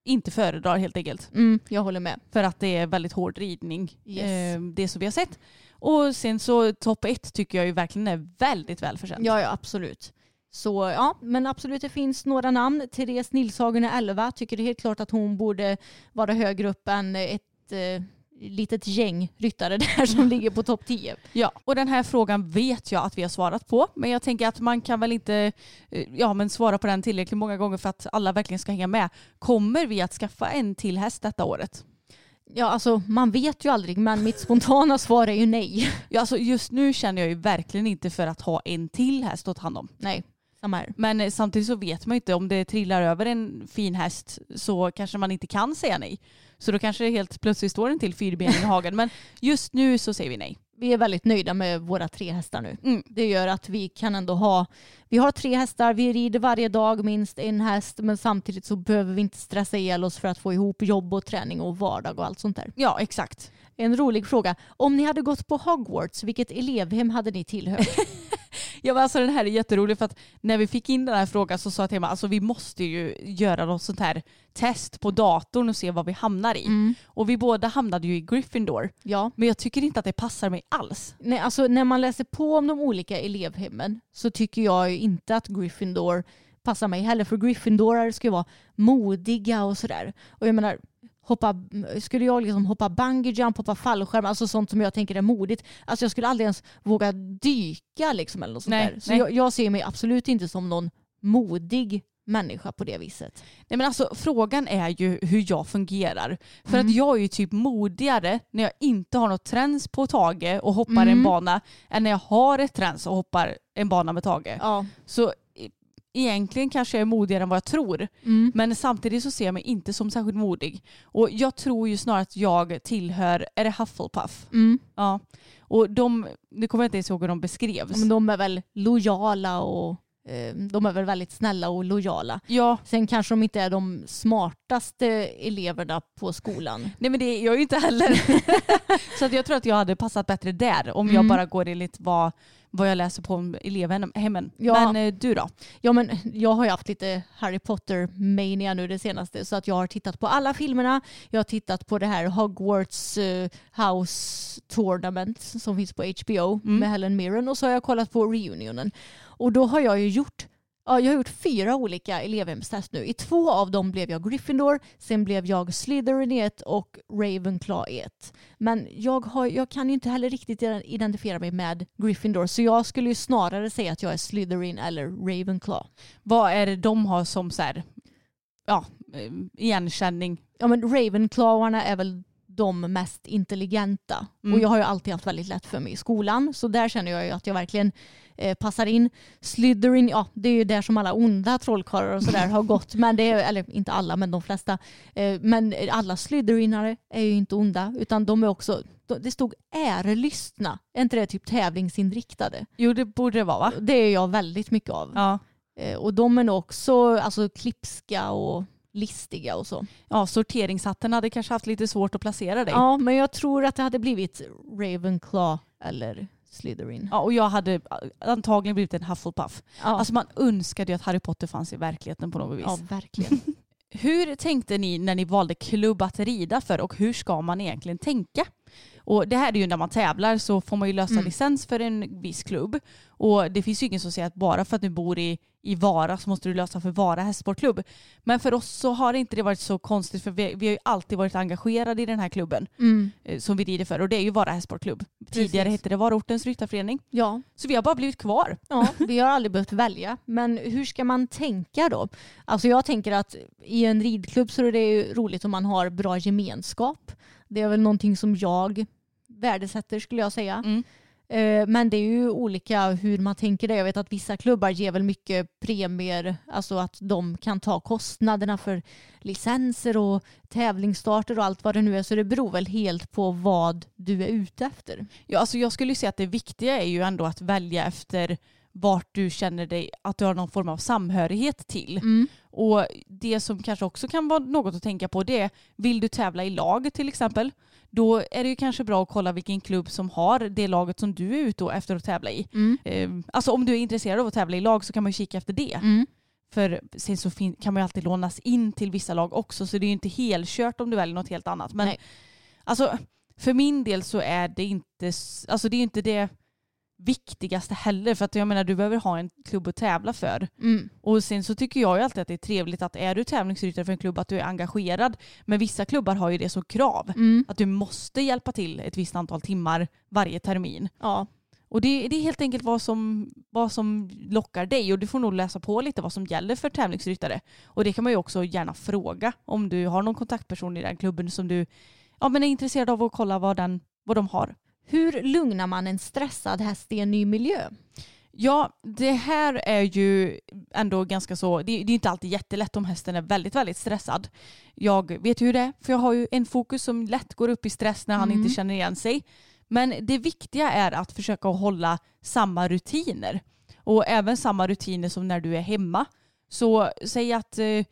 inte föredrar helt enkelt. Mm, jag håller med. För att det är väldigt hård ridning. Yes. Eh, det som vi har sett. Och sen så topp ett tycker jag ju verkligen är väldigt välförtjänt. Ja, ja absolut. Så ja, men absolut det finns några namn. Therese Nilshagen är 11. Tycker det är helt klart att hon borde vara högre upp än ett eh, litet gäng ryttare <laughs> där som ligger på topp 10. Ja, och den här frågan vet jag att vi har svarat på. Men jag tänker att man kan väl inte eh, ja, men svara på den tillräckligt många gånger för att alla verkligen ska hänga med. Kommer vi att skaffa en till häst detta året? Ja, alltså man vet ju aldrig, men mitt spontana svar är ju nej. Ja, alltså just nu känner jag ju verkligen inte för att ha en till häst att ta hand om. Nej, samma. Men eh, samtidigt så vet man ju inte om det trillar över en fin häst så kanske man inte kan säga nej. Så då kanske det helt plötsligt står en till fyrbening i <laughs> hagen. Men just nu så säger vi nej. Vi är väldigt nöjda med våra tre hästar nu. Mm. Det gör att vi kan ändå ha, vi har tre hästar, vi rider varje dag minst en häst, men samtidigt så behöver vi inte stressa ihjäl oss för att få ihop jobb och träning och vardag och allt sånt där. Ja, exakt. En rolig fråga. Om ni hade gått på Hogwarts, vilket elevhem hade ni tillhört? <laughs> Ja, men alltså den här är jätterolig för att när vi fick in den här frågan så sa jag till mig alltså vi måste ju göra något sånt här test på datorn och se vad vi hamnar i. Mm. Och vi båda hamnade ju i Gryffindor. Ja. Men jag tycker inte att det passar mig alls. Nej, alltså, när man läser på om de olika elevhemmen så tycker jag ju inte att Gryffindor passar mig heller. För Gryffindorar ska ju vara modiga och sådär. Och jag menar, hoppa, skulle jag liksom hoppa bungee jump, hoppa fallskärm, alltså sånt som jag tänker är modigt. Alltså jag skulle aldrig ens våga dyka liksom eller något sånt Nej, där. Så jag, jag ser mig absolut inte som någon modig människa på det viset. Nej men alltså frågan är ju hur jag fungerar. För Mm. att jag är ju typ modigare när jag inte har något träns på Tage och hoppar Mm. en bana än när jag har ett träns och hoppar en bana med Tage. Ja. Så egentligen kanske jag är modigare än vad jag tror. Mm. Men samtidigt så ser jag mig inte som särskilt modig. Och jag tror ju snarare att jag tillhör, är det Hufflepuff? Mm. Ja. Och de, nu kommer jag inte ens ihåg hur de beskrevs. Men de är väl lojala och eh, de är väl väldigt snälla och lojala. Ja, Sen kanske de inte är de smartaste eleverna på skolan. nej men det är jag ju inte heller. <laughs> <laughs> så att jag tror att jag hade passat bättre där om jag Mm. bara går enligt vad, vad jag läser på om elevhemmen. Ja. Men eh, du då? Ja men jag har ju haft lite Harry Potter mania nu det senaste så att jag har tittat på alla filmerna. Jag har tittat på det här Hogwarts eh, House Tournament som finns på HBO Mm. med Helen Mirren och så har jag kollat på reunionen. Och då har jag ju gjort Ja, jag har gjort fyra olika elevhemstest nu. I två av dem blev jag Gryffindor, sen blev jag Slytherin i ett och Ravenclaw i ett. Men jag, har, jag kan ju inte heller riktigt identifiera mig med Gryffindor så jag skulle ju snarare säga att jag är Slytherin eller Ravenclaw. Vad är det de har som så här, ja, eh, igenkänning? Ja men Ravenclawarna är väl de mest intelligenta. Mm. Och jag har ju alltid haft väldigt lätt för mig i skolan. Så där känner jag ju att jag verkligen eh, passar in. Slytherin, ja det är ju där som alla onda trollkarlar och sådär har gått. Men det är, eller inte alla men de flesta. Eh, men alla Slytherinare är ju inte onda. Utan de är också, de- det stod ärelystna. Är inte det typ tävlingsinriktade? Jo det borde det vara va? Det är jag väldigt mycket av. Ja. Eh, och de är nog också alltså, klipska och listiga och så. ja, sorteringshatten hade kanske haft lite svårt att placera dig. Ja, men jag tror att det hade blivit Ravenclaw eller Slytherin. Ja, och jag hade antagligen blivit en Hufflepuff. Ja, Alltså man önskade ju att Harry Potter fanns i verkligheten på något vis. ja verkligen. <laughs> Hur tänkte ni när ni valde klubb att rida för och hur ska man egentligen tänka? Och det här är ju när man tävlar så får man ju lösa Mm. licens för en viss klubb. Och det finns ju ingen som säger att bara för att du bor i, i Vara så måste du lösa för Vara hästsportklubb. Men för oss så har inte det varit så konstigt för vi, vi har ju alltid varit engagerade i den här klubben Mm. eh, som vi rider för och det är ju Vara hästsportklubb. Tidigare hette det Varaortens ryttarförening. Ja, Så vi har bara blivit kvar. ja, vi har aldrig behövt välja. Men hur ska man tänka då? Alltså jag tänker att i en ridklubb så är det ju roligt om man har bra gemenskap. Det är väl någonting som jag värdesätter skulle jag säga. Mm. Eh, Men det är ju olika hur man tänker det. Jag vet att vissa klubbar ger väl mycket premier, alltså att de kan ta kostnaderna för licenser och tävlingsstarter och allt vad det nu är. Så det beror väl helt på vad du är ute efter. Ja, alltså jag skulle säga att det viktiga är ju ändå att välja efter vart du känner dig att du har någon form av samhörighet till. Och det som kanske också kan vara något att tänka på det är, vill du tävla i lag till exempel, då är det ju kanske bra att kolla vilken klubb som har det laget som du är ute och efter att tävla i. Eh, Alltså om du är intresserad av att tävla i lag så kan man ju kika efter det. För sen så kan man ju alltid lånas in till vissa lag också så det är ju inte helkört om du väljer något helt annat. Men Nej. alltså för min del så är det inte, alltså det är inte det viktigaste heller för att jag menar du behöver ha en klubb att tävla för. Mm. Och sen så tycker jag ju alltid att det är trevligt att är du tävlingsryttare för en klubb att du är engagerad. Men vissa klubbar har ju det som krav. Mm. Att du måste hjälpa till ett visst antal timmar varje termin. Ja. Och det, det är helt enkelt vad som, vad som lockar dig och du får nog läsa på lite vad som gäller för tävlingsryttare. Och det kan man ju också gärna fråga om du har någon kontaktperson i den klubben som du ja, men är intresserad av att kolla vad, den, vad de har. Hur lugnar man en stressad häst i en ny miljö? Ja, det här är ju ändå ganska så, det, det är inte alltid jättelätt om hästen är väldigt, väldigt stressad. Jag vet ju hur det är, för jag har ju en fokus som lätt går upp i stress när han Mm. inte känner igen sig. Men det viktiga är att försöka hålla samma rutiner. Och även samma rutiner som när du är hemma. Så säg att eh,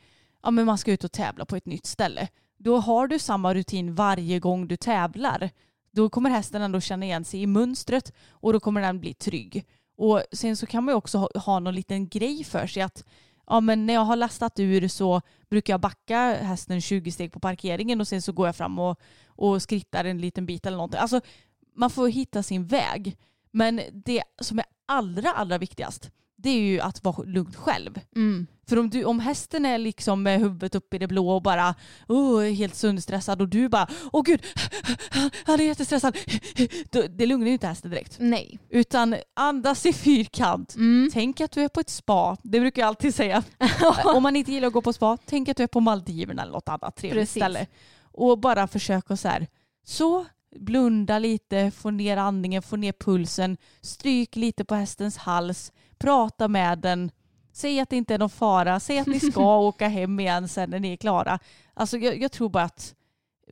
ja, men man ska ut och tävla på ett nytt ställe. Då har du samma rutin varje gång du tävlar. Då kommer hästen ändå känna igen sig i mönstret och då kommer den bli trygg. Och sen så kan man ju också ha, ha någon liten grej för sig att ja, men när jag har lastat ur så brukar jag backa hästen 20 steg på parkeringen och sen så går jag fram och, och skrittar en liten bit eller någonting. Alltså man får hitta sin väg. Men det som är allra, allra viktigast det är ju att vara lugn själv. Mm. För om, du, om hästen är liksom med huvudet upp i det blå och bara oh, helt sönderstressad och du bara åh gud, <laughs> han är jättestressad. <laughs> Det lugnar ju inte hästen direkt. Nej. Utan andas i fyrkant. Mm. Tänk att du är på ett spa. Det brukar jag alltid säga. <laughs> om man inte gillar att gå på spa, tänk att du är på Maldiverna eller något annat trevligt Precis. ställe. Och bara försöka så här, så blunda lite, få ner andningen, få ner pulsen, stryk lite på hästens hals, prata med den, säg att det inte är någon fara, säg att ni ska <laughs> åka hem igen sen när ni är klara. Alltså jag, jag tror bara att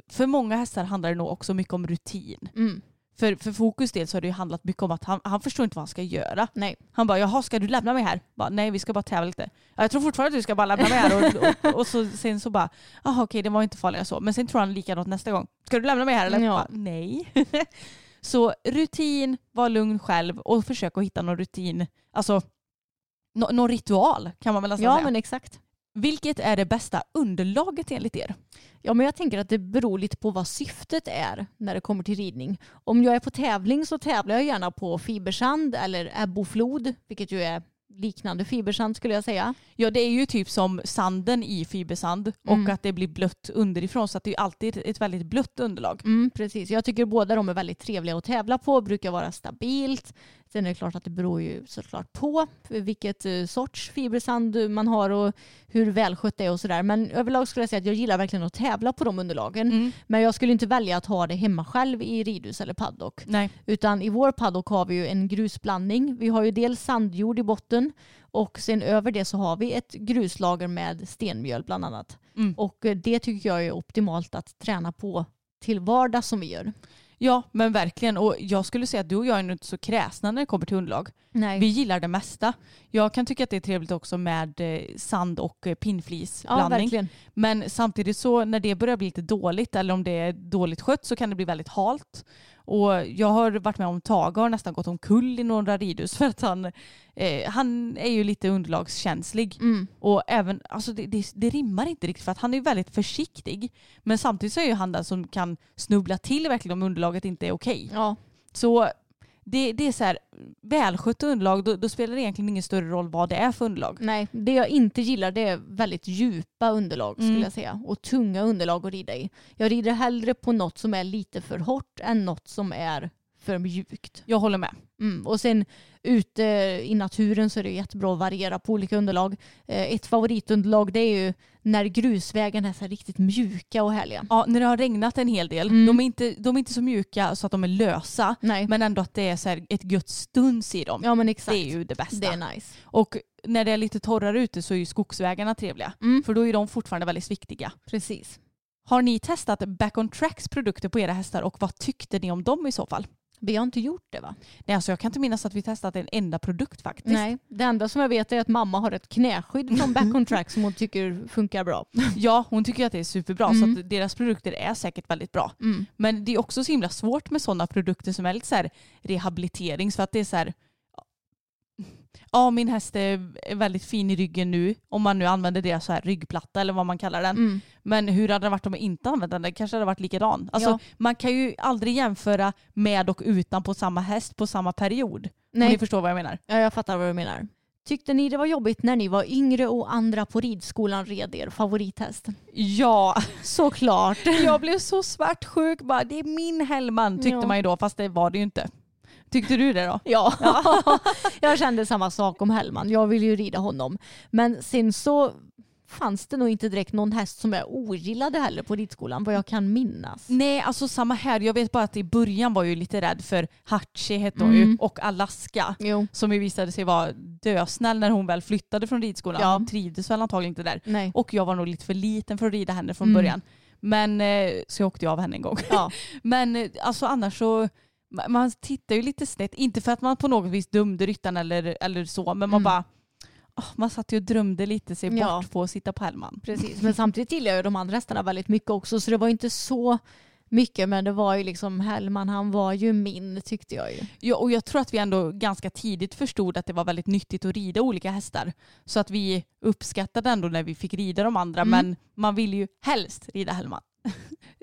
för många hästar handlar det nog också mycket om rutin. Mm. För, för Fokus del så har det ju handlat mycket om att han, han förstår inte vad han ska göra. Nej. Han bara, jaha ska du lämna mig här? Bara, Nej vi ska bara tävla lite. Ja, jag tror fortfarande att du ska bara lämna mig här. Och, och, och så, sen så bara, jaha okej det var inte farligare så. Men sen tror han likadant nästa gång. Ska du lämna mig här eller? Ja. Bara, Nej. Så rutin, var lugn själv och försök att hitta någon rutin. Alltså nå, någon ritual kan man väl nästan Ja säga. men exakt. Vilket är det bästa underlaget enligt er? Ja, men jag tänker att det beror lite på vad syftet är när det kommer till ridning. Om jag är på tävling så tävlar jag gärna på fibersand eller ebboflod, vilket ju är liknande fibersand skulle jag säga. Ja det är ju typ som sanden i fibersand Mm. och att det blir blött underifrån så att det är alltid ett- ett väldigt blött underlag. Mm, precis. Jag tycker båda de är väldigt trevliga att tävla på, brukar vara stabilt. Sen är det klart att det beror ju såklart på vilket eh, sorts fibersand man har och hur välskött det är och sådär. Men överlag skulle jag säga att jag gillar verkligen att tävla på de underlagen. Mm. Men jag skulle inte välja att ha det hemma själv i ridhus eller paddock. Nej. Utan i vår paddock har vi ju en grusblandning. Vi har ju dels sandjord i botten och sen över det så har vi ett gruslager med stenmjöl bland annat. Mm. Och eh, det tycker jag är optimalt att träna på till vardag som vi gör. Ja men verkligen och jag skulle säga att du och jag är inte så kräsna när det kommer till underlag. Nej. Vi gillar det mesta. Jag kan tycka att det är trevligt också med eh, sand och eh, ja, pinnflisblandning. verkligen. men samtidigt så när det börjar bli lite dåligt eller om det är dåligt skött så kan det bli väldigt halt. Och jag har varit med om Tage har nästan gått omkull i några ridhus <laughs> för att han, eh, han är ju lite underlagskänslig. Mm. Och även, alltså det, det, det rimmar inte riktigt för att han är väldigt försiktig. Men samtidigt så är ju han den som kan snubbla till verkligen om underlaget inte är okej. Ja, Så det, det är så här, välskött underlag, då, då spelar det egentligen ingen större roll vad det är för underlag. nej. Det jag inte gillar det är väldigt djupa underlag skulle Mm. jag säga. Och tunga underlag att rida i. Jag rider hellre på något som är lite för hårt än något som är för mjukt. Jag håller med. Mm. Och sen ute i naturen så är det jättebra att variera på olika underlag. Eh, Ett favoritunderlag det är ju när grusvägen är så riktigt mjuka och härliga. Ja, när det har regnat en hel del, Mm. de, är inte, de är inte så mjuka så att de är lösa, Nej. men ändå att det är så ett gött stuns i dem. ja men exakt. det är ju det bästa. Det är nice. Och när det är lite torrare ute så är ju skogsvägarna trevliga, Mm. för då är de fortfarande väldigt sviktiga. Precis. Har ni testat Back on Tracks produkter på era hästar och vad tyckte ni om dem i så fall? Vi har inte gjort det va? Nej, alltså jag kan inte minnas att vi testat en enda produkt faktiskt. Nej. Det enda som jag vet är att mamma har ett knäskydd från <laughs> Back on Track som hon tycker funkar bra. Ja, hon tycker att det är superbra Mm. så att deras produkter är säkert väldigt bra. Mm. Men det är också så himla svårt med sådana produkter som är lite så här rehabiliterings för att det är så här Ja, min häst är väldigt fin i ryggen nu. Om man nu använder deras så här ryggplatta eller vad man kallar den. Mm. Men hur hade det varit om jag inte använde den? Det kanske hade varit likadan. Alltså, Ja. Man kan ju aldrig jämföra med och utan på samma häst på samma period. Om Nej, ni förstår vad jag menar. ja, jag fattar vad du menar. Tyckte ni det var jobbigt när ni var yngre och andra på ridskolan red er favorithäst? Ja, Såklart. <laughs> jag blev så svartsjuk. Bara, det är min Hellman tyckte Ja. man ju då, fast det var det ju inte. Tyckte du det då? Ja, <laughs> jag kände samma sak om Hellman. Jag vill ju rida honom. Men sen så fanns det nog inte direkt någon häst som jag ogillade heller på ridskolan vad jag kan minnas. Nej, alltså samma här. Jag vet bara att i början var jag ju lite rädd för Hachi hette hon ju Mm. och Alaska. Jo, Som ju visade sig vara dösnäll när hon väl flyttade från ridskolan. Ja. Hon trivdes väl antagligen inte där. nej. Och jag var nog lite för liten för att rida henne från Mm. början. Men eh, så jag åkte jag av henne en gång. Ja. <laughs> Men eh, alltså annars så man tittar ju lite snett. Inte för att man på något vis dömde ryttaren eller, eller så. Men man Mm. bara åh, man satt ju och drömde lite sig Ja. bort på att sitta på Hellman. Precis, men samtidigt gillar jag de andra hästarna väldigt mycket också så det var inte så mycket men det var ju liksom Hellman, han var ju min tyckte jag ju. Ja, och jag tror att vi ändå ganska tidigt förstod att det var väldigt nyttigt att rida olika hästar. Så att vi uppskattade ändå när vi fick rida de andra, Mm. men man vill ju helst rida Hellman. <laughs>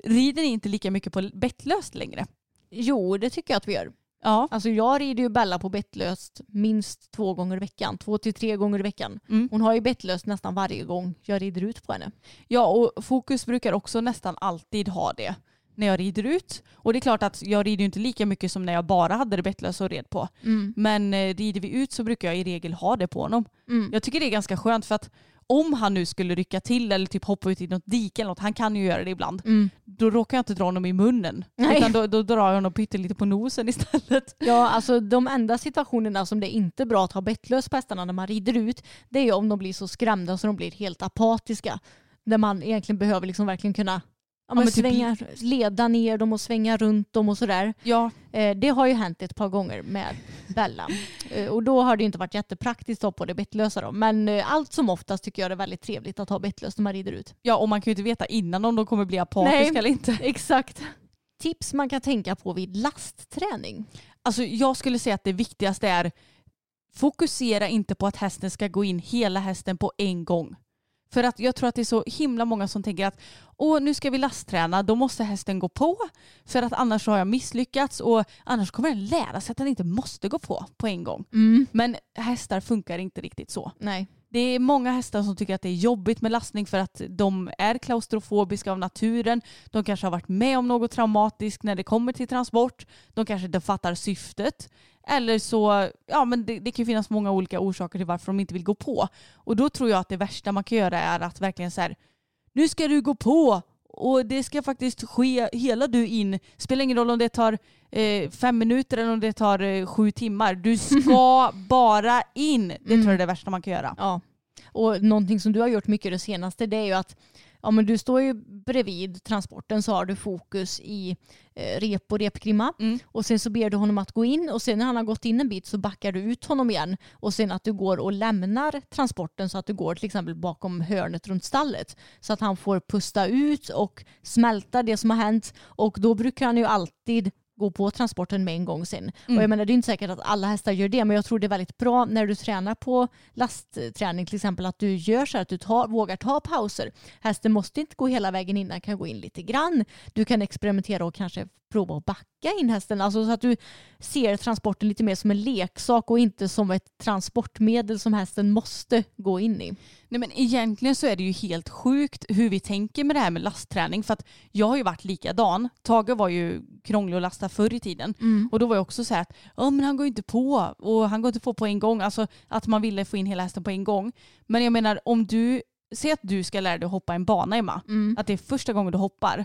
Rider ni inte lika mycket på bettlöst längre? Jo, det tycker jag att vi gör. Ja. Alltså jag rider ju Bella på bettlöst minst två gånger i veckan. Två till tre gånger i veckan. Mm. Hon har ju bettlöst nästan varje gång jag rider ut på henne. Ja, och Fokus brukar också nästan alltid ha det när jag rider ut. Och det är klart att jag rider ju inte lika mycket som när jag bara hade det bettlösa och red på. Men eh, rider vi ut så brukar jag i regel ha det på honom. Mm. Jag tycker det är ganska skönt för att om han nu skulle rycka till eller typ hoppa ut i något dike eller något, han kan ju göra det ibland, Mm. då råkar jag inte dra honom i munnen. Nej. Utan då, då drar jag honom pyttelite på nosen istället. Ja, alltså de enda situationerna som det inte är bra att ha bettlös på hästarna när man rider ut, det är ju om de blir så skrämda så de blir helt apatiska. Där man egentligen behöver liksom verkligen kunna ja, men men typ- svänga, leda ner dem och svänga runt dem och sådär. Ja, Eh, det har ju hänt ett par gånger med Bella. Eh, och då har det inte varit jättepraktiskt att ha på det bettlösa då. Men eh, allt som oftast tycker jag det är väldigt trevligt att ha bettlöst när man rider ut. ja, och man kan ju inte veta innan om de kommer bli apatiska Nej. eller inte. <laughs> Exakt. Tips man kan tänka på vid lastträning. Alltså jag skulle säga att det viktigaste är fokusera inte på att hästen ska gå in hela hästen på en gång. För att jag tror att det är så himla många som tänker att Åh, nu ska vi lastträna, då måste hästen gå på för att annars har jag misslyckats och annars kommer den lära sig att den inte måste gå på på en gång. Men hästar funkar inte riktigt så. Nej. Det är många hästar som tycker att det är jobbigt med lastning för att de är klaustrofobiska av naturen. De kanske har varit med om något traumatiskt när det kommer till transport. De kanske inte fattar syftet. Eller så, ja men det, det kan ju finnas många olika orsaker till varför de inte vill gå på. Och då tror jag att det värsta man kan göra är att verkligen så här, nu ska du gå på och det ska faktiskt ske hela du in. Spelar ingen roll om det tar eh, fem minuter eller om det tar eh, sju timmar. Du ska <laughs> bara in. Det tror jag är det värsta man kan göra. Ja. Och någonting som du har gjort mycket det senaste det är ju att ja, men du står ju bredvid transporten så har du fokus i eh, rep och repgrimma. Mm. och sen så ber du honom att gå in och sen när han har gått in en bit så backar du ut honom igen. Och sen att du går och lämnar transporten så att du går till exempel bakom hörnet runt stallet. Så att han får pusta ut och smälta det som har hänt. Och då brukar han ju alltid gå på transporten med en gång sen. Och jag menar det är inte säkert att alla hästar gör det men jag tror det är väldigt bra när du tränar på lastträning till exempel att du gör så här att du tar, vågar ta pauser. Hästen måste inte gå hela vägen in, den kan gå in lite grann. Du kan experimentera och kanske prova att backa in hästen. Alltså så att du ser transporten lite mer som en leksak och inte som ett transportmedel som hästen måste gå in i. Nej men egentligen så är det ju helt sjukt hur vi tänker med det här med lastträning. För att jag har ju varit likadan. Tage var ju krånglig att lasta förr i tiden. Och då var jag också så här att ja, men han går ju inte på och han går inte på på en gång. Alltså att man ville få in hela hästen på en gång. Men jag menar om du, säg att du ska lära dig att hoppa en bana Emma. Att det är första gången du hoppar.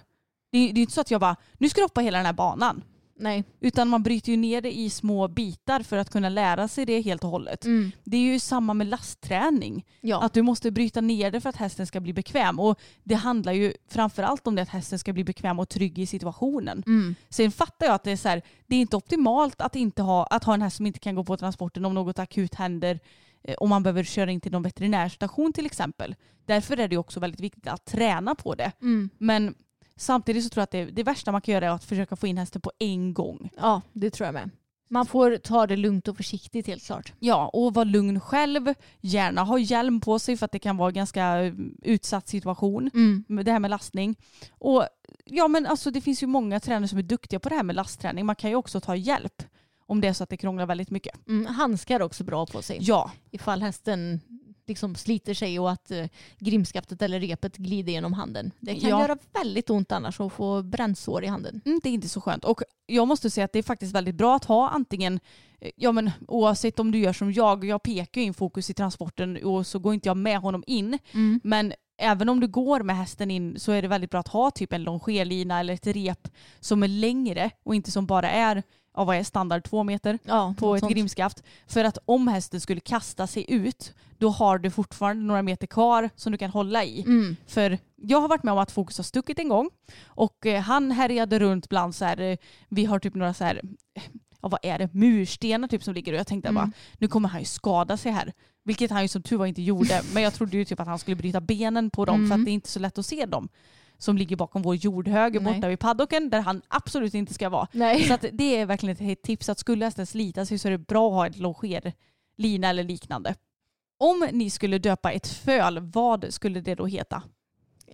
Det är det är inte så att jag bara, nu ska du hoppa hela den här banan. Nej. Utan man bryter ju ner det i små bitar för att kunna lära sig det helt och hållet. Det är ju samma med lastträning. Ja. Att du måste bryta ner det för att hästen ska bli bekväm. Och det handlar ju framförallt om det att hästen ska bli bekväm och trygg i situationen. Sen fattar jag att det är så här, det är inte optimalt att, inte ha, att ha en häst som inte kan gå på transporten om något akut händer. eh, Om man behöver köra in till någon veterinärstation till exempel. Därför är det också väldigt viktigt att träna på det. Men samtidigt så tror jag att det, det värsta man kan göra är att försöka få in hästen på en gång. ja, det tror jag med. Man får ta det lugnt och försiktigt helt klart. Ja, och vara lugn själv. Gärna ha hjälm på sig för att det kan vara en ganska eh, utsatt situation. med Det här med lastning. Och ja, men alltså det finns ju många tränare som är duktiga på det här med lastträning. Man kan ju också ta hjälp om det är så att det krånglar väldigt mycket. Mm, handskar är också bra på sig. Ja, Ifall hästen liksom sliter sig och att eh, grimskaftet eller repet glider genom handen. Det kan Ja. göra väldigt ont annars att få brännsår i handen. mm, det är inte så skönt. Och jag måste säga att det är faktiskt väldigt bra att ha antingen, eh, ja men oavsett om du gör som jag, jag pekar ju in fokus i transporten och så går inte jag med honom in. Men även om du går med hästen in så är det väldigt bra att ha typ en longerlina eller ett rep som är längre och inte som bara är, ja vad är standard, två meter Ja, på ett sånt. grimskaft. För att om hästen skulle kasta sig ut då har du fortfarande några meter kvar som du kan hålla i. Mm. För jag har varit med om att Fokus har stuckit en gång och eh, han härjade runt bland så här, eh, vi har typ några så här, eh, ja vad är det, murstenar typ som ligger och jag tänkte bara nu kommer han ju skada sig här. Vilket han ju som tur var inte gjorde <laughs> men jag trodde ju typ att han skulle bryta benen på dem för att det är inte så lätt att se dem. Som ligger bakom vår jordhög Nej. borta vid paddocken där han absolut inte ska vara. Nej. Så det är verkligen ett tips att skulle hästen slita sig så är det bra att ha ett longerlina eller liknande. Om ni skulle döpa ett föl, vad skulle det då heta?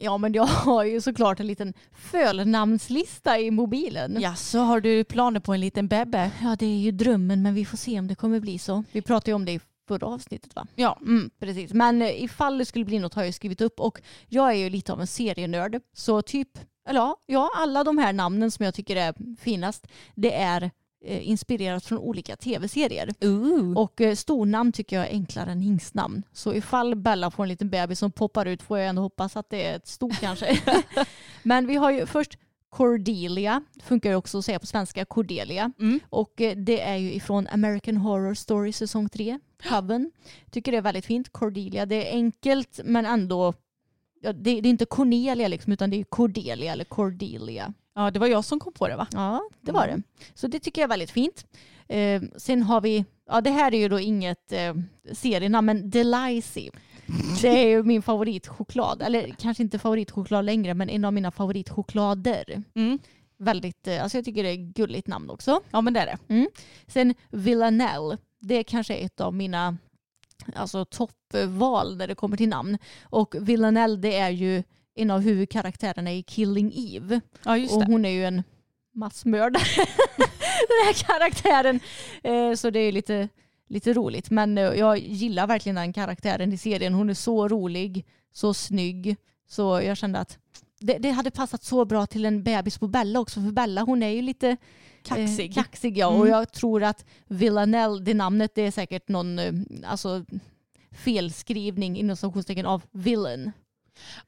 Ja men jag har ju såklart en liten fölnamnslista i mobilen. Ja, så har du planer på en liten bebbe? Ja det är ju drömmen men vi får se om det kommer bli så. Vi pratade ju om det i förra avsnittet va? Ja. Mm, precis. Men eh, ifall det skulle bli något har jag skrivit upp och jag är ju lite av en serienörd. Så typ, eller ja, alla de här namnen som jag tycker är finast det är eh, inspirerat från olika tv-serier. Och eh, stornamn tycker jag är enklare än hingstnamn. Så ifall Bella får en liten bebis som poppar ut får jag ändå hoppas att det är ett stort kanske. <laughs> Men vi har ju först Cordelia, funkar ju också att säga på svenska, Cordelia. Mm. Och eh, det är ju ifrån American Horror Story säsong 3, Coven. Tycker det är väldigt fint, Cordelia. Det är enkelt men ändå, ja, det, det är inte Cornelia liksom utan det är Cordelia eller Cordelia. Ja, det var jag som kom på det va? Ja, det var det. Så det tycker jag är väldigt fint. Eh, sen har vi, ja det här är ju då inget eh, serienamn, men Delicy. Det är ju min favoritchoklad. Eller kanske inte favoritchoklad längre, men en av mina favoritchoklader. Mm. Väldigt, eh, alltså jag tycker det är ett gulligt namn också. Ja men det är det. Sen Villanelle, det kanske är ett av mina alltså, toppval när det kommer till namn. Och Villanelle det är ju en av huvudkaraktärerna i Killing Eve. Ja just Och det. hon är ju en massmördare, <laughs> den här karaktären. Eh, Så det är lite, lite roligt. Men eh, jag gillar verkligen den karaktären i serien. Hon är så rolig, så snygg. Så jag kände att det, det hade passat så bra till en bebis på Bella också. För Bella hon är ju lite Kaxig. Eh, kaxig ja. Mm. Och jag tror att Villanelle, det namnet, det är säkert någon eh, alltså, felskrivning inom citationstecken av villain.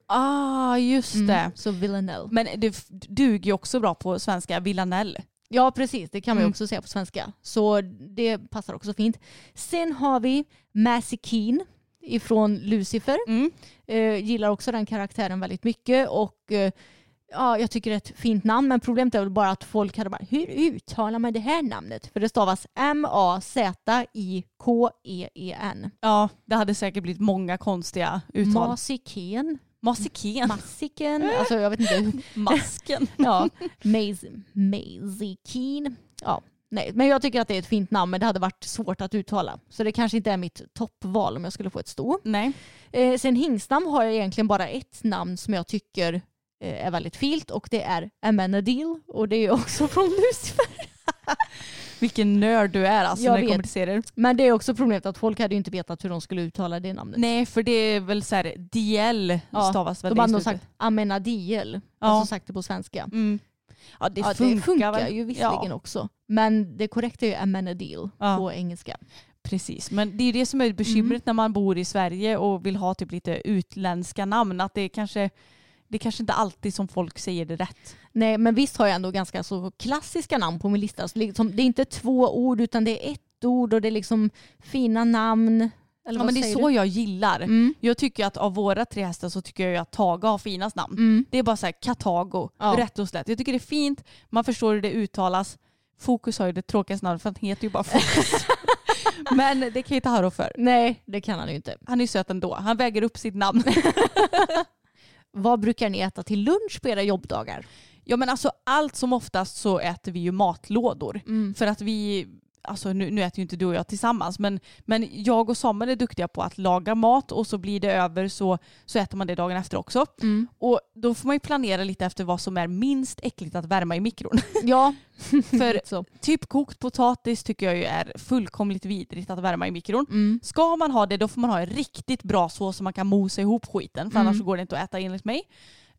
Ah just Mm. det. Så Villanelle. Men det duger ju också bra på svenska, Villanelle. Ja precis, det kan man ju Mm. också säga på svenska. Så det passar också fint. Sen har vi Massey Keen ifrån Lucifer. Mm. Eh, gillar också den karaktären väldigt mycket och eh, ja, jag tycker det är ett fint namn men problemet är väl bara att folk hade bara hur uttalar man det här namnet? För det stavas M-A-Z-I-K-E-E-N. Ja, det hade säkert blivit många konstiga uttal. Masiken. Masiken. Massiken. Alltså jag vet inte. <laughs> Masken. <laughs> Ja, Keen. Ja, nej, men jag tycker att det är ett fint namn men det hade varit svårt att uttala. Så det kanske inte är mitt toppval om jag skulle få ett sto. Nej. Eh, sen hingstnamn har jag egentligen bara ett namn som jag tycker eh, är väldigt filt och det är Amenadil och det är också <laughs> från Lucifer. Vilken nörd du är alltså Jag när det kommer till serier. Men det är också problemet att folk hade ju inte vetat hur de skulle uttala det namnet. Nej, för det är väl så här, DL Ja, stavas väl De hade nog sagt Amenadiel, Ja. alltså sagt det på svenska. Mm. Ja, det, ja, funkar, det funkar ju visserligen Ja, också. Men det korrekta är ju Amenadil Ja. på engelska. precis. Men det är det som är bekymret Mm. när man bor i Sverige och vill ha typ lite utländska namn. Att det kanske, det är kanske inte alltid som folk säger det rätt. Nej, men visst har jag ändå ganska så klassiska namn på min lista. Så liksom, det är inte två ord utan det är ett ord och det är liksom fina namn. Eller Ja, men det är så du? jag gillar. Mm. Jag tycker att av våra tre hästar så tycker jag att Taga har finast namn. Mm. Det är bara så här Katago, Ja. rätt och slätt. Jag tycker det är fint, man förstår hur det uttalas. Fokus har ju det tråkigaste namnet för han heter ju bara Fokus. <laughs> Men det kan ju inte Haro för. Nej, det kan han ju inte. Han är ju söt ändå. Han väger upp sitt namn. <laughs> Vad brukar ni äta till lunch på era jobbdagar? Ja men alltså allt som oftast så äter vi ju matlådor. Mm. För att vi, alltså nu, nu äter ju inte du och jag tillsammans men, men jag och Samuel är duktiga på att laga mat och så blir det över så, så äter man det dagen efter också. Mm. Och då får man ju planera lite efter vad som är minst äckligt att värma i mikron. <laughs> Ja, För typ kokt potatis tycker jag ju är fullkomligt vidrigt att värma i mikron. Mm. Ska man ha det då får man ha en riktigt bra sås så man kan mosa ihop skiten för Mm. annars går det inte att äta enligt mig.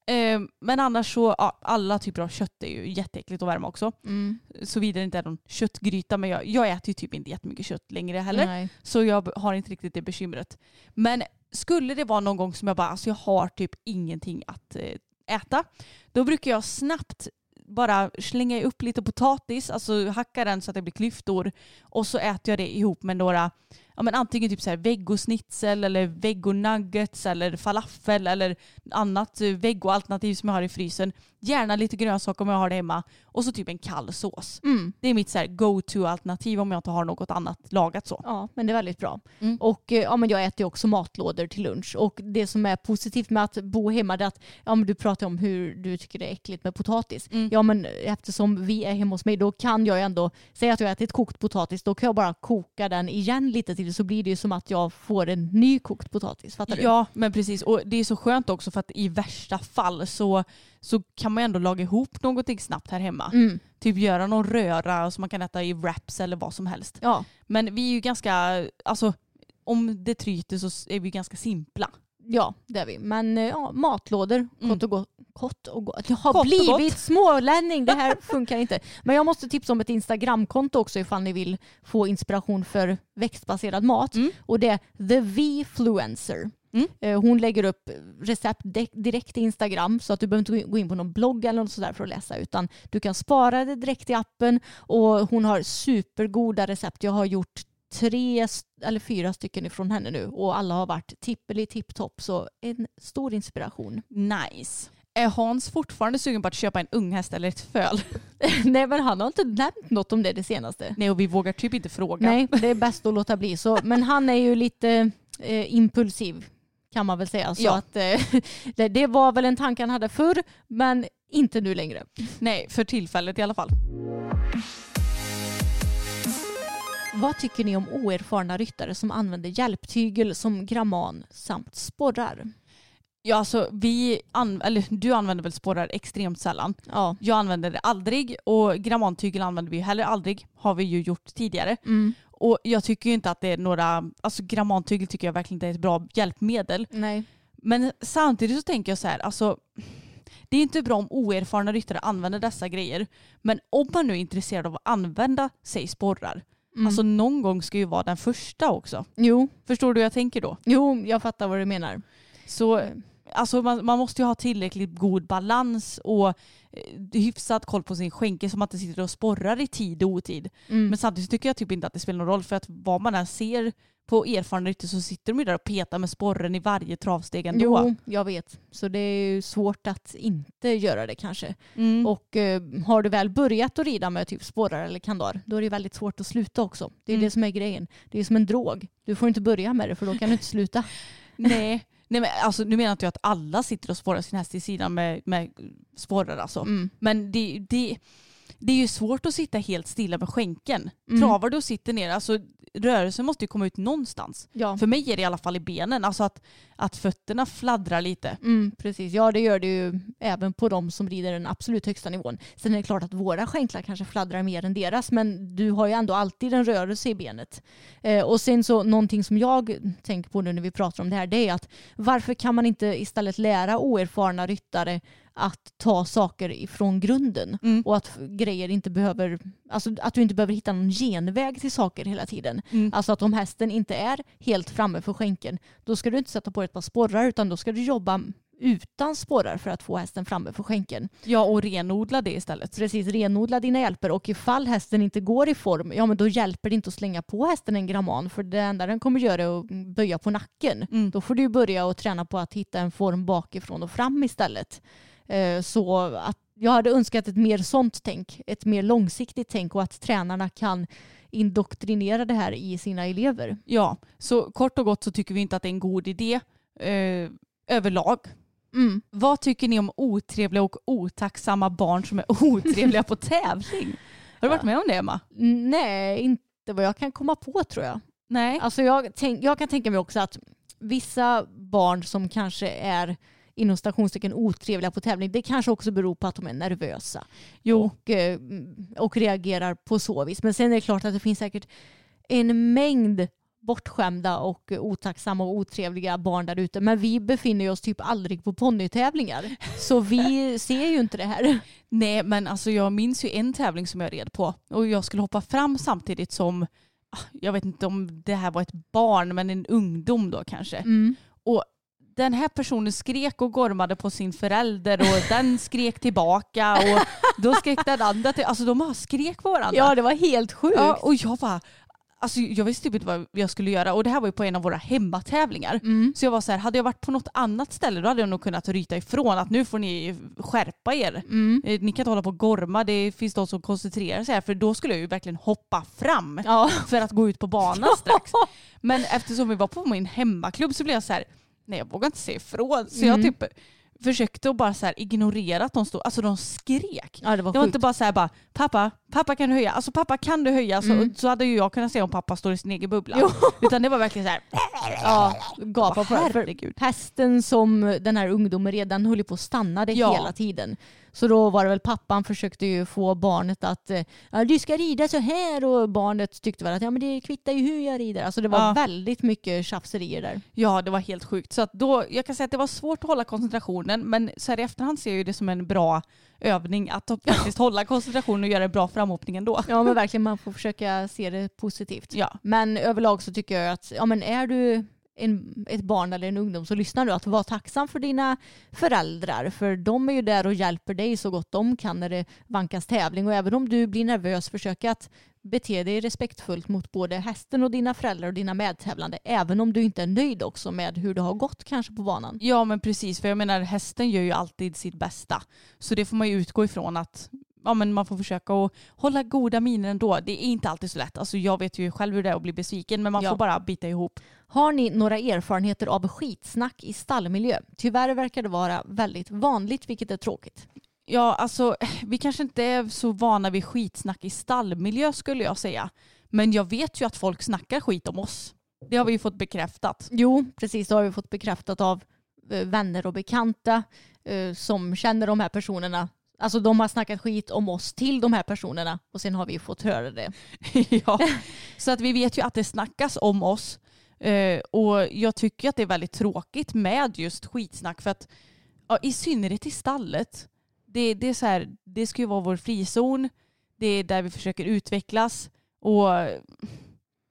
Eh, men annars så, ja, alla typer av kött är ju jätteäckligt att värma också. Mm. Såvida det inte är någon köttgryta men jag, jag äter ju typ inte jättemycket kött längre heller. Nej. Så jag har inte riktigt det bekymret. Men skulle det vara någon gång som jag bara, alltså jag har typ ingenting att eh, äta. Då brukar jag snabbt bara slänga upp lite potatis, alltså hacka den så att det blir klyftor och så äter jag det ihop med några ja, men antingen typ så här vegosnitzel eller vegonuggets eller falafel eller annat eh, vegoalternativ som jag har i frysen. Gärna lite grönsaker om jag har det hemma. Och så typ en kall sås. Mm. Det är mitt så go-to-alternativ om jag inte har något annat lagat så. Ja, men det är väldigt bra. Mm. Och eh, ja, men jag äter ju också matlådor till lunch. Och det som är positivt med att bo hemma är att ja, men du pratar om hur du tycker det är äckligt med potatis. Mm. Ja, men eftersom vi är hemma hos mig då kan jag ju ändå säga att jag ätit kokt potatis. Då kan jag bara koka den igen lite till så blir det ju som att jag får en ny kokt potatis. Fattar du? Ja, men precis. Och det är så skönt också för att i värsta fall så, så kan man ändå laga ihop någonting snabbt här hemma. Mm. Typ göra någon röra som man kan äta i wraps eller vad som helst. Ja. Men vi är ju ganska, alltså om det tryter så är vi ganska simpla. Ja, det är vi. Men eh, ja, matlådor, Mm. kort och gott. Kort och gott. Jag har Kort blivit <laughs> smålänning, det här funkar inte. Men jag måste tipsa om ett Instagramkonto också ifall ni vill få inspiration för växtbaserad mat. Mm. Och det är The V-fluencer. Mm. Eh, Hon lägger upp recept direkt i Instagram så att du behöver inte gå in på någon blogg eller något sådär för att läsa utan du kan spara det direkt i appen och hon har supergoda recept. Jag har gjort tre eller fyra stycken ifrån henne nu och alla har varit tippeli tipptopp så en stor inspiration. Nice. Är Hans fortfarande sugen på att köpa en unghäst eller ett föl? <laughs> Nej men han har inte nämnt något om det det senaste. Nej och vi vågar typ inte fråga. Nej, det är bäst att låta bli. Så, men han är ju lite eh, impulsiv kan man väl säga. Så Ja. att, eh, <laughs> det, det var väl en tanke han hade förr men inte nu längre. Nej, för tillfället i alla fall. Vad tycker ni om oerfarna ryttare som använder hjälptygel som gramman samt sporrar? Ja, alltså vi an- eller, du använder väl sporrar extremt sällan. Ja. Jag använder det aldrig och grammantygel använder vi heller aldrig. Har vi ju gjort tidigare. Mm. Och jag tycker ju inte att det är några, alltså grammantygel tycker jag verkligen inte är ett bra hjälpmedel. Nej. Men samtidigt så tänker jag så här, alltså det är inte bra om oerfarna ryttare använder dessa grejer. Men om man nu är intresserad av att använda sig sporrar, Mm. alltså någon gång ska ju vara den första också. jo. Förstår du hur jag tänker då? jo, jag fattar vad du menar. Så alltså man, man måste ju ha tillräckligt god balans och eh, hyfsat koll på sin skänke så man inte sitter och sporrar i tid och otid. Mm. Men samtidigt tycker jag typ inte att det spelar någon roll för att vad man än ser på erfarna ryttare så sitter de ju där och petar med sporren i varje travsteg ändå. Jo, jag vet. Så det är ju svårt att inte göra det kanske. Mm. Och eh, har du väl börjat att rida med typ spårar eller kandar, då är det väldigt svårt att sluta också. Det är Mm. det som är grejen. Det är som en drog. Du får inte börja med det för då kan du inte sluta. <laughs> Nej. Nej men alltså nu menar inte jag att alla sitter och sporrar sin häst i sidan med, med sporrar alltså. Mm. Men det, det, det är ju svårt att sitta helt stilla med skänken. Mm. Travar du och sitter ner, alltså rörelsen måste ju komma ut någonstans. Ja. För mig är det i alla fall i benen, alltså att, att fötterna fladdrar lite. Mm, precis, ja det gör det ju även på de som rider den absolut högsta nivån. Sen är det klart att våra skänklar kanske fladdrar mer än deras men du har ju ändå alltid en rörelse i benet. Eh, och sen så någonting som jag tänker på nu när vi pratar om det här det är att varför kan man inte istället lära oerfarna ryttare att ta saker ifrån grunden Mm. och att grejer inte behöver, alltså att du inte behöver hitta någon genväg till saker hela tiden. Mm. Alltså att om hästen inte är helt framme för skänken då ska du inte sätta på ett par sporrar utan då ska du jobba utan sporrar för att få hästen framme för skänken. Ja och renodla det istället. Precis, renodla dina hjälper och ifall hästen inte går i form, ja men då hjälper det inte att slänga på hästen en gramman för det enda den kommer göra är att böja på nacken. Mm. Då får du börja och träna på att hitta en form bakifrån och fram istället. Eh, Så att jag hade önskat ett mer sånt tänk, ett mer långsiktigt tänk och att tränarna kan indoktrinera det här i sina elever. Ja, så kort och gott så tycker vi inte att det är en god idé eh, överlag. Mm. Vad tycker ni om otrevliga och otacksamma barn som är <laughs> otrevliga på tävling? Har du varit med om det Emma? Nej, inte vad jag kan komma på tror jag. Nej. Alltså jag, tänk, jag kan tänka mig också att vissa barn som kanske är inom stationstecken otrevliga på tävling, det kanske också beror på att de är nervösa Jo. och, eh, och reagerar på så vis. Men sen är det klart att det finns säkert en mängd bortskämda och otacksamma och otrevliga barn där ute. Men vi befinner oss typ aldrig på ponnytävlingar. Så vi <laughs> ser ju inte det här. Nej men alltså jag minns ju en tävling som jag red på och jag skulle hoppa fram samtidigt som, ah, jag vet inte om det här var ett barn men en ungdom då kanske. Mm. Och den här personen skrek och gormade på sin förälder och den skrek tillbaka och då skrek den andra till, alltså de bara skrek på varandra. Ja, det var helt sjukt. Ja, och jag bara, Alltså jag visste typ inte vad jag skulle göra och det här var ju på en av våra hemmatävlingar. Mm. Så jag var så här, hade jag varit på något annat ställe då hade jag nog kunnat ryta ifrån att nu får ni skärpa er. Mm. Eh, Ni kan inte hålla på och gorma, det finns de som koncentrerar sig här för då skulle jag ju verkligen hoppa fram Ja. för att gå ut på banan strax. <laughs> Men eftersom vi var på min hemmaklubb så blev jag så här, nej jag vågar inte säga ifrån. Så jag Mm. typ försökte att bara så ignorera att de stod, alltså de skrek. ja, det var Det var inte bara så här bara, pappa, pappa kan du höja? Alltså pappa kan du höja? Så, Mm. så hade ju jag kunnat se om pappa står i sin egen bubbla. <laughs> Utan det var verkligen så här, <laughs> Ja, gapa på herregud. hästen som den här ungdomen redan höll på att stanna det Ja. hela tiden. Så då var det väl pappan försökte ju få barnet att eh, ja, du ska rida så här och barnet tyckte väl att ja, men det kvittar ju hur jag rider. Alltså det var Ja. väldigt mycket tjafserier där. Ja, det var helt sjukt. Så då, jag kan säga att det var svårt att hålla koncentrationen men så här i efterhand ser jag ju det som en bra övning att faktiskt hålla koncentrationen och göra en bra framhoppning ändå. Ja men verkligen man får försöka se det positivt. Ja. Men överlag så tycker jag att ja, men är du en, ett barn eller en ungdom så lyssnar du att vara tacksam för dina föräldrar för de är ju där och hjälper dig så gott de kan när det vankas tävling och även om du blir nervös försök att bete dig respektfullt mot både hästen och dina föräldrar och dina medtävlande även om du inte är nöjd också med hur det har gått kanske på banan. Ja men precis, för jag menar hästen gör ju alltid sitt bästa. Så det får man ju utgå ifrån att ja, men man får försöka att hålla goda miner ändå. Det är inte alltid så lätt. Alltså, jag vet ju själv hur det är att bli besviken men man Ja. får bara bita ihop. Har ni några erfarenheter av skitsnack i stallmiljö? Tyvärr verkar det vara väldigt vanligt vilket är tråkigt. Ja, alltså vi kanske inte är så vana vid skitsnack i stallmiljö skulle jag säga. Men jag vet ju att folk snackar skit om oss. Det har vi ju fått bekräftat. Jo, precis. Det har vi fått bekräftat av eh, vänner och bekanta eh, som känner de här personerna. Alltså de har snackat skit om oss till de här personerna och sen har vi fått höra det. <laughs> ja. Så att vi vet ju att det snackas om oss. Eh, och jag tycker att det är väldigt tråkigt med just skitsnack för att ja, i synnerhet i stallet. Det, det, är så här, det ska ju vara vår frizon. Det är där vi försöker utvecklas. Och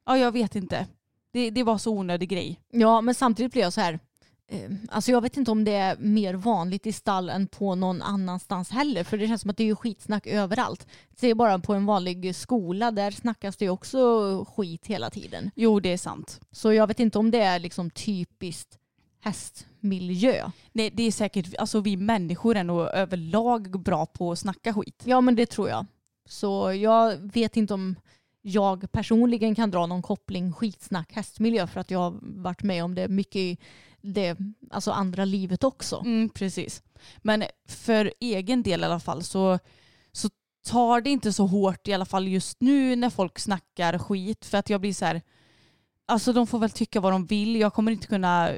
ja, jag vet inte. Det, det var så onödig grej. Ja, men samtidigt blir jag så här. eh, Alltså jag vet inte om det är mer vanligt i stall än på någon annanstans heller. För det känns som att det är skitsnack överallt. Se bara på en vanlig skola, där snackas det ju också skit hela tiden. Jo, det är sant. Så jag vet inte om det är liksom typiskt hästmiljö. Nej, det är säkert, alltså vi människor är nog överlag bra på att snacka skit. Ja men det tror jag. Så jag vet inte om jag personligen kan dra någon koppling skitsnack hästmiljö för att jag har varit med om det mycket i det alltså andra livet också. Mm, precis. Men för egen del i alla fall så, så tar det inte så hårt i alla fall just nu när folk snackar skit för att jag blir så här, alltså de får väl tycka vad de vill. Jag kommer inte kunna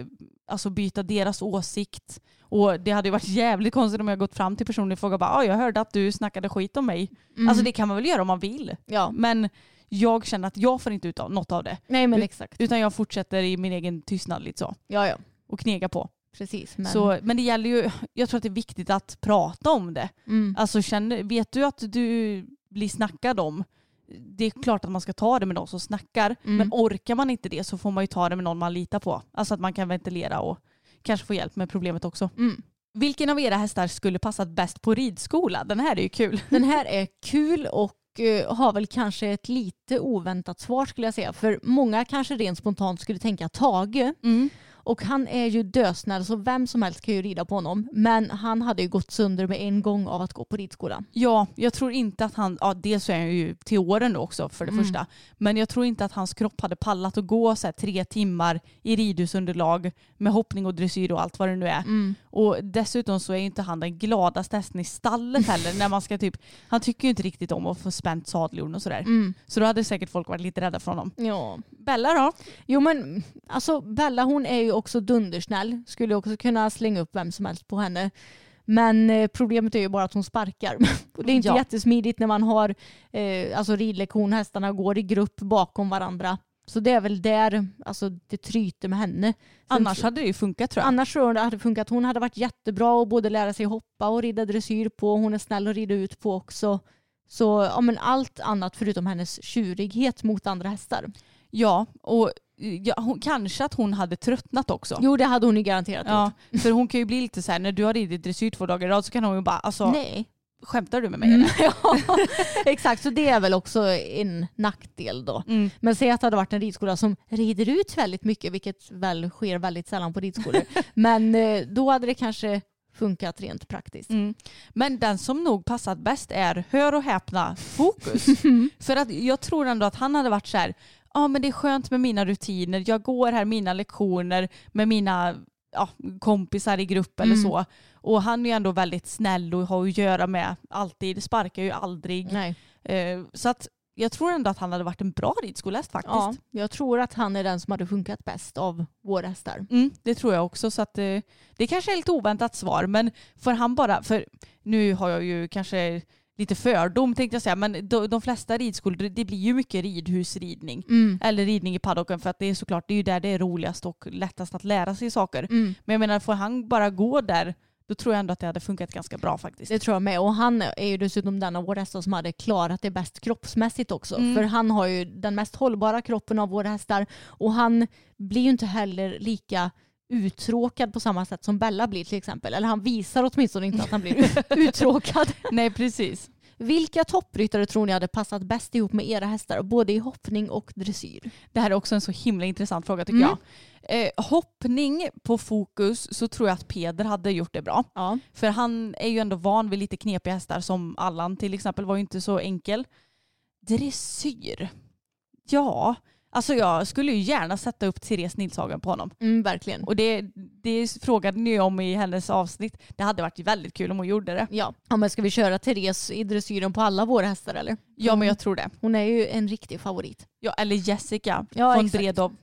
alltså, byta deras åsikt. Och det hade ju varit <laughs> jävligt konstigt om jag gått fram till personen och frågat bara, ah, jag hörde att du snackade skit om mig. Mm. Alltså det kan man väl göra om man vill. ja. Men jag känner att jag får inte ut av något av det. Nej men exakt. Utan jag fortsätter i min egen tystnad lite så. Ja ja. Och knega på. Precis. Men, Så, men det gäller ju, jag tror att det är viktigt att prata om det. mm. Alltså känner, vet du att du blir snackad om, det är klart att man ska ta det med de som snackar. Mm. Men orkar man inte det så får man ju ta det med någon man litar på. Alltså att man kan ventilera och kanske få hjälp med problemet också. Mm. Vilken av era hästar skulle passat bäst på ridskola? Den här är ju kul. <laughs> Den här är kul och eh, har väl kanske ett lite oväntat svar skulle jag säga. För många kanske rent spontant skulle tänka Tage. Och han är ju dösnäll så vem som helst kan ju rida på honom. Men han hade ju gått sönder med en gång av att gå på ridskolan. Ja, jag tror inte att han, ja dels är han ju till åren då också för det Mm. första. Men jag tror inte att hans kropp hade pallat att gå så här tre timmar i ridhusunderlag med hoppning och dressyr och allt vad det nu är. Mm. Och dessutom så är ju inte han den gladaste hästen i stallet heller. när man ska typ, han tycker ju inte riktigt om att få spänt sadeljon och sådär. Mm. Så då hade säkert folk varit lite rädda för honom. Ja. Bella då? Jo men alltså Bella hon är ju också dundersnäll. Skulle också kunna slänga upp vem som helst på henne. Men eh, problemet är ju bara att hon sparkar. Och <laughs> det är inte Ja. jättesmidigt när man har eh, alltså ridlektion, hästarna går i grupp bakom varandra. Så det är väl där alltså, det tryter med henne. Annars hade det ju funkat tror jag. Annars tror jag det hade funkat. Hon hade varit jättebra att både lära sig hoppa och rida dressyr på. Hon är snäll att rida ut på också. Så ja, men allt annat förutom hennes tjurighet mot andra hästar. Ja, och ja, hon, kanske att hon hade tröttnat också. Jo det hade hon ju garanterat Ja, gjort. för hon kan ju bli lite så här när du har ridit dressyr två dagar i rad så kan hon ju bara alltså Nej. Skämtar du med mig? Mm, eller? <laughs> ja, exakt, så det är väl också en nackdel då. Mm. Men säg att det hade varit en ridskola som rider ut väldigt mycket, vilket väl sker väldigt sällan på ridskolor. <laughs> Men eh, då hade det kanske funkat rent praktiskt. Mm. Men den som nog passat bäst är, hör och häpna, fokus. <laughs> För att jag tror ändå att han hade varit så här, ja men det är skönt med mina rutiner, jag går här mina lektioner med mina ja, kompisar i grupp eller Mm. så. Och han är ju ändå väldigt snäll och har att göra med alltid, sparkar ju aldrig. Nej. Eh, så att jag tror ändå att han hade varit en bra ridskolehäst faktiskt. Ja, jag tror att han är den som hade funkat bäst av våra hästar. Mm, det tror jag också. Så att, eh, det kanske är lite oväntat svar. Men för han bara, för nu har jag ju kanske lite fördom tänkte jag säga, men de, de flesta ridskolor, det, blir ju mycket ridhusridning. Mm. Eller ridning i paddocken för att det är såklart, det är ju där det är roligast och lättast att lära sig saker. Mm. Men jag menar, får han bara gå där, då tror jag ändå att det hade funkat ganska bra faktiskt. Det tror jag med. Och han är ju dessutom den av våra hästar som hade klarat det bäst kroppsmässigt också. Mm. För han har ju den mest hållbara kroppen av våra hästar. Och han blir ju inte heller lika uttråkad på samma sätt som Bella blir till exempel. Eller han visar åtminstone inte att han blir <laughs> uttråkad. Nej, precis. Vilka toppryttare tror ni hade passat bäst ihop med era hästar? Både i hoppning och dressyr. Det här är också en så himla intressant fråga tycker Mm. jag. Eh, hoppning på fokus så tror jag att Peder hade gjort det bra. Ja. För han är ju ändå van vid lite knepiga hästar som Allan till exempel var ju inte så enkel. Dressyr. Ja, alltså jag skulle ju gärna sätta upp Therese Nilshagen på honom. Mm, verkligen. Och det, det frågade ni om i hennes avsnitt. Det hade varit väldigt kul om hon gjorde det. Ja. ja, men ska vi köra Therese i dressyren på alla våra hästar eller? Ja men jag tror det. Hon är ju en riktig favorit. Ja, eller Jessica Ja, från exakt. Bredov.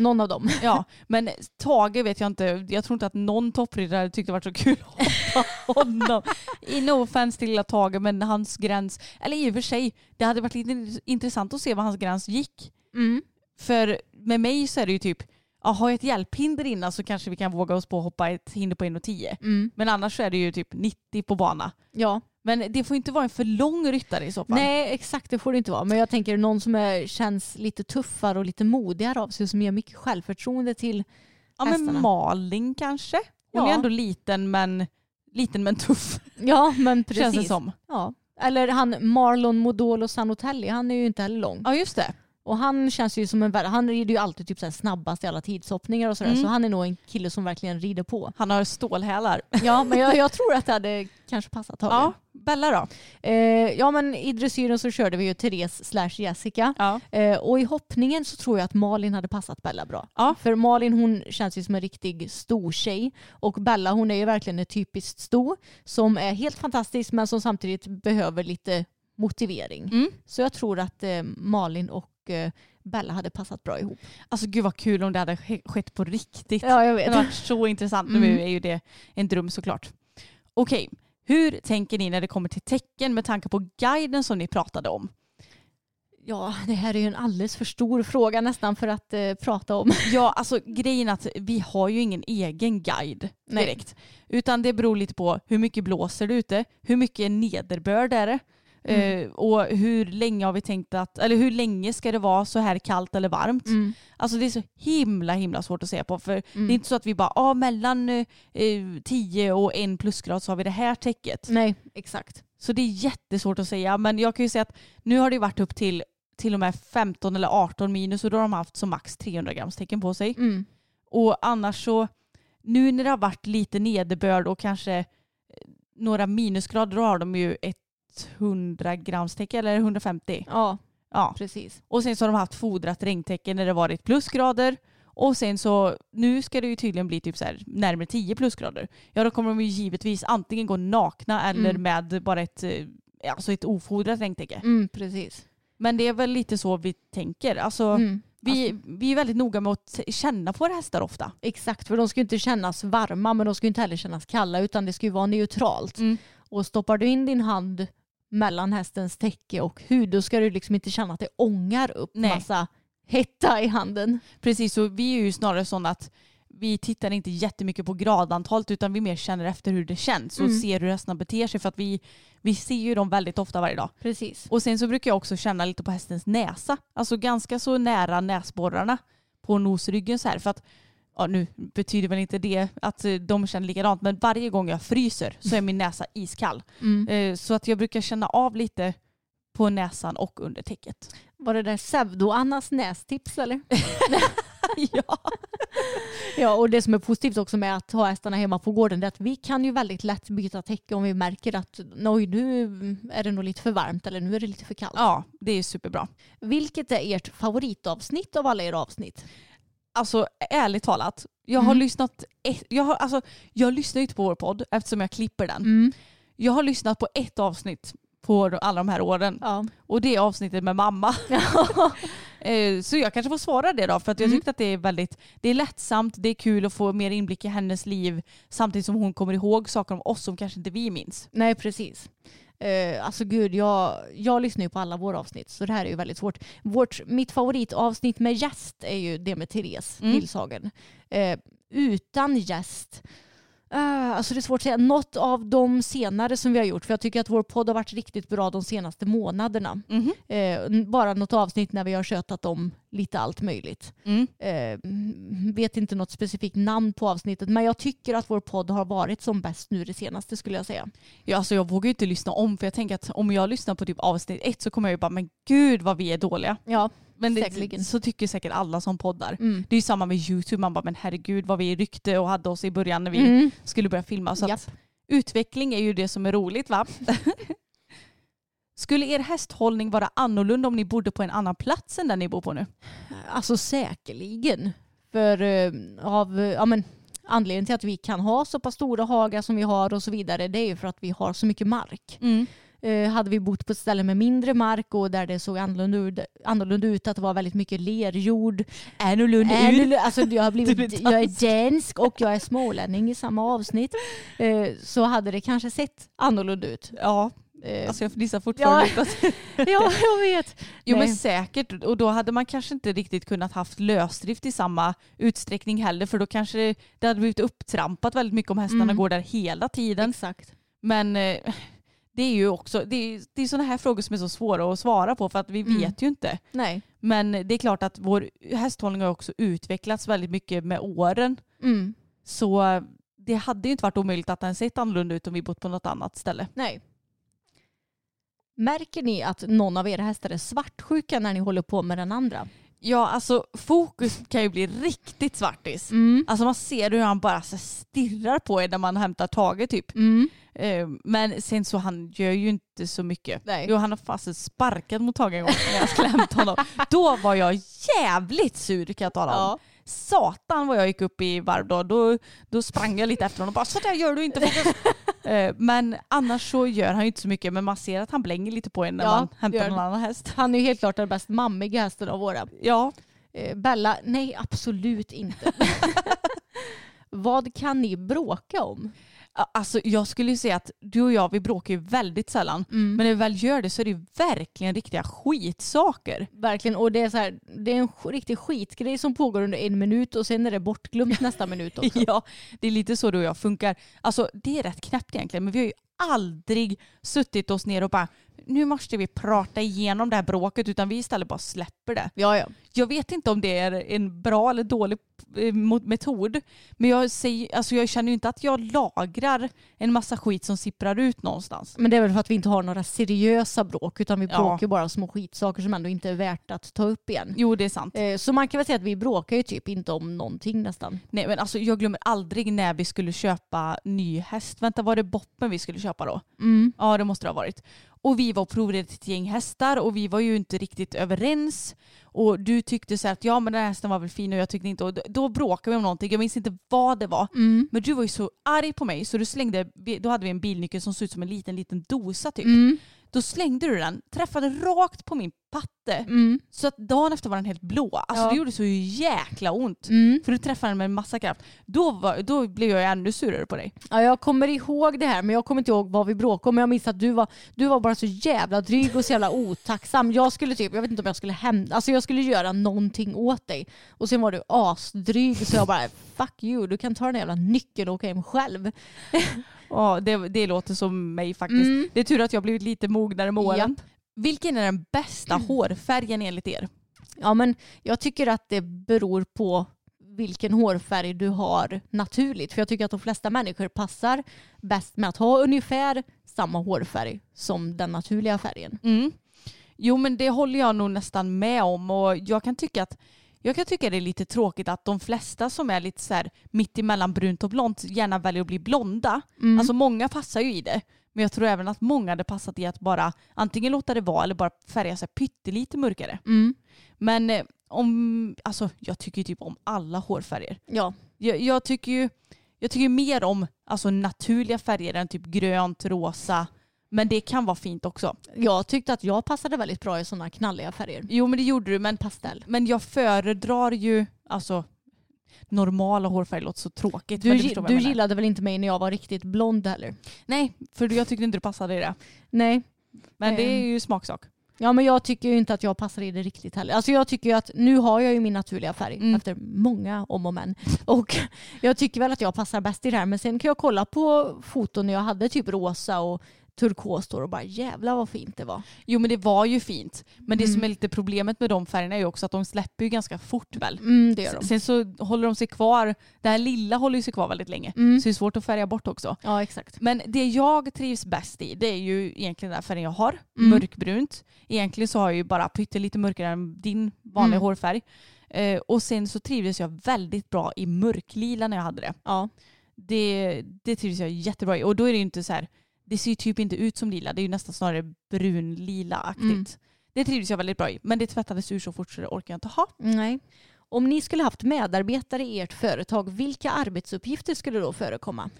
Någon av dem. Ja, <laughs> men Tage vet jag inte. Jag tror inte att någon toppriddare tyckte det var så kul att hoppa honom. I no offense till lilla Tage, men hans gräns, eller i och för sig, det hade varit lite intressant att se var hans gräns gick. Mm. För med mig så är det ju typ, ja, har jag ett hjälphinder innan så kanske vi kan våga oss på att hoppa ett hinder på 1,10. Mm. Men annars så är det ju typ 90 på bana. Ja, Men det får inte vara en för lång ryttare i så fall. nej exakt det får det inte vara. Men jag tänker någon som är, känns lite tuffare och lite modigare av sig som ger mycket självförtroende till ja, men hästarna. Malin kanske? Hon Ja. är ändå liten men, liten men tuff <laughs> Ja men precis. känns det som. Ja. Eller han Marlon Modolo Sanotelli, han är ju inte heller lång. Ja just det. Och han känns ju som en han rider ju alltid typ så snabbast i alla tidshoppningar och sådär. Mm. Så han är nog en kille som verkligen rider på. Han har stålhälar. Ja men jag, jag tror att det hade kanske passat Tage. Ja, Bella då? Eh, ja men i dressyren så körde vi ju Therese slash Jessica. Ja. Eh, och i hoppningen så tror jag att Malin hade passat Bella bra. Ja. För Malin hon känns ju som en riktig stor tjej och Bella hon är ju verkligen ett typiskt sto som är helt fantastisk men som samtidigt behöver lite motivering. Mm. Så jag tror att eh, Malin och eh, Bella hade passat bra ihop. Alltså gud vad kul om det hade ske- skett på riktigt. Ja jag Det hade varit så intressant. Mm. Nu är ju det en dröm såklart. Okej, hur tänker ni när det kommer till tecken med tanke på guiden som ni pratade om? Ja det här är ju en alldeles för stor fråga nästan för att eh, prata om. <laughs> Ja, alltså grejen är att vi har ju ingen egen guide Nej. direkt. Utan det beror lite på hur mycket blåser det ute, hur mycket nederbörd är det Mm. eh, och hur länge har vi tänkt att, eller hur länge ska det vara så här kallt eller varmt? Mm. Alltså det är så himla himla svårt att se på för Mm. det är inte så att vi bara, ah, mellan eh, 10 och en plusgrad så har vi det här täcket. Nej exakt. Så det är jättesvårt att säga men jag kan ju säga att nu har det varit upp till till och med 15 eller 18 minus och då har de haft som max 300 grams tecken på sig. Mm. Och annars så, nu när det har varit lite nederbörd och kanske eh, några minusgrader då har de ju 100 grams tecken eller 150. Ja Ja. precis. Och sen så har de haft fodrat regntecken när det varit plusgrader. Och sen så, nu ska det ju tydligen bli typ så här närmare 10 plusgrader. Ja då kommer de ju givetvis antingen gå nakna eller Mm. med bara ett, eh, alltså ett ofodrat regntäcke. Mm, precis. Men det är väl lite så vi tänker. Alltså, Mm. vi, vi är väldigt noga med att känna på våra hästar ofta. Exakt, för de ska ju inte kännas varma men de ska ju inte heller kännas kalla utan det ska ju vara neutralt. Mm. Och stoppar du in din hand mellan hästens täcke och hud då ska du liksom inte känna att det ångar upp Nej. massa hetta i handen. Precis, så vi är ju snarare sådana att vi tittar inte jättemycket på gradantalet utan vi mer känner efter hur det känns och Mm. ser hur hästarna beter sig för att vi, vi ser ju dem väldigt ofta varje dag. Precis. Och sen så brukar jag också känna lite på hästens näsa, alltså ganska så nära näsborrarna på nosryggen så här för att ja nu betyder väl inte det att eh, de känner likadant, men varje gång jag fryser så är min näsa iskall. Mm. Eh, Så att jag brukar känna av lite på näsan och under täcket. Var det där pseudo-Annas nästips eller? <laughs> ja. Ja, och det som är positivt också med att ha hästarna hemma på gården är att vi kan ju väldigt lätt byta täcke om vi märker att oj, nu är det nog lite för varmt eller nu är det lite för kallt. ja, det är superbra. Vilket är ert favoritavsnitt av alla era avsnitt? Alltså ärligt talat, jag har Mm. lyssnat, jag, har, alltså, jag lyssnar inte på vår podd eftersom jag klipper den. Mm. Jag har lyssnat på ett avsnitt på alla de här åren Ja. och det är avsnittet med mamma. <laughs> <laughs> Eh, Så jag kanske får svara det då för att jag Mm. tyckte att det är väldigt det är lättsamt, det är kul att få mer inblick i hennes liv samtidigt som hon kommer ihåg saker om oss som kanske inte vi minns. Nej, precis. Eh, alltså gud, jag, jag lyssnar ju på alla våra avsnitt så det här är ju väldigt svårt. Vårt, mitt favoritavsnitt med gäst är ju det med Therese Mm. Nilshagen. Eh, utan gäst, eh, alltså det är svårt att säga. Något av de senare som vi har gjort, för jag tycker att vår podd har varit riktigt bra de senaste månaderna. Eh, n- bara något avsnitt när vi har tjötat om lite allt möjligt. Mm. Mm, vet inte något specifikt namn på avsnittet men jag tycker att vår podd har varit som bäst nu det senaste skulle jag säga. Ja, alltså jag vågar ju inte lyssna om för jag tänker att om jag lyssnar på typ avsnitt ett så kommer jag ju bara men gud vad vi är dåliga. Ja, Men det, Säkerligen. så tycker säkert alla som poddar. mm. Det är ju samma med YouTube, man bara men herregud vad vi ryckte och hade oss i början när vi Mm. skulle börja filma. Så att utveckling är ju det som är roligt va? <laughs> Skulle er hästhållning vara annorlunda om ni bodde på en annan plats än den ni bor på nu? Alltså säkerligen. För eh, av, eh, ja, men, anledningen till att vi kan ha så pass stora hagar som vi har och så vidare det är ju för att vi har så mycket mark. Eh, hade vi bott på ett ställe med mindre mark och där det såg annorlunda, ut- annorlunda ut att det var väldigt mycket lerjord. Annorlunda Annorlunda, alltså jag, har blivit, <laughs> jag är dansk och jag är smålänning i samma avsnitt. Eh, så hade det kanske sett annorlunda ut. Ja, Eh, alltså jag fnissar fortfarande Ja. <laughs> ja, jag vet. Jo Nej. men säkert och då hade man kanske inte riktigt kunnat haft lösdrift i samma utsträckning heller för då kanske det, hade blivit upptrampat väldigt mycket om hästarna Mm. går där hela tiden. Exakt. Men det är ju också, det är, det är sådana här frågor som är så svåra att svara på för att vi Mm. vet ju inte. Nej. Men det är klart att vår hästhållning har också utvecklats väldigt mycket med åren. Mm. Så det hade ju inte varit omöjligt att den sett annorlunda ut om vi bott på något annat ställe. Nej. Märker ni att någon av era hästar är svartsjuka när ni håller på med den andra? Ja alltså fokus kan ju bli riktigt svartis. Mm. Alltså man ser hur han bara så stirrar på er när man hämtar taget typ. Mm. Eh, Men sen så han gör ju inte så mycket. Nej. Jo han har fasen sparkat mot taget en gång när jag skulle hämta honom. Då var jag jävligt sur kan jag tala om. Ja. Satan vad jag gick upp i varv då. Då, då sprang jag lite efter honom och bara så där gör du inte. <laughs> Eh, Men annars så gör han ju inte så mycket men man ser att han blänger lite på en när Ja, man hämtar någon annan häst. Han är ju helt klart den bäst mammiga hästen av våra. Ja, Eh, Bella, nej absolut inte. <laughs> Vad kan ni bråka om? Alltså jag skulle ju säga att du och jag vi bråkar ju väldigt sällan. Mm. Men när vi väl gör det så är det ju verkligen riktiga skitsaker. Verkligen, och det är, så här, det är en riktig skitgrej som pågår under en minut och sen är det bortglömt <laughs> nästa minut också. Ja, det är lite så du och jag funkar. Alltså det är rätt knäppt egentligen men vi har ju aldrig suttit oss ner och bara nu måste vi prata igenom det här bråket utan vi istället bara släpper det. Ja, ja. Jag vet inte om det är en bra eller dålig eh, metod men jag, säger, alltså jag känner ju inte att jag lagrar en massa skit som sipprar ut någonstans. Men det är väl för att vi inte har några seriösa bråk utan vi Ja. bråkar bara små skitsaker som ändå inte är värt att ta upp igen. Jo det är sant. Eh, Så man kan väl säga att vi bråkar ju typ inte om någonting nästan. Nej men alltså jag glömmer aldrig när vi skulle köpa ny häst. Vänta var det boppen vi skulle köpa då? Mm. Ja det måste det ha varit. Och vi var och provade ett gäng hästar och vi var ju inte riktigt överens. Och du tyckte så här att ja men den här hästen var väl fin och jag tyckte inte. Och då bråkade vi om någonting. Jag minns inte vad det var. Mm. Men du var ju så arg på mig så du slängde, då hade vi en bilnyckel som såg ut som en liten liten dosa typ. Mm. Då slängde du den, träffade rakt på min patte. Mm. Så att dagen efter var den helt blå. Alltså Ja. det gjorde så jäkla ont. Mm. För du träffade den med en massa kraft. Då, var, då blev jag ännu surare på dig. Ja, jag kommer ihåg det här men jag kommer inte ihåg vad vi bråkade om. Men jag minns att du var, du var bara så jävla dryg och så jävla otacksam. Jag skulle typ, jag vet inte om jag skulle hämta, alltså jag skulle göra någonting åt dig. Och sen var du asdryg så jag bara fuck you, du kan ta den jävla nyckeln och åka hem själv. Ja, det, det låter som mig faktiskt. Mm. Det är tur att jag blivit lite mognare med åren. Japp. Vilken är den bästa hårfärgen enligt er? Ja men jag tycker att det beror på vilken hårfärg du har naturligt. För jag tycker att de flesta människor passar bäst med att ha ungefär samma hårfärg som den naturliga färgen. Mm. Jo men det håller jag nog nästan med om och jag kan tycka att jag kan tycka det är lite tråkigt att de flesta som är lite så här mitt emellan brunt och blont gärna väljer att bli blonda. Mm. Alltså många passar ju i det. Men jag tror även att många hade passat i att bara antingen låta det vara eller bara färga sig pyttelite mörkare. Mm. Men eh, om, alltså jag tycker ju typ om alla hårfärger. Ja. Jag, jag tycker ju jag tycker mer om alltså, naturliga färger än typ grönt, rosa. Men det kan vara fint också. Jag tyckte att jag passade väldigt bra i sådana knalliga färger. Jo men det gjorde du. Men, Pastell. men jag föredrar ju alltså normala hårfärger låter så tråkigt. Du, du menar. gillade väl inte mig när jag var riktigt blond heller? Nej, för jag tyckte inte du passade i det. Nej. Men det är Ehm. ju smaksak. Ja men jag tycker ju inte att jag passar i det riktigt heller. Alltså jag tycker ju att nu har jag ju min naturliga färg Mm. efter många om och men. Och jag tycker väl att jag passar bäst i det här men sen kan jag kolla på foton när jag hade typ rosa och turkos då och bara jävlar vad fint det var. Jo men det var ju fint. Men det Mm. som är lite problemet med de färgerna är ju också att de släpper ju ganska fort väl. Mm, det gör de. Sen så håller de sig kvar, det här lilla håller ju sig kvar väldigt länge. Mm. Så det är svårt att färga bort också. Ja exakt. Men det jag trivs bäst i det är ju egentligen den här färgen jag har. Mm. Mörkbrunt. Egentligen så har jag ju bara pyttelite mörkare än din vanliga Mm. hårfärg. Eh, och sen så trivdes jag väldigt bra i mörklila när jag hade det. Ja. Det, det trivdes jag jättebra i. Och då är det ju inte så här, det ser ju typ inte ut som lila. Det är ju nästan snarare brunlila-aktigt. Mm. Det trivdes jag väldigt bra i. Men det tvättades ur så fort så det orkar jag inte ha. Nej. Om ni skulle haft medarbetare i ert företag, vilka arbetsuppgifter skulle då förekomma?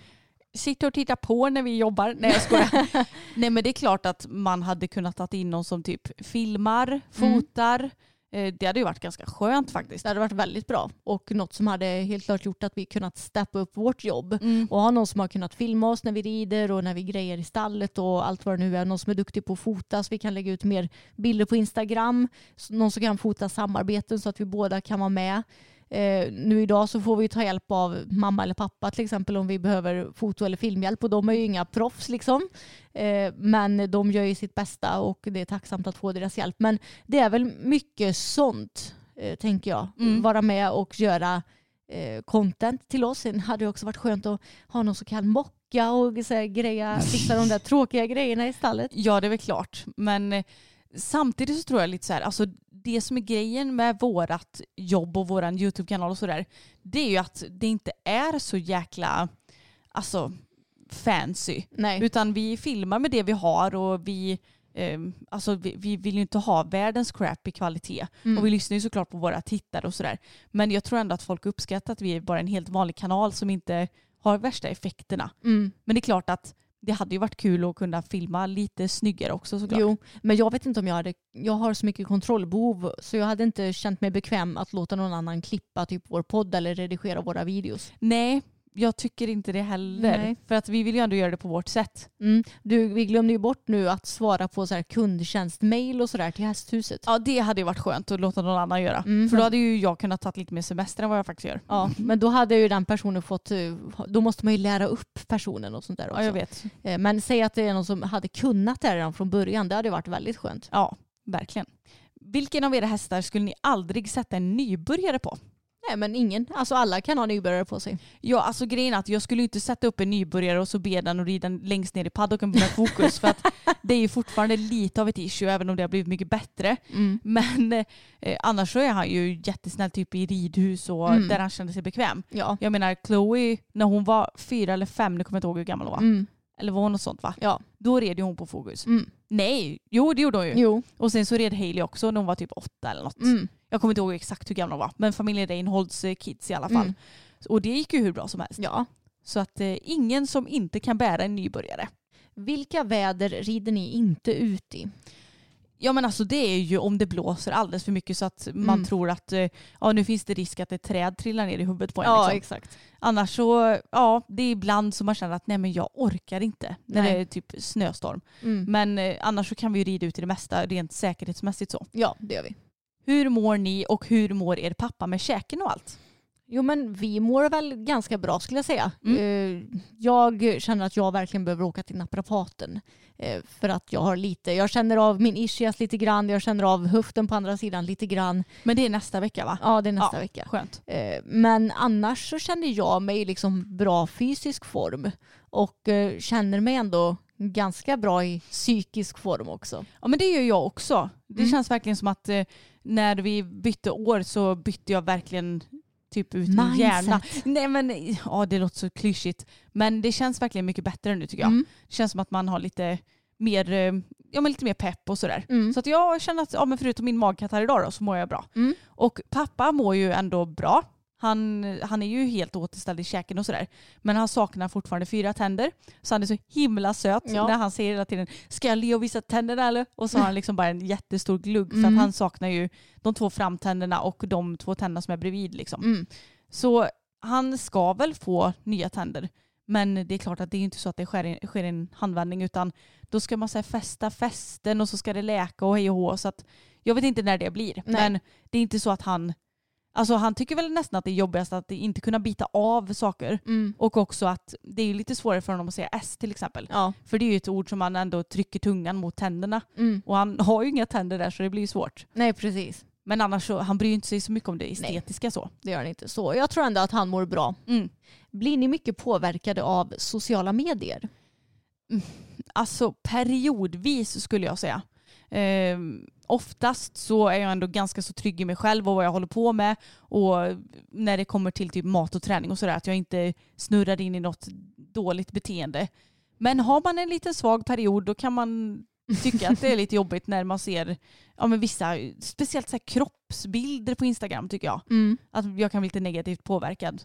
Sitter och tittar på när vi jobbar. Nej jag skojar. <laughs> Nej men det är klart att man hade kunnat ta in någon som typ filmar, fotar. Eh, Det hade ju varit ganska skönt faktiskt. Det hade varit väldigt bra och något som hade helt klart gjort att vi kunnat steppa upp vårt jobb Mm. och ha någon som har kunnat filma oss när vi rider och när vi grejer i stallet och allt vad det nu är. Någon som är duktig på att fota så vi kan lägga ut mer bilder på Instagram. Någon som kan fota samarbeten så att vi båda kan vara med. Eh, nu idag så får vi ta hjälp av mamma eller pappa till exempel om vi behöver foto eller filmhjälp och de är ju inga proffs liksom. Eh, men de gör ju sitt bästa och det är tacksamt att få deras hjälp. Men det är väl mycket sånt eh, tänker jag. Mm. Vara med och göra eh, content till oss. Sen hade det också varit skönt att ha någon som kan mocka och så här, greja, fixa de där tråkiga grejerna i stallet. Ja det är väl klart. Men eh, samtidigt så tror jag lite så här, alltså det som är grejen med vårat jobb och våran YouTube-kanal och sådär, det är ju att det inte är så jäkla, alltså fancy. Nej. Utan vi filmar med det vi har och vi, eh, alltså vi, vi vill ju inte ha världens crappy kvalitet. Mm. Och vi lyssnar ju såklart på våra tittare och sådär. Men jag tror ändå att folk uppskattar att vi är bara en helt vanlig kanal som inte har värsta effekterna. Mm. Men det är klart att det hade ju varit kul att kunna filma lite snyggare också såklart. Jo, men jag vet inte om jag hade, jag har så mycket kontrollbehov så jag hade inte känt mig bekväm att låta någon annan klippa typ vår podd eller redigera våra videos. Nej, jag tycker inte det heller. Nej. För att vi vill ju ändå göra det på vårt sätt. Mm. Du, vi glömde ju bort nu att svara på så här kundtjänstmail och sådär till hästhuset. Ja det hade ju varit skönt att låta någon annan göra. Mm. För då hade ju jag kunnat ta lite mer semester än vad jag faktiskt gör. Ja, <laughs> men då hade ju den personen fått, eh, då måste man ju lära upp personen och sånt där också. Ja jag vet. Eh, Men säg att det är någon som hade kunnat det här redan från början, det hade varit väldigt skönt. Ja, verkligen. Vilken av era hästar skulle ni aldrig sätta en nybörjare på? Nej men ingen, alltså alla kan ha nybörjare på sig. Ja, alltså grejen är att jag skulle ju inte sätta upp en nybörjare och så be den att rida längst ner i paddocken med fokus. för att <laughs> det är ju fortfarande lite av ett issue även om det har blivit mycket bättre. Men eh, annars så är han ju jättesnäll typ i ridhus och Mm. där han känner sig bekväm. Ja. Jag menar Chloe, när hon var fyra eller fem, nu kommer jag inte ihåg hur gammal hon var. Mm. Eller var hon något sånt va? Ja. Då red ju hon på fokus. Mm. Nej, jo det gjorde hon ju. Jo. Och sen så red Hailey också när hon var typ åtta eller något. Jag kommer inte ihåg exakt hur gammal hon var. Men familjen Reinholds eh, kids i alla fall. Mm. Och det gick ju hur bra som helst. Ja. Så att eh, ingen som inte kan bära en nybörjare. Vilka väder rider ni inte ut i? Ja men alltså det är ju om det blåser alldeles för mycket så att man Mm. tror att eh, ja, nu finns det risk att ett träd trillar ner i huvudet på en. Ja liksom. exakt. Annars så, ja det är ibland som man känner att nej men jag orkar inte när Nej. det är typ snöstorm. Mm. Men eh, annars så kan vi ju rida ut i det mesta rent säkerhetsmässigt så. Ja det gör vi. Hur mår ni och hur mår er pappa med käken och allt? Jo men vi mår väl ganska bra skulle jag säga. Mm. Eh, Jag känner att jag verkligen behöver åka till naprapaten. eh, För att jag har lite, jag känner av min ischias lite grann, jag känner av höften på andra sidan lite grann. Men det är nästa vecka va? Ja det är nästa Ja, vecka. Skönt. Eh, Men annars så känner jag mig i liksom bra fysisk form och känner mig ändå ganska bra i psykisk form också. Ja men det gör jag också. Det Mm. känns verkligen som att eh, när vi bytte år så bytte jag verkligen typ ut min hjärna. Nej men ja det låter så klyschigt. Men det känns verkligen mycket bättre nu tycker jag. Mm. Det känns som att man har lite mer, eh, ja, men lite mer pepp och sådär. Mm. Så att jag känner att ja, men förutom min magkatt här idag då, så mår jag bra. Mm. Och pappa mår ju ändå bra. Han, han är ju helt återställd i käken och sådär. Men han saknar fortfarande fyra tänder. Så han är så himla söt Ja. när han säger hela tiden ska jag le och visa tänderna eller? Och så har han liksom bara en jättestor glugg för Mm. att han saknar ju de två framtänderna och de två tänderna som är bredvid. Liksom. Mm. Så han ska väl få nya tänder. Men det är klart att det är inte så att det sker sker en handvändning utan då ska man så här, fästa fästen och så ska det läka och hej och hå. Så att jag vet inte när det blir. Nej. Men det är inte så att han Alltså han tycker väl nästan att det är jobbigast att inte kunna bita av saker. Mm. Och också att det är lite svårare för honom att säga S till exempel. Ja. För det är ju ett ord som han ändå trycker tungan mot tänderna. Mm. Och han har ju inga tänder där så det blir ju svårt. Nej precis, Men annars så, han bryr inte sig så mycket om det estetiska så. det gör han inte. Så jag tror ändå att han mår bra. Mm. Blir ni mycket påverkade av sociala medier? Alltså periodvis skulle jag säga. Eh, oftast så är jag ändå ganska så trygg i mig själv och vad jag håller på med. Och när det kommer till typ mat och träning och sådär att jag inte snurrar in i något dåligt beteende. Men har man en liten svag period då kan man tycka att det är lite jobbigt när man ser ja, men vissa, speciellt så kroppsbilder på Instagram tycker jag. Mm. Att jag kan bli lite negativt påverkad.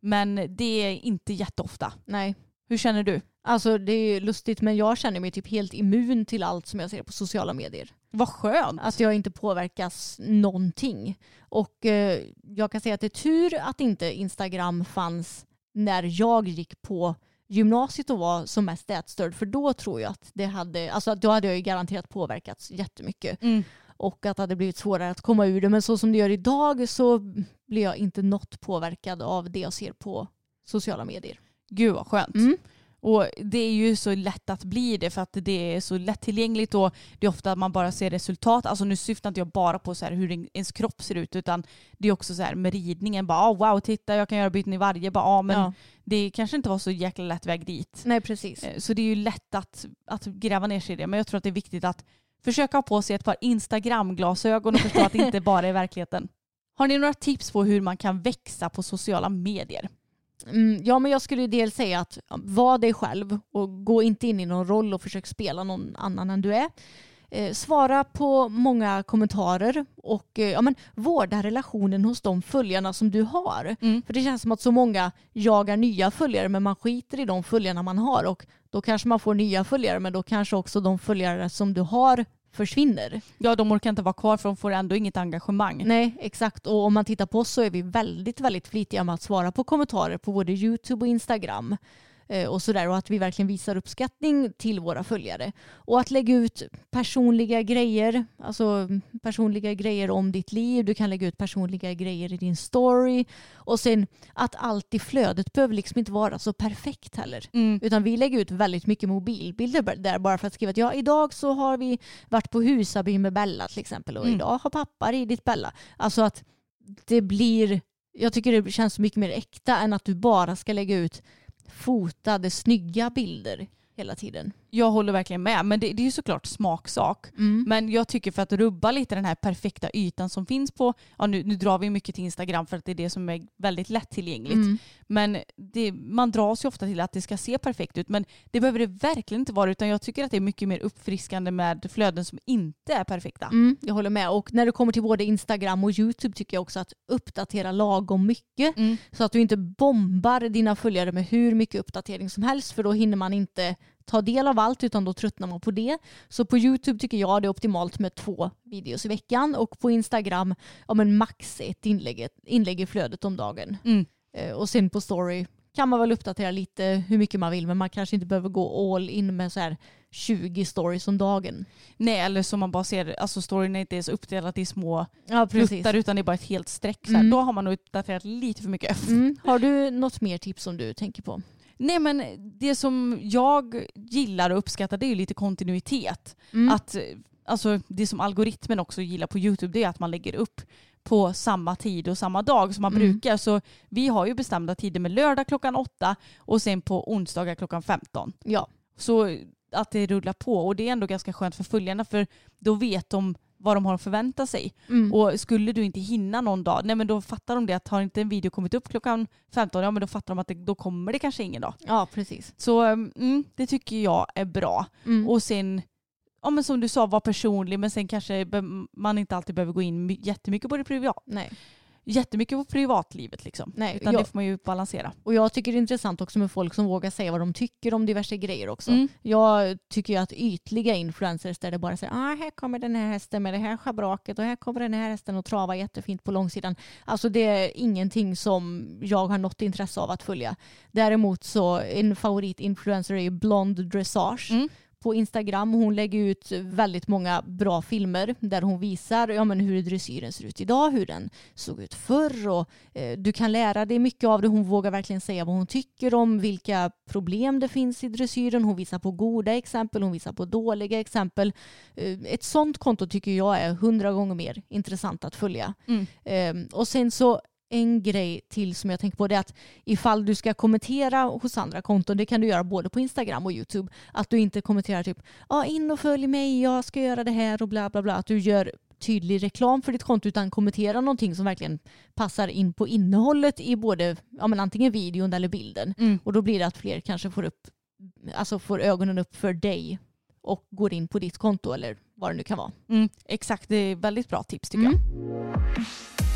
Men det är inte jätteofta. Nej. Hur känner du? Alltså det är lustigt men jag känner mig typ helt immun till allt som jag ser på sociala medier. Vad skönt. Att jag inte påverkas någonting. Och eh, jag kan säga att det är tur att inte Instagram fanns när jag gick på gymnasiet och var som mest ätstörd. För då tror jag att det hade, alltså då hade jag ju garanterat påverkats jättemycket. Mm. Och att det hade blivit svårare att komma ur det. Men så som det gör idag så blir jag inte något påverkad av det jag ser på sociala medier. Gud vad skönt. Mm. Och det är ju så lätt att bli det för att det är så lättillgängligt och det är ofta att man bara ser resultat. Alltså nu syftar inte jag bara på så här hur ens kropp ser ut utan det är också så här med ridningen. Bara oh, wow, titta jag kan göra byten i varje. Bara, ah, men Ja. det kanske inte var så jäkla lätt väg dit. Nej precis. Eh, Så det är ju lätt att, att gräva ner sig i det. Men jag tror att det är viktigt att försöka ha på sig ett par Instagram-glasögon och förstå att det inte bara är verkligheten. Har ni några tips på hur man kan växa på sociala medier? Mm, ja men jag skulle ju dels säga att var dig själv och gå inte in i någon roll och försök spela någon annan än du är. Eh, svara på många kommentarer och eh, ja, men, vårda relationen hos de följarna som du har. Mm. För det känns som att så många jagar nya följare men man skiter i de följarna man har och då kanske man får nya följare men då kanske också de följare som du har försvinner. Ja, de orkar inte vara kvar för de får ändå inget engagemang. Nej, exakt. Och om man tittar på oss så är vi väldigt, väldigt flitiga med att svara på kommentarer på både YouTube och Instagram. Eh, Och, sådär, och att vi verkligen visar uppskattning till våra följare. Och att lägga ut personliga grejer, alltså personliga grejer om ditt liv. Du kan lägga ut personliga grejer i din story. Och sen att allt i flödet behöver liksom inte vara så perfekt heller. Mm. Utan vi lägger ut väldigt mycket mobilbilder där bara för att skriva att ja, idag så har vi varit på Husaby med Bella till exempel och Mm. idag har pappa ridit Bella. Alltså att det blir, jag tycker det känns mycket mer äkta än att du bara ska lägga ut fotade snygga bilder hela tiden. Jag håller verkligen med, men det, det är ju såklart smaksak. Men jag tycker för att rubba lite den här perfekta ytan som finns på, ja nu, nu drar vi mycket till Instagram för att det är det som är väldigt lättillgängligt. Mm. Men det, man dras ju ofta till att det ska se perfekt ut men det behöver det verkligen inte vara utan jag tycker att det är mycket mer uppfriskande med flöden som inte är perfekta. Mm, jag håller med. Och när det kommer till både Instagram och YouTube tycker jag också att uppdatera lagom mycket. Mm. Så att du inte bombar dina följare med hur mycket uppdatering som helst för då hinner man inte ta del av allt utan då tröttnar man på det. Så på YouTube tycker jag det är optimalt med två videos i veckan och på Instagram ja, men max ett inlägg, inlägg i flödet om dagen. Mm. Eh, Och sen på story kan man väl uppdatera lite hur mycket man vill men man kanske inte behöver gå all in med så här 20 stories om dagen. Nej eller som man bara ser, alltså storyn är inte ens uppdelat i små Ja pluttar utan det är bara ett helt streck. Så här. Mm. Då har man nog uppdaterat lite för mycket. Mm. <laughs> Har du något mer tips som du tänker på? Nej men det som jag gillar och uppskattar det är ju lite kontinuitet. Mm. Att, alltså, det som algoritmen också gillar på YouTube det är att man lägger upp på samma tid och samma dag som man Mm. brukar. Så vi har ju bestämda tider med lördag klockan åtta och sen på onsdagar klockan 15. Ja. Så att det rullar på och det är ändå ganska skönt för följarna för då vet de vad de har att förvänta sig. Mm. Och skulle du inte hinna någon dag, nej men då fattar de det att har inte en video kommit upp klockan 15, ja men då fattar de att det, då kommer det kanske ingen dag. ja, precis. Så mm, det tycker jag är bra. Mm. Och sen, ja men som du sa, vara personlig men sen kanske man inte alltid behöver gå in my- jättemycket på det privat, Nej. Jättemycket på privatlivet liksom. Nej, Utan jag- det får man ju balansera. Och jag tycker det är intressant också med folk som vågar säga vad de tycker om diverse grejer också. Mm. Jag tycker ju att ytliga influencers där det bara säger ah, här kommer den här hästen med det här schabraket och här kommer den här hästen och trava jättefint på långsidan. Alltså det är ingenting som jag har något intresse av att följa. Däremot så en favoritinfluencer är ju Blond Dressage. Mm. På Instagram. Hon lägger ut väldigt många bra filmer där hon visar ja, men hur dressyren ser ut idag, hur den såg ut förr och eh, du kan lära dig mycket av det. Hon vågar verkligen säga vad hon tycker om vilka problem det finns i dressyren. Hon visar på goda exempel, hon visar på dåliga exempel. Eh, ett sånt konto tycker jag är hundra gånger mer intressant att följa. Mm. Eh, och sen så en grej till som jag tänker på det är att ifall du ska kommentera hos andra konton, det kan du göra både på Instagram och YouTube, att du inte kommenterar typ ja in och följ mig, jag ska göra det här och bla bla bla, att du gör tydlig reklam för ditt konto utan kommentera någonting som verkligen passar in på innehållet i både ja, men antingen videon eller bilden. Mm. Och då blir det att fler kanske får, upp, alltså får ögonen upp för dig och går in på ditt konto eller vad det nu kan vara. Mm, exakt, det är väldigt bra tips tycker Mm. jag.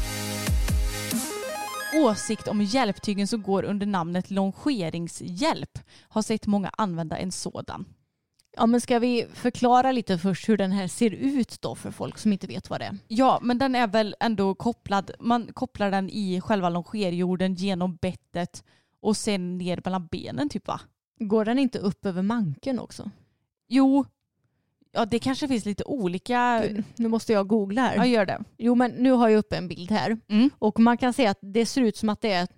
Åsikt om hjälptygen som går under namnet longeringshjälp. Har sett många använda en sådan. Ja men ska vi förklara lite först hur den här ser ut då för folk som inte vet vad det är? Ja, men den är väl ändå kopplad. Man kopplar den i själva longerjorden genom bettet och sen ner mellan benen typ va? Går den inte upp över manken också? Jo, ja det kanske finns lite olika. Gud, Nu måste jag googla här. Ja, gör det. Jo men nu har jag upp en bild här Mm. och man kan se att det ser ut som att det är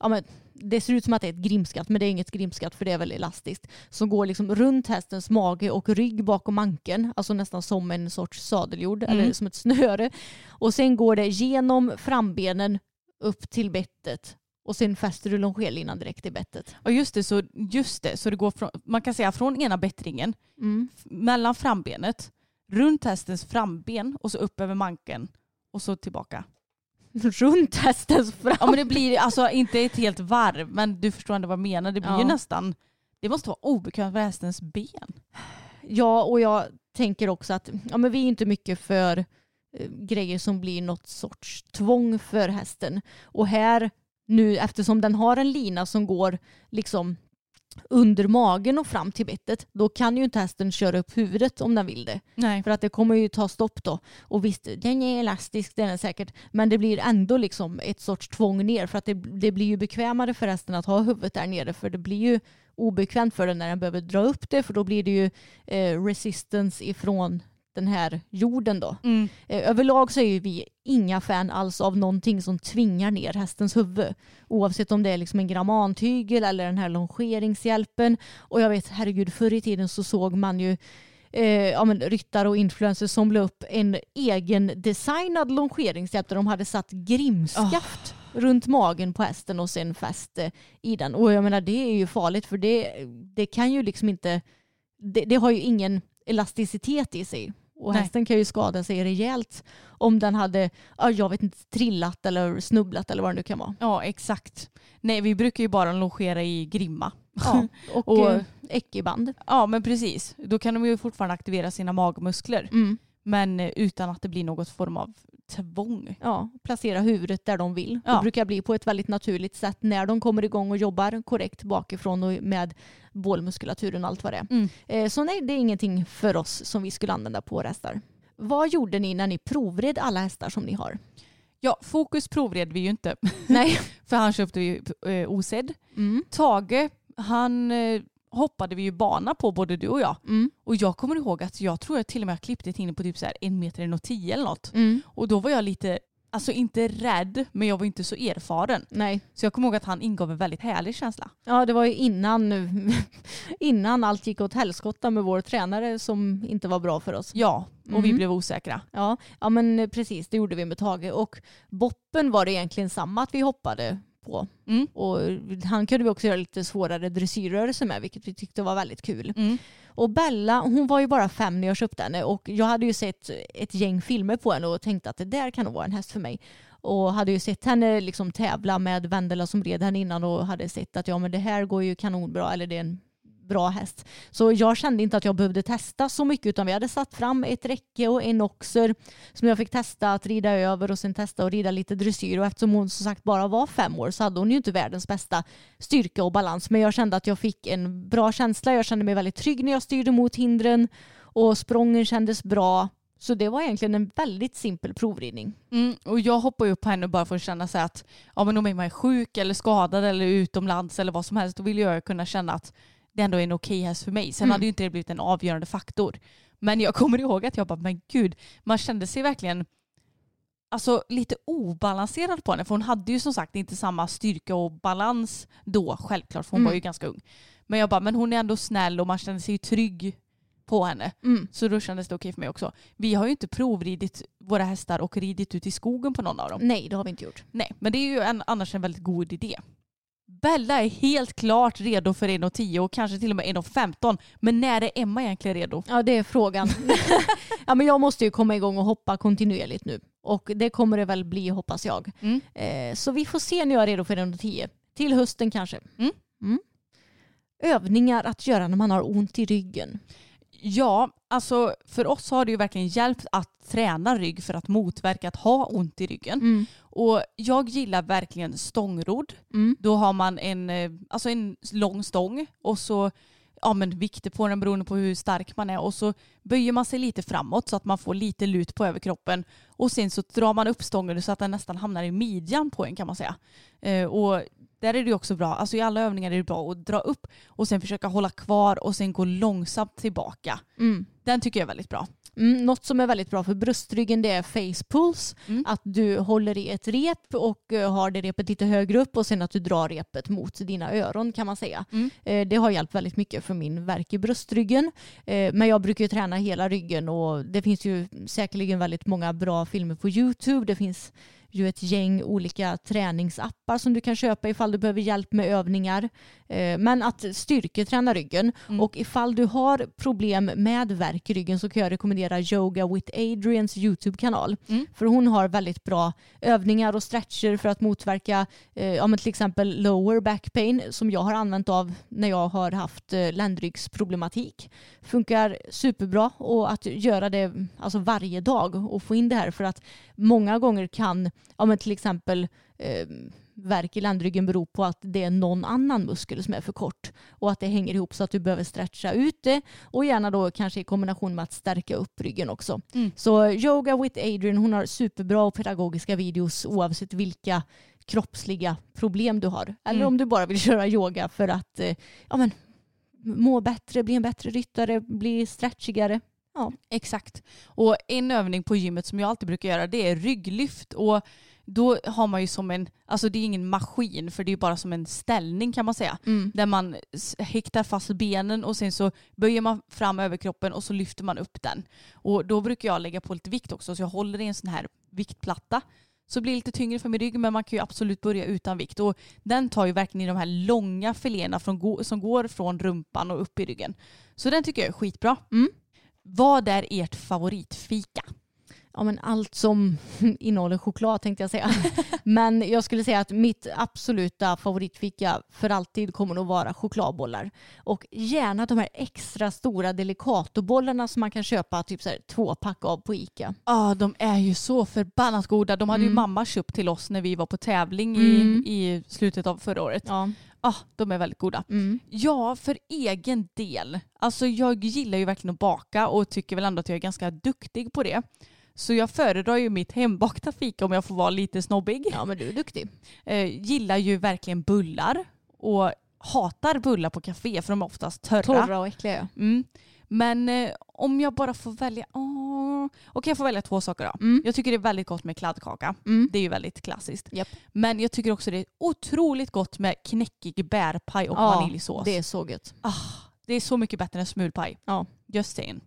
ja, men det ser ut som att det är ett grimskatt men det är inget grimskatt för det är väl elastiskt. Som går liksom runt hästens mage och rygg bakom manken. Alltså nästan som en sorts sadeljord Mm. eller som ett snöre. Och sen går det genom frambenen upp till bettet och sen fäster du longerlinan direkt i bettet. Ja just det, så, just det, så det går från, man kan säga från ena bättringen, Mm. mellan frambenet, runt hästens framben och så upp över manken och så tillbaka. <laughs> Runt hästens fram. Ja men det blir alltså inte ett helt varv men du förstår ändå vad jag menar. Det blir Ja. ju nästan, det måste vara obekvämt för hästens ben. Ja, och jag tänker också att ja, men vi är inte mycket för eh, grejer som blir något sorts tvång för hästen. Och här nu eftersom den har en lina som går liksom under magen och fram till bettet, då kan ju inte hästen köra upp huvudet om den vill det. Nej. För att det kommer ju ta stopp då. Och visst, den är elastisk, den är säkert, men det blir ändå liksom ett sorts tvång ner för att det, det blir ju bekvämare för hästen att ha huvudet där nere för det blir ju obekvämt för den när den behöver dra upp det för då blir det ju eh, resistance ifrån den här jorden då. Mm. Eh, överlag så är ju vi inga fan alls av någonting som tvingar ner hästens huvud. Oavsett om det är liksom en grammantygel eller den här longeringshjälpen. Och jag vet, herregud, förr i tiden så såg man ju eh, ja, men ryttare och influencers som la upp en egen designad longeringshjälp där de hade satt grimskaft runt magen på hästen och sen fäst eh, i den. Och jag menar det är ju farligt för det, det kan ju liksom inte, det, det har ju ingen elasticitet i sig. Och Nej. hästen kan ju skada sig rejält om den hade, ja, jag vet inte, trillat eller snubblat eller vad det nu kan vara. Ja exakt. Nej vi brukar ju bara longera i grimma. Ja, <laughs> och, Och- äckeband. Ja men precis. Då kan de ju fortfarande aktivera sina magmuskler. Mm. Men eh, utan att det blir något form av tvång. Ja, placera huvudet där de vill. Ja. Det brukar bli på ett väldigt naturligt sätt när de kommer igång och jobbar korrekt bakifrån och med bålmuskulaturen och allt vad det är. Mm. Eh, Så nej, det är ingenting för oss som vi skulle använda på hästar. Vad gjorde ni när ni provred alla hästar som ni har? Ja, Fokus provred vi ju inte. Nej. <laughs> För han köpte ju eh, osedd. Mm. Tage, han eh, hoppade vi ju bana på både du och jag. Mm. Och jag kommer ihåg att jag tror jag till och med klippte ett inne på typ så här en meter och tio eller något. Mm. Och då var jag lite, alltså inte rädd, men jag var inte så erfaren. Nej. Så jag kommer ihåg att han ingav en väldigt härlig känsla. Ja, det var ju innan, <laughs> innan allt gick åt helskotta med vår tränare som inte var bra för oss. Ja, och vi Mhm. blev osäkra. Ja, ja men precis, det gjorde vi med Tage. Och boppen var det egentligen samma att vi hoppade på. Mm. Och han kunde vi också göra lite svårare dressyrrörelser med, vilket vi tyckte var väldigt kul. Mm. Och Bella, hon var ju bara fem när jag köpte henne och jag hade ju sett ett gäng filmer på henne och tänkte att det där kan nog vara en häst för mig. Och hade ju sett henne liksom tävla med Vendela som red henne innan och hade sett att ja men det här går ju kanonbra eller det är en bra häst. Så jag kände inte att jag behövde testa så mycket utan vi hade satt fram ett räcke och en oxer som jag fick testa att rida över och sen testa att rida lite dressyr och eftersom hon som sagt bara var fem år så hade hon ju inte världens bästa styrka och balans men jag kände att jag fick en bra känsla. Jag kände mig väldigt trygg när jag styrde mot hindren och sprången kändes bra. Så det var egentligen en väldigt simpel provridning. Mm, och jag hoppar ju upp på henne bara för att känna så att ja, men om man är sjuk eller skadad eller utomlands eller vad som helst då vill jag kunna känna att det ändå är en okej häst för mig. Sen Mm. hade ju inte det blivit en avgörande faktor. Men jag kommer <laughs> ihåg att jag bara, men gud, man kände sig verkligen alltså, lite obalanserad på henne. För hon hade ju som sagt inte samma styrka och balans då, självklart, för hon Mm. var ju ganska ung. Men jag bara, men hon är ändå snäll och man kände sig trygg på henne. Mm. Så då kändes det okej för mig också. Vi har ju inte provridit våra hästar och ridit ut i skogen på någon av dem. Nej, det har vi inte gjort. Nej, men det är ju en, annars en väldigt god idé. Bella är helt klart redo för 1,10 och kanske till och med 1,15. Men när är Emma egentligen redo? Ja, det är frågan. <laughs> ja, men jag måste ju komma igång och hoppa kontinuerligt nu. Och det kommer det väl bli hoppas jag. Mm. Eh, så vi får se när jag är redo för 110. Till hösten kanske. Mm. Mm. Övningar att göra när man har ont i ryggen. Ja, alltså för oss har det ju verkligen hjälpt att träna rygg för att motverka att ha ont i ryggen. Mm. Och jag gillar verkligen stångrodd. Mm. Då har man en, eh, alltså en lång stång och så ja, men vikter på den beroende på hur stark man är och så böjer man sig lite framåt så att man får lite lut på överkroppen och sen så drar man upp stången så att den nästan hamnar i midjan på en kan man säga. Eh, och där är det också bra, alltså i alla övningar är det bra att dra upp och sen försöka hålla kvar och sen gå långsamt tillbaka. Mm. Den tycker jag är väldigt bra. Mm, något som är väldigt bra för bröstryggen det är face pulls. Mm. Att du håller i ett rep och eh, har det repet lite högre upp och sen att du drar repet mot dina öron kan man säga. Mm. Eh, det har hjälpt väldigt mycket för min värk i bröstryggen. Eh, men jag brukar ju träna hela ryggen och det finns ju säkerligen väldigt många bra filmer på YouTube. Det finns ju ett gäng olika träningsappar som du kan köpa ifall du behöver hjälp med övningar. Eh, Men att styrketräna ryggen Mm. och ifall du har problem med värk i ryggen så kan jag rekommendera Yoga with Adrians YouTube-kanal. Mm. För hon har väldigt bra övningar och stretcher för att motverka eh, ja, men till exempel lower back pain som jag har använt av när jag har haft eh, ländryggsproblematik. Funkar superbra och att göra det alltså varje dag och få in det här för att många gånger kan ja, men till exempel eh, värk i ländryggen bero på att det är någon annan muskel som är för kort och att det hänger ihop så att du behöver stretcha ut det och gärna då kanske i kombination med att stärka upp ryggen också. Mm. Så Yoga with Adrian, hon har superbra och pedagogiska videos oavsett vilka kroppsliga problem du har. Eller Mm. om du bara vill <laughs> köra yoga för att eh, ja, men, må bättre, bli en bättre ryttare, bli stretchigare. Exakt. Och en övning på gymmet som jag alltid brukar göra det är rygglyft. Och då har man ju som en, alltså det är ingen maskin för det är bara som en ställning kan man säga. Där man häktar fast benen och sen så böjer man fram överkroppen och så lyfter man upp den. Och då brukar jag lägga på lite vikt också så jag håller i en sån här viktplatta. Så blir det lite tyngre för min rygg men man kan ju absolut börja utan vikt. Och den tar ju verkligen i de här långa filéerna från, som går från rumpan och upp i ryggen. Så den tycker jag är skitbra. Mm. Vad är ert favoritfika? Ja, men allt som <laughs> innehåller choklad tänkte jag säga. <laughs> Men jag skulle säga att mitt absoluta favoritfika för alltid kommer nog vara chokladbollar. Och gärna de här extra stora delicatobollarna som man kan köpa typ så här, två pack av på Ica. Ja, de är ju så förbannat goda. De hade ju Mm. mamma köpt till oss när vi var på tävling Mm. i, i slutet av förra året. Ja, Ja. de är väldigt goda. Mm. Ja, för egen del. Alltså jag gillar ju verkligen att baka och tycker väl ändå att jag är ganska duktig på det. Så jag föredrar ju mitt hembakta fika om jag får vara lite snobbig. Ja men du är duktig. Eh, gillar ju verkligen bullar och hatar bullar på café för de är oftast törra. Torra och äckliga ja. Mm. Men eh, om jag bara får välja, åh. okej jag får välja två saker då. Mm. Jag tycker det är väldigt gott med kladdkaka. Mm. Det är ju väldigt klassiskt. Japp. Men jag tycker också det är otroligt gott med knäckig bärpaj och Ja, vaniljsås. Det är så gött. Ah, det är så mycket bättre än smulpaj. Ja. Just saying.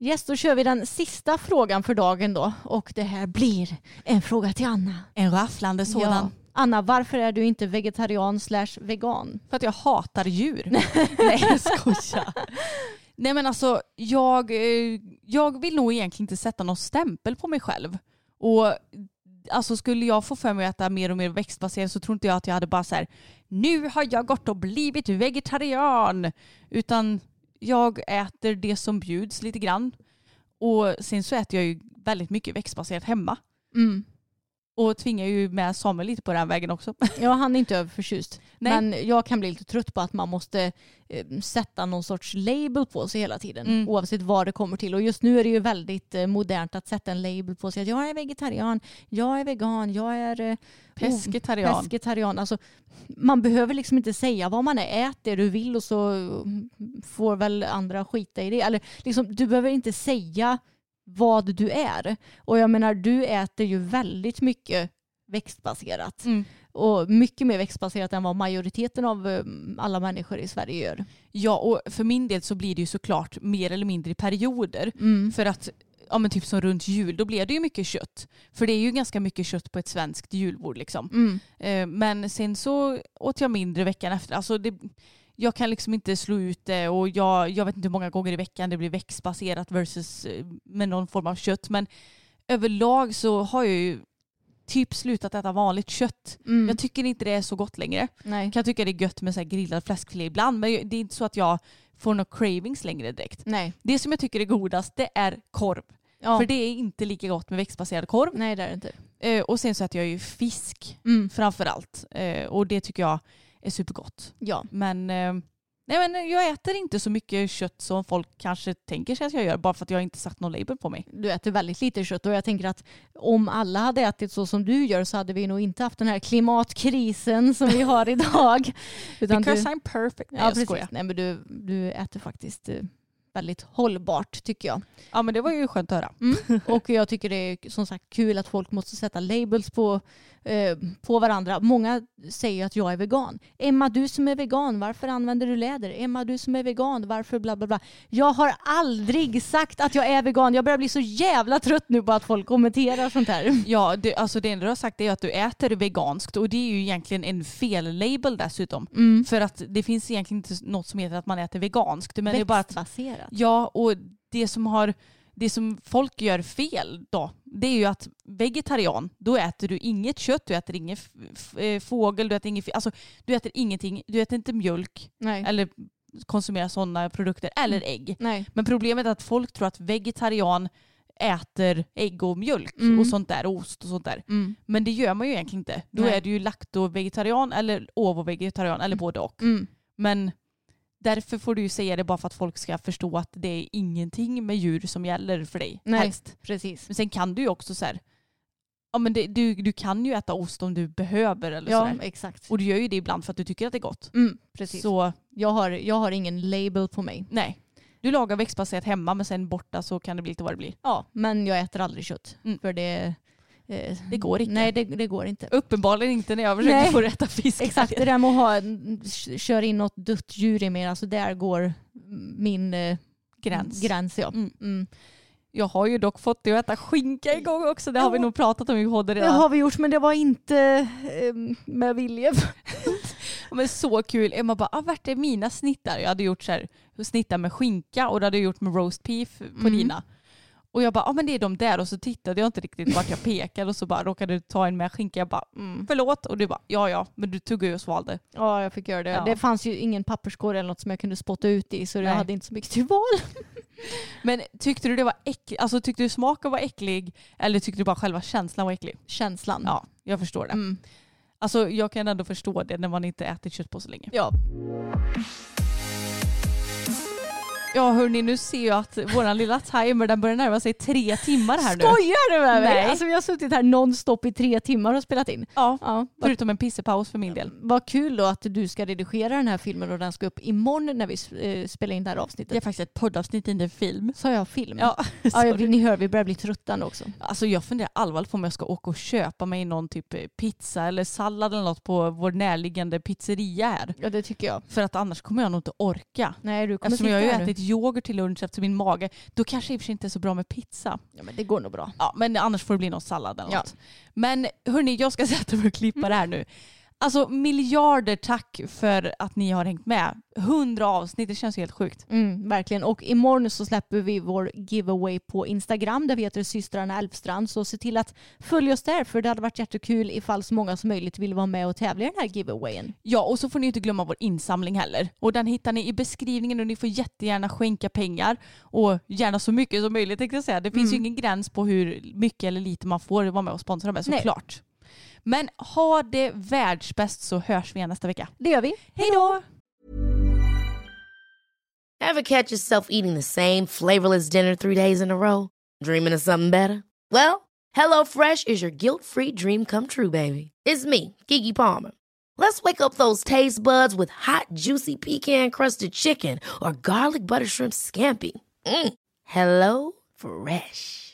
Yes, då kör vi den sista frågan för dagen då. Och det här blir en fråga till Anna. En rafflande sådan. Ja. Anna, varför är du inte vegetarian slash vegan? För att jag hatar djur. <laughs> Nej jag skojar. Nej men alltså jag, eh, jag vill nog egentligen inte sätta någon stämpel på mig själv. Och alltså skulle jag få för mig att äta mer och mer växtbaserat så tror inte jag att jag hade bara så här nu har jag gått och blivit vegetarian. Utan jag äter det som bjuds lite grann. Och sen så äter jag ju väldigt mycket växtbaserat hemma. Mm. Och tvingar ju med Samuel lite på den vägen också. <laughs> Ja, han är inte överförtjust. Nej. Men jag kan bli lite trött på att man måste eh, sätta någon sorts label på sig hela tiden. Mm. Oavsett vad det kommer till. Och just nu är det ju väldigt eh, modernt att sätta en label på sig. Att jag är vegetarian, jag är vegan, jag är eh, Pescetarian. pescetarian. Alltså, man behöver liksom inte säga vad man är. Ät det du vill och så mm, får väl andra skita i det. Eller, liksom, du behöver inte säga vad du är. Och jag menar, du äter ju väldigt mycket växtbaserat. Mm. Och mycket mer växtbaserat än vad majoriteten av eh, alla människor i Sverige gör. Ja, och för min del så blir det ju såklart mer eller mindre i perioder. Mm. För att, ja men typ som runt jul, då blir det ju mycket kött. För det är ju ganska mycket kött på ett svenskt julbord liksom. Mm. Eh, men sen så åt jag mindre veckan efter. Alltså det, jag kan liksom inte slå ut det och jag, jag vet inte hur många gånger i veckan det blir växtbaserat versus eh, med någon form av kött. Men överlag så har jag ju typ slutat äta vanligt kött. Mm. Jag tycker inte det är så gott längre. Nej. Jag kan tycka det är gött med så här grillad fläskfilé ibland men det är inte så att jag får några cravings längre direkt. Nej. Det som jag tycker är godast det är korv. Ja. För det är inte lika gott med växtbaserad korv. Nej det är det inte. Eh, och sen så äter jag ju fisk Mm. framför allt. Eh, och det tycker jag är supergott. Ja. Men, eh, nej, men jag äter inte så mycket kött som folk kanske tänker sig att jag gör bara för att jag inte satt någon label på mig. Du äter väldigt lite kött och jag tänker att om alla hade ätit så som du gör så hade vi nog inte haft den här klimatkrisen som vi har <laughs> idag. Utan Because du, I'm perfect. Nej ja, jag precis. skojar. Nej, men du, du äter faktiskt eh, väldigt hållbart tycker jag. Ja men det var ju skönt att höra. Mm. Och jag tycker det är som sagt kul att folk måste sätta labels på, eh, på varandra. Många säger att jag är vegan. Emma, du som är vegan, varför använder du läder? Emma, du som är vegan, varför bla bla bla. Jag har aldrig sagt att jag är vegan. Jag börjar bli så jävla trött nu på att folk kommenterar sånt här. <laughs> Ja, det, alltså det enda du har sagt är att du äter veganskt och det är ju egentligen en fel-label dessutom. Mm. För att det finns egentligen inte något som heter att man äter veganskt. Men det är bara att, Växtbaserat. ja, och det som, har, det som folk gör fel då, det är ju att vegetarian, då äter du inget kött, du äter ingen eh, fågel, du äter ingen, alltså, du äter ingenting, du äter inte mjölk Nej. eller konsumerar sådana produkter, eller ägg. Nej. Men problemet är att folk tror att vegetarian äter ägg och mjölk Mm. och sånt där, ost och sånt där. Mm. Men det gör man ju egentligen inte. Då Nej. är du ju lakto-vegetarian eller ovo-vegetarian eller både och. Mm. Men därför får du säga det bara för att folk ska förstå att det är ingenting med djur som gäller för dig. Nej. Helst. Precis. Men sen kan du ju också så här, ja men det, du, du kan ju äta ost om du behöver eller Ja, sådär. exakt. Och du gör ju det ibland för att du tycker att det är gott. Mm, precis. Så Jag, har, jag har ingen label på mig. nej. Du lagar växtbaserat hemma men sen borta så kan det bli lite vad det blir. Ja, men jag äter aldrig kött. Mm. För det... Eh, Det går inte. Nej, det, det går inte. Uppenbarligen inte när jag försöker Nej. få dig att äta fisk. Exakt, det där med att ha, köra in något dött djur i mig, alltså där går min eh, Gräns. gräns ja. Mm. Mm. Jag har ju dock fått dig att äta skinka igång också. Det har vi Ja. nog pratat om i podden Det redan. har vi gjort men det var inte eh, med vilje. <laughs> Men så kul. Emma bara, ah, vart är mina snittar? Jag hade gjort så här, snittar med skinka och det hade jag gjort med roast beef på Mm. dina. Och jag bara, ah, men det är de där. Och så tittade jag inte riktigt vart jag pekade och så bara råkade du ta en med skinka. Jag bara, mm, förlåt. Och du bara, ja ja, men du tuggade ju och svalde. Ja, jag fick göra det. Ja. Det fanns ju ingen papperskorg eller något som jag kunde spotta ut i så Nej. jag hade inte så mycket till val. <laughs> Men tyckte du det var äckligt? Alltså tyckte du smaken var äcklig? Eller tyckte du bara själva känslan var äcklig? Känslan. Ja, jag förstår det. Mm. Alltså jag kan ändå förstå det när man inte ätit kött på så länge. ja. Ja hörni, nu ser jag att våran lilla timer den börjar närma sig tre timmar här nu. Skojar du med mig? Nej. Alltså vi har suttit här nonstop i tre timmar och spelat in. Ja, Ja, förutom en pissepaus för min del. vad kul då att du ska redigera den här filmen och den ska upp imorgon när vi eh, spelar in det här avsnittet. Det är faktiskt ett poddavsnitt, inte en film. Sa jag film? Ja, <laughs> ja sorry. vi, ni hör vi börjar bli trötta nu också. Alltså jag funderar allvarligt på om jag ska åka och köpa mig någon typ pizza eller sallad eller något på vår närliggande pizzeria här. Ja det tycker jag. För att annars kommer jag nog inte orka. Nej du kommer Eftersom jag har ju ätit yoghurt till lunch efter min mage, då kanske det i och för sig inte är så bra med pizza. Ja men det går nog bra. Ja, men annars får det bli någon sallad eller Ja. något. Men hörni, jag ska sätta mig och klippa det här nu. Alltså miljarder tack för att ni har hängt med. Hundra avsnitt, det känns helt sjukt. Mm, verkligen. Och imorgon så släpper vi vår giveaway på Instagram där vi heter systrarna Elfstrand. Så se till att följa oss där för det hade varit jättekul ifall så många som möjligt vill vara med och tävla i den här giveawayen. Ja, och så får ni inte glömma vår insamling heller. Och den hittar ni i beskrivningen och ni får jättegärna skänka pengar. Och gärna så mycket som möjligt tänkte jag säga. Det finns ju ingen gräns på hur mycket eller lite man får vara med och sponsra med Nej. Men ha det världsbäst så hörs vi igen nästa vecka. Det gör vi. Hej då! Ever catch yourself eating the same flavorless dinner three days in a row? Dreaming of something better? Well, HelloFresh is your guilt-free dream come true, baby. It's me, Gigi Palmer. Let's wake up those taste buds with hot, juicy pecan-crusted chicken or garlic butter shrimp scampi. Mm. Hello Fresh.